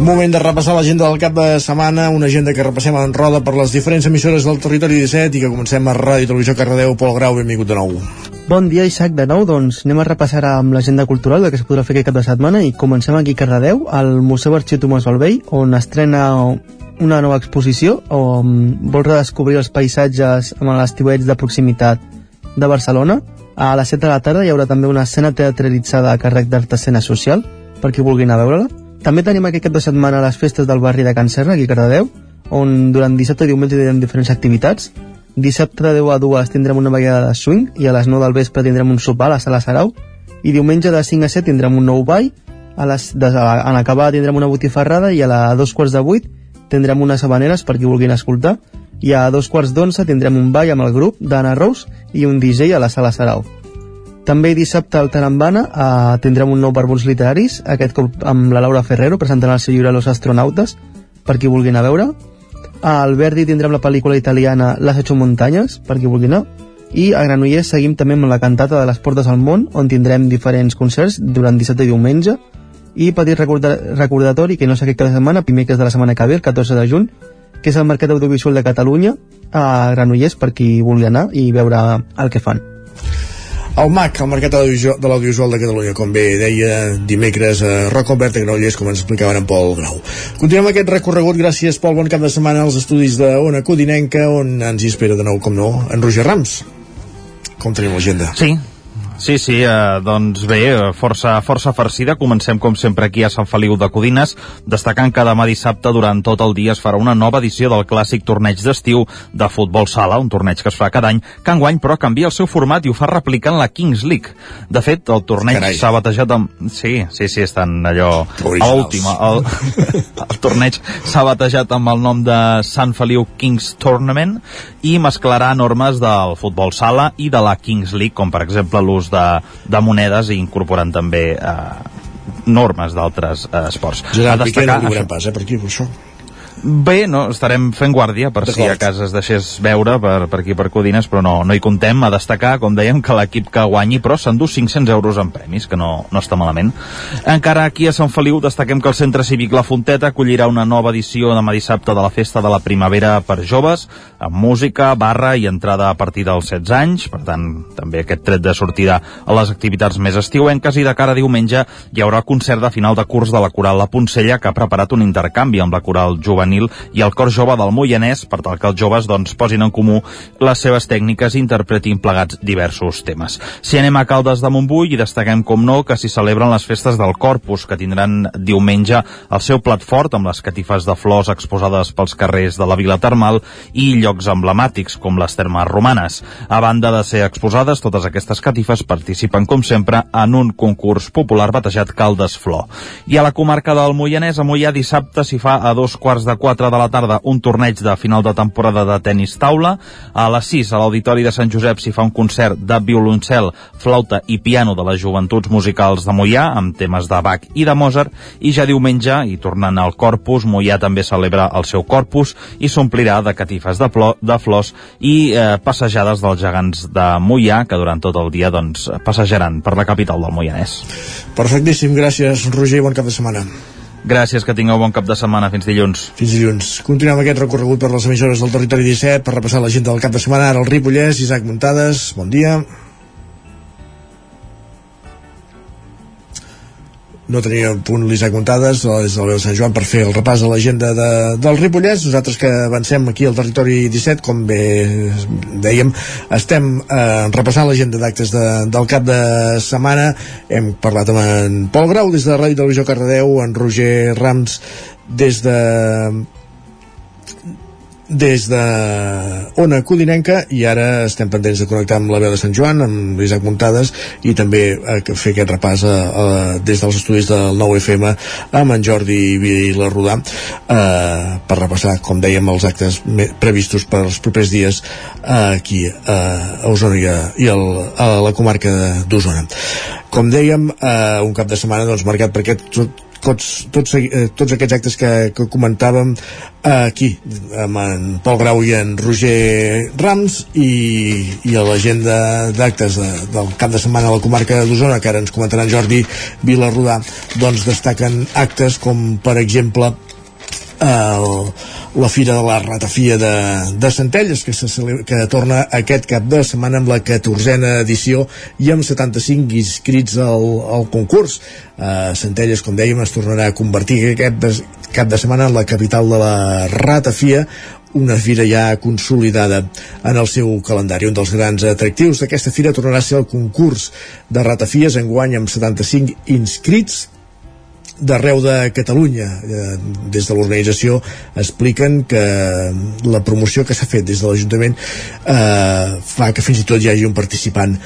Moment de repassar l'agenda del cap de setmana, una agenda que repassem en roda per les diferents emissores del territori 17 i que comencem a Ràdio Televisió Cardedeu. Pol Grau, benvingut de nou. Bon dia, Isaac, de nou, doncs anem a repassar amb l'agenda cultural que es podrà fer aquest cap de setmana i comencem aquí a Cardedeu, al Museu Arxiu Tomàs Balvell, on estrena una nova exposició on vol redescobrir els paisatges amb l'estiuets de proximitat de Barcelona. A les 7 de la tarda hi haurà també una escena teatralitzada a càrrec d'Art Escena Social, per qui vulgui anar a veure-la. També tenim aquest cap de setmana les festes del barri de Can Serra, aquí a Cardedeu, on durant dissabte i diumenge tindrem diferents activitats. Dissabte de 10 a 2 tindrem una ballada de swing i a les 9 del vespre tindrem un sopar a la sala Sarau i diumenge de 5 a 7 tindrem un nou ball a les, de, en acabar tindrem una botifarrada i a la dos quarts de 8 tindrem unes habaneres per qui vulguin escoltar i a dos quarts d'onze tindrem un ball amb el grup d'Anna Rose i un DJ a la sala Sarau. També dissabte al Tarambana eh, tindrem un nou barbons literaris, aquest cop amb la Laura Ferrero presentant el seu llibre Los astronautes, per qui vulgui anar a veure. Al Verdi tindrem la pel·lícula italiana Las ocho montañas, per qui vulgui anar. I a Granollers seguim també amb la cantata de les Portes al Món, on tindrem diferents concerts durant dissabte i diumenge. I petit recorda recordatori, que no sé què cada setmana, primer que és de la setmana que ve, el 14 de juny, que és el Mercat Audiovisual de Catalunya, a Granollers, per qui vulgui anar i veure el que fan. El MAC, el Mercat de l'Audiovisual de Catalunya, com bé deia dimecres a Roc Albert de Granollers, com ens explicava en Pol Grau. Continuem aquest recorregut, gràcies Pol, bon cap de setmana als estudis de Ona Codinenca, on ens hi espera de nou, com no, en Roger Rams. Com tenim l'agenda? Sí, Sí, sí, eh, doncs bé, força, força farcida. Comencem, com sempre, aquí a Sant Feliu de Codines, destacant que demà dissabte, durant tot el dia, es farà una nova edició del clàssic torneig d'estiu de futbol sala, un torneig que es fa cada any, que enguany, però, canvia el seu format i ho fa replicant la Kings League. De fet, el torneig s'ha batejat amb... Sí, sí, sí, estan allò... A última. El, el torneig s'ha batejat amb el nom de Sant Feliu Kings Tournament i mesclarà normes del futbol sala i de la Kings League, com per exemple l'ús de, de monedes i incorporant també eh, normes d'altres eh, esports. Gerard Piqué no ho pas, eh, per aquí, per això. Bé, no, estarem fent guàrdia per si a casa es deixés veure per, per aquí per Codines, però no, no hi contem. A destacar, com dèiem, que l'equip que guanyi, però s'endú 500 euros en premis, que no, no està malament. Encara aquí a Sant Feliu destaquem que el Centre Cívic La Fonteta acollirà una nova edició demà dissabte de la Festa de la Primavera per joves, amb música, barra i entrada a partir dels 16 anys, per tant, també aquest tret de sortida a les activitats més estiuenques, i de cara a diumenge hi haurà concert de final de curs de la Coral La Poncella, que ha preparat un intercanvi amb la Coral Juvenil juvenil i el cor jove del Moianès per tal que els joves doncs, posin en comú les seves tècniques i interpretin plegats diversos temes. Si anem a Caldes de Montbui i destaquem com no que s'hi celebren les festes del Corpus que tindran diumenge el seu plat fort amb les catifes de flors exposades pels carrers de la Vila Termal i llocs emblemàtics com les termes romanes. A banda de ser exposades, totes aquestes catifes participen com sempre en un concurs popular batejat Caldes Flor. I a la comarca del Moianès, a Moià dissabte s'hi fa a dos quarts de 4 de la tarda un torneig de final de temporada de tennis taula. A les 6 a l'Auditori de Sant Josep s'hi fa un concert de violoncel, flauta i piano de les joventuts musicals de Mollà amb temes de Bach i de Mozart i ja diumenge, i tornant al Corpus, Mollà també celebra el seu Corpus i s'omplirà de catifes de, plor, de flors i eh, passejades dels gegants de Mollà que durant tot el dia doncs, passejaran per la capital del Moianès. Perfectíssim, gràcies Roger, bon cap de setmana. Gràcies, que tingueu bon cap de setmana. Fins dilluns. Fins dilluns. Continuem aquest recorregut per les emissores del Territori 17 per repassar la gent del cap de setmana. Ara el Ripollès, Isaac Muntades, bon dia. No tenia punt l'Isaac Montades des del Sant Joan per fer el repàs de l'agenda de, del Ripollès. Nosaltres que avancem aquí al territori 17 com bé dèiem estem eh, repassant l'agenda d'actes de, del cap de setmana. Hem parlat amb en Pol Grau des de Ràdio Televisió Cardedeu en Roger Rams des de des de Ona Codinenca i ara estem pendents de connectar amb la veu de Sant Joan, amb l'Isaac Muntades i també a eh, fer aquest repàs a, a, des dels estudis del nou FM amb en Jordi Vilarrodà eh, per repassar, com dèiem, els actes previstos per als propers dies eh, aquí a Osona i, a, i a la comarca d'Osona. Com dèiem, eh, un cap de setmana doncs, marcat per aquest tots, tots, eh, tots aquests actes que, que comentàvem eh, aquí, amb en Pol Grau i en Roger Rams i, i a l'agenda d'actes de, del cap de setmana a la comarca d'Osona, que ara ens comentaran Jordi Vilarrodà, doncs destaquen actes com, per exemple, el, la Fira de la Ratafia de, de Centelles que, se celebra, que torna aquest cap de setmana amb la 14a edició i amb 75 inscrits al, al concurs uh, Centelles, com dèiem, es tornarà a convertir aquest de, cap de setmana en la capital de la Ratafia una fira ja consolidada en el seu calendari. Un dels grans atractius d'aquesta fira tornarà a ser el concurs de ratafies enguany amb 75 inscrits d'arreu de Catalunya. Eh, des de l'organització expliquen que la promoció que s'ha fet des de l'Ajuntament eh, fa que fins i tot hi hagi un participant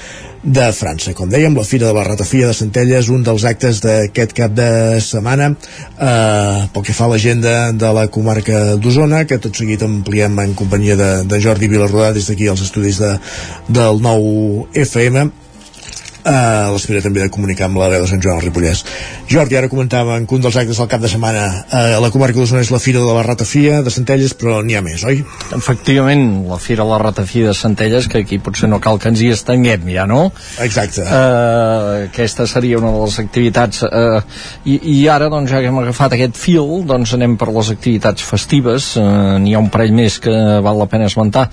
de França. Com dèiem, la Fira de la Ratafia de Centelles, un dels actes d'aquest cap de setmana, eh, pel que fa a l'agenda de la comarca d'Osona, que tot seguit ampliem en companyia de, de Jordi Vilarrodà des d'aquí als estudis de, del nou FM a l'espera també de comunicar amb la veu de Sant Joan al Ripollès. Jordi, ara comentàvem que un dels actes del cap de setmana a la comarca d'Osona és la Fira de la Ratafia de Centelles, però n'hi ha més, oi? Efectivament, la Fira de la Ratafia de Centelles, que aquí potser no cal que ens hi estenguem ja, no? Exacte. Uh, aquesta seria una de les activitats uh, i, i ara, doncs, ja que hem agafat aquest fil, doncs anem per les activitats festives, uh, n'hi ha un parell més que val la pena esmentar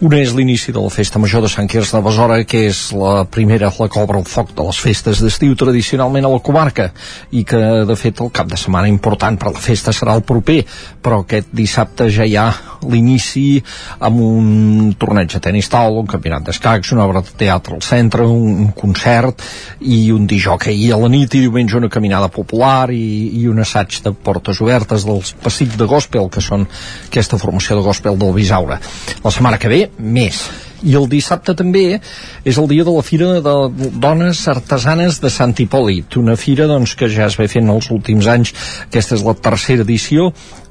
una és l'inici de la Festa Major de Sant Quirze de Besora, que és la primera, la cobra el foc de les festes d'estiu tradicionalment a la comarca, i que, de fet, el cap de setmana important per la festa serà el proper, però aquest dissabte ja hi ha l'inici amb un torneig de tenis taula, un campionat d'escacs, una obra de teatre al centre, un, un concert i un dijòquei i a la nit i diumenge una caminada popular i, i un assaig de portes obertes dels Passic de Gospel, que són aquesta formació de Gospel del Bisaure. La setmana que ve més. I el dissabte també és el dia de la Fira de Dones Artesanes de Sant Hipòlit, una fira doncs, que ja es ve fent els últims anys, aquesta és la tercera edició,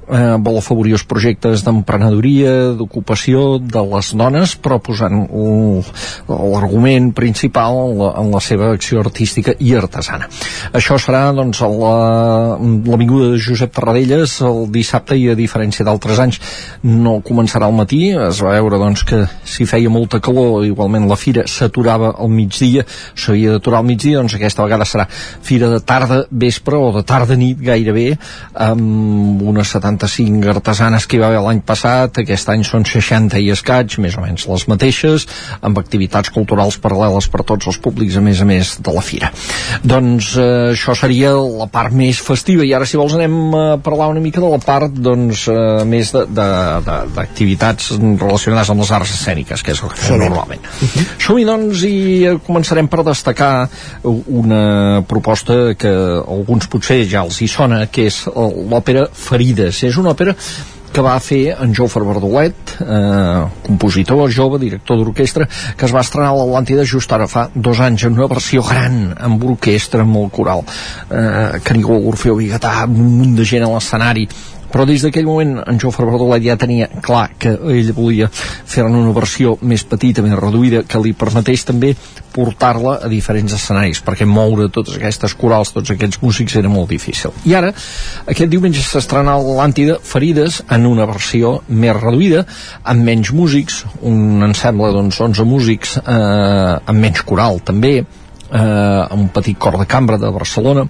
eh, vol afavorir els projectes d'emprenedoria, d'ocupació de les dones, però posant l'argument principal en la, en la seva acció artística i artesana. Això serà doncs, l'avinguda la, de Josep Tarradellas el dissabte i a diferència d'altres anys no començarà al matí, es va veure doncs, que si feia molta calor igualment la fira s'aturava al migdia, s'havia d'aturar al migdia, doncs aquesta vegada serà fira de tarda, vespre o de tarda nit gairebé, amb unes 75 artesanes que hi va haver l'any passat, aquest any són 60 i escaig, més o menys les mateixes, amb activitats culturals paral·leles per tots els públics, a més a més de la fira. Doncs eh, això seria la part més festiva, i ara si vols anem a parlar una mica de la part doncs, eh, més d'activitats relacionades amb les arts escèniques, que és el que fem normalment. Uh -huh. Som-hi doncs i eh, començarem per destacar una proposta que alguns potser ja els hi sona, que és l'òpera Ferides. És una òpera que va fer en Jofre Verdolet, eh, compositor jove, director d'orquestra, que es va estrenar a l'Atlàntida just ara fa dos anys en una versió gran, amb orquestra, molt coral. Eh, Canigó, Orfeo Bigatà, un munt de gent a l'escenari, però des d'aquell moment en Jofre Verdolet ja tenia clar que ell volia fer una versió més petita, més reduïda, que li permetés també portar-la a diferents escenaris, perquè moure totes aquestes corals, tots aquests músics era molt difícil. I ara, aquest diumenge s'estrena l'Àntida Ferides en una versió més reduïda, amb menys músics, un ensemble doncs 11 músics, eh, amb menys coral també, eh, amb un petit cor de cambra de Barcelona,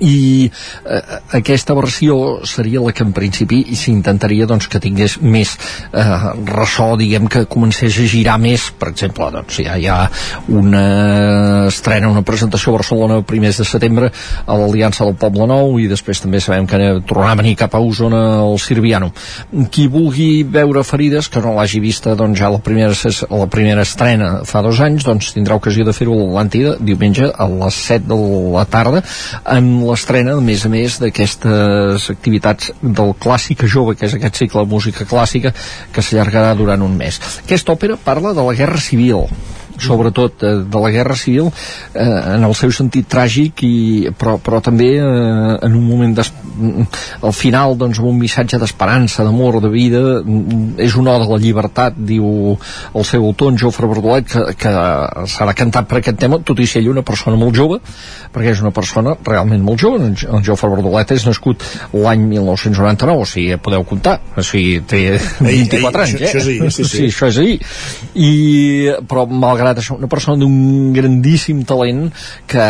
i eh, aquesta versió seria la que en principi s'intentaria doncs, que tingués més eh, ressò, diguem que comencés a girar més, per exemple doncs, ja hi ha una estrena una presentació a Barcelona el primers de setembre a l'Aliança del Poble Nou i després també sabem que tornarà a venir cap a Osona el Sirviano. Qui vulgui veure ferides que no l'hagi vista doncs ja la primera, la primera estrena fa dos anys doncs tindrà ocasió de fer-ho a l'Atlàntida diumenge a les 7 de la tarda en l'estrena, a més a més, d'aquestes activitats del Clàssica Jove, que és aquest cicle de música clàssica, que s'allargarà durant un mes. Aquesta òpera parla de la Guerra Civil, sobretot eh, de la Guerra Civil, eh, en el seu sentit tràgic, i, però, però també eh, en un moment al final doncs, amb un missatge d'esperança, d'amor, de vida, és un o de la llibertat, diu el seu autor, en Jofre Verdolet, que, que serà cantat per aquest tema, tot i ser ell una persona molt jove, perquè és una persona realment molt jove. En, en Jofre Verdolet és nascut l'any 1999, o sigui, podeu comptar, o sigui, té 24 anys, eh? Això, això és ahir, sí, sí. sí, això és ahir. I, però, malgrat això, una persona d'un grandíssim talent que,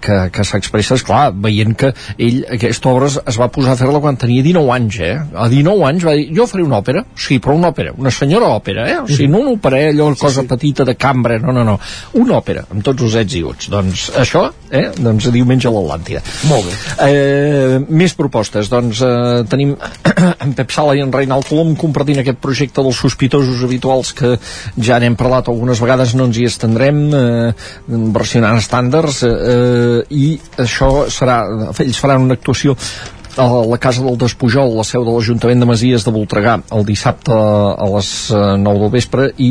que, que s'expressa, esclar, veient que ell aquesta obra es va posar a fer-la quan tenia 19 anys, eh? A 19 anys va dir, jo faré una òpera, sí, però una òpera, una senyora òpera, eh? O sigui, no una òpera, allò, cosa sí, sí. petita de cambra, no, no, no, una òpera, amb tots els ets i uts. Doncs això, eh? Doncs diumenge a l'Atlàntida. Molt bé. Eh, més propostes, doncs eh, tenim en Pep Sala i en Reinald Colom compartint aquest projecte dels sospitosos habituals que ja n'hem parlat algunes vegades, no ens hi estendrem, eh, versionant estàndards, eh, i això serà, ells faran una actuació a la Casa del Despujol, la seu de l'Ajuntament de Masies de Voltregà, el dissabte a les 9 eh, del vespre i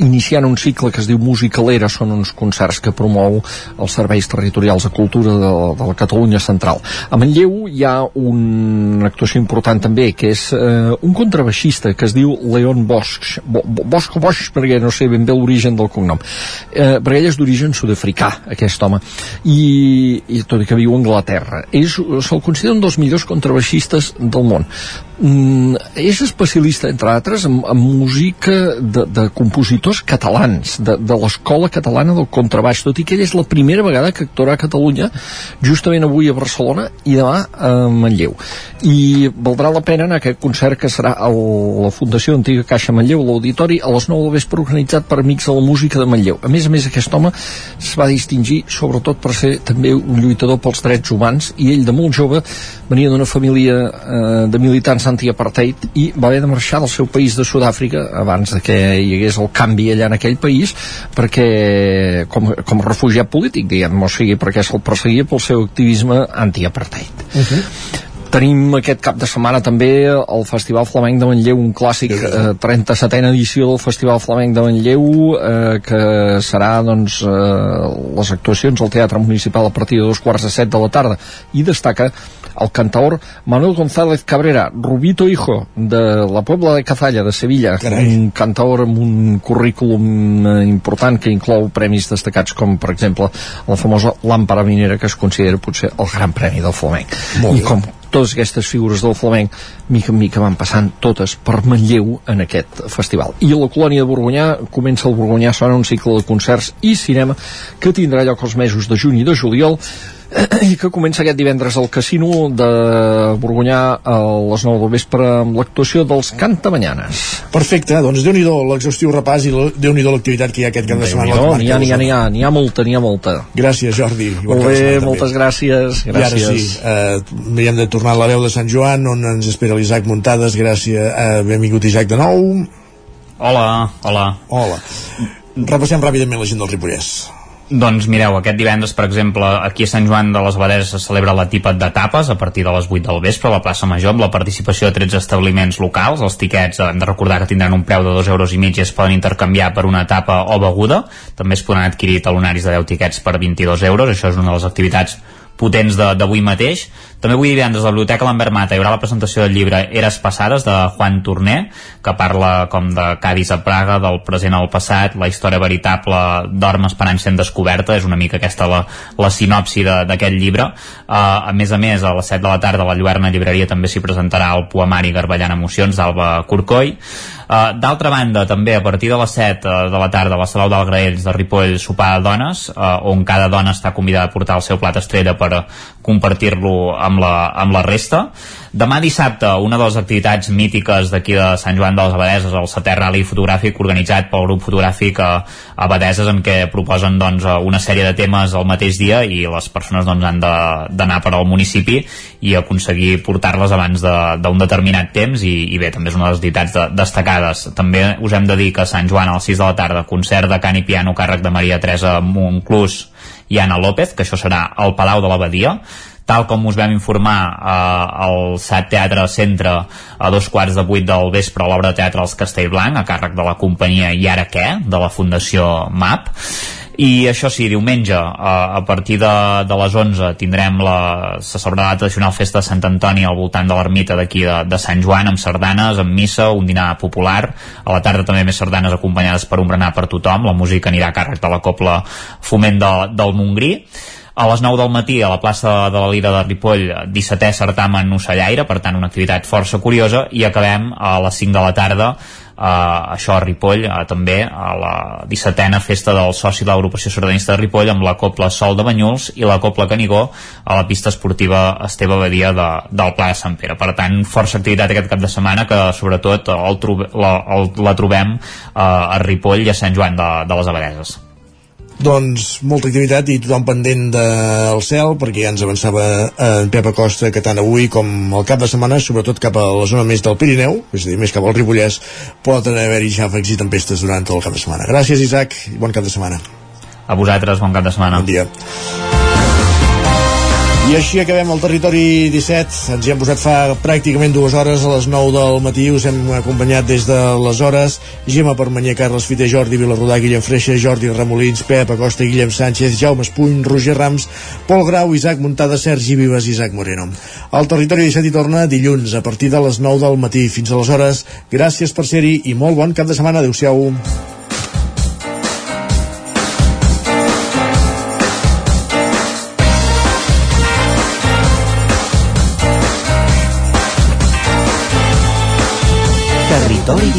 iniciant un cicle que es diu Musicalera, són uns concerts que promou els serveis territorials de cultura de, de la Catalunya Central. A Manlleu hi ha una actuació important també, que és eh, un contrabaixista que es diu Leon Bosch, Bo, Bosch o Bosch, perquè no sé ben bé l'origen del cognom, eh, perquè ell és d'origen sud-africà, aquest home, i, i tot i que viu a Anglaterra. És, se'l considera un dels millors contrabaixistes del món mm, és especialista, entre altres, en, en música de, de compositors catalans, de, de l'escola catalana del contrabaix, tot i que ella és la primera vegada que actuarà a Catalunya, justament avui a Barcelona i demà a Manlleu. I valdrà la pena en aquest concert que serà a la Fundació Antiga Caixa Manlleu, l'Auditori, a les 9 del vespre organitzat per Amics de la Música de Manlleu. A més a més, aquest home es va distingir sobretot per ser també un lluitador pels drets humans i ell de molt jove venia d'una família eh, de militants anti-apartheid i va haver de marxar del seu país de Sud-àfrica abans de que hi hagués el canvi allà en aquell país perquè com, com a refugiat polític diguem, o sigui, perquè se'l perseguia pel seu activisme anti-apartheid uh -huh. Tenim aquest cap de setmana també el Festival Flamenc de Manlleu, un clàssic, eh, 37a edició del Festival Flamenc de Manlleu, eh, que serà doncs, eh, les actuacions al Teatre Municipal a partir de dos quarts de set de la tarda. I destaca el cantaor Manuel González Cabrera, Rubito Hijo, de la Puebla de Cazalla, de Sevilla, Carai. un cantaor amb un currículum eh, important que inclou premis destacats com, per exemple, la famosa Làmpara Minera, que es considera potser el gran premi del flamenc. Molt I bé. com totes aquestes figures del flamenc mica en mica van passant totes per Manlleu en aquest festival. I a la colònia de Borgonyà comença el Borgonyà sona un cicle de concerts i cinema que tindrà lloc els mesos de juny i de juliol i que comença aquest divendres al casino de Borgonyà a les 9 del vespre amb l'actuació dels Cantamanyanes. Perfecte, doncs déu-n'hi-do l'exhaustiu repàs i la- déu-nhi-do l'activitat que hi ha aquest cap de setmana. N'hi ha, n'hi ha, n'hi ha, n'hi ha molta, n'hi ha molta. Gràcies, Jordi. Molt bé, setmana, també. moltes gràcies. I ara gràcies. sí, eh, veiem de tornar a la veu de Sant Joan, on ens espera l'Isaac Muntades. Gràcies, eh, benvingut Isaac de nou. Hola, hola. Hola. Repassem ràpidament la gent del Ripollès. Doncs mireu, aquest divendres, per exemple, aquí a Sant Joan de les Abadeses se celebra la tipa de tapes a partir de les 8 del vespre a la plaça Major amb la participació de 13 establiments locals. Els tiquets hem de recordar que tindran un preu de 2 euros i mig i es poden intercanviar per una tapa o beguda. També es podran adquirir talonaris de 10 tiquets per 22 euros. Això és una de les activitats potents de- d'avui mateix. També avui divendres a la Biblioteca Lambert Mata hi haurà la presentació del llibre Eres passades de Juan Torné, que parla com de Cádiz a Praga, del present al passat, la història veritable dorm esperant sent descoberta, és una mica aquesta la, la sinopsi de- d'aquest llibre. Uh, a més a més, a les 7 de la tarda a la Lluerna Llibreria també s'hi presentarà el poemari Garballant Emocions d'Alba Corcoll. Uh, D'altra banda, també a partir de les 7 uh, de la tarda a la Salau del Graells de Ripoll sopar de dones, uh, on cada dona està convidada a portar el seu plat estrella per compartir-lo amb, la, amb la resta. Demà dissabte, una de les activitats mítiques d'aquí de Sant Joan de les Abadeses, el setè rally fotogràfic organitzat pel grup fotogràfic Abadeses, en què proposen doncs, una sèrie de temes al mateix dia i les persones doncs, han d'anar per al municipi i aconseguir portar-les abans d'un de, determinat temps i, i bé, també és una de les activitats de, destacades. També us hem de dir que a Sant Joan a les 6 de la tarda, concert de cant i piano càrrec de Maria Teresa Monclús i Anna López, que això serà al Palau de l'Abadia. Tal com us vam informar eh, al SAT Teatre Centre a dos quarts de vuit del vespre l'obra de teatre Els Castellblanc a càrrec de la companyia I ara què? de la Fundació MAP. I això sí, diumenge a, a partir de, de les 11 tindrem la, se celebrarà la tradicional festa de Sant Antoni al voltant de l'ermita d'aquí de, de Sant Joan amb sardanes, amb missa, un dinar popular. A la tarda també més sardanes acompanyades per un berenar per tothom, la música anirà a càrrec de la Copla Foment de, del Montgrí a les 9 del matí a la plaça de la Lira de Ripoll 17è certamen ocellaire per tant una activitat força curiosa i acabem a les 5 de la tarda uh, això a Ripoll, uh, també a la 17a festa del soci de l'agrupació sardanista de Ripoll amb la Copla Sol de Banyuls i la Copla Canigó a la pista esportiva Esteve Badia de, del Pla de Sant Pere. Per tant, força activitat aquest cap de setmana que sobretot el trobe, la, el, la trobem uh, a Ripoll i a Sant Joan de, de les Abadeses doncs molta activitat i tothom pendent del cel perquè ja ens avançava en Pep Acosta que tant avui com el cap de setmana sobretot cap a la zona més del Pirineu és a dir, més cap al Ripollès poden haver-hi xàfecs i tempestes durant tot el cap de setmana. Gràcies Isaac i bon cap de setmana. A vosaltres, bon cap de setmana. Bon dia i així acabem el territori 17. Ens hi hem posat fa pràcticament dues hores, a les 9 del matí. Us hem acompanyat des de les hores. Gemma Permanyer, Carles Fita, Jordi Vilarrodà, Guillem Freixa, Jordi Ramolins, Pep Acosta, Guillem Sánchez, Jaume Espuny, Roger Rams, Pol Grau, Isaac Muntada, Sergi Vives i Isaac Moreno. El territori 17 hi torna dilluns a partir de les 9 del matí. Fins aleshores, gràcies per ser-hi i molt bon cap de setmana. Adéu-siau.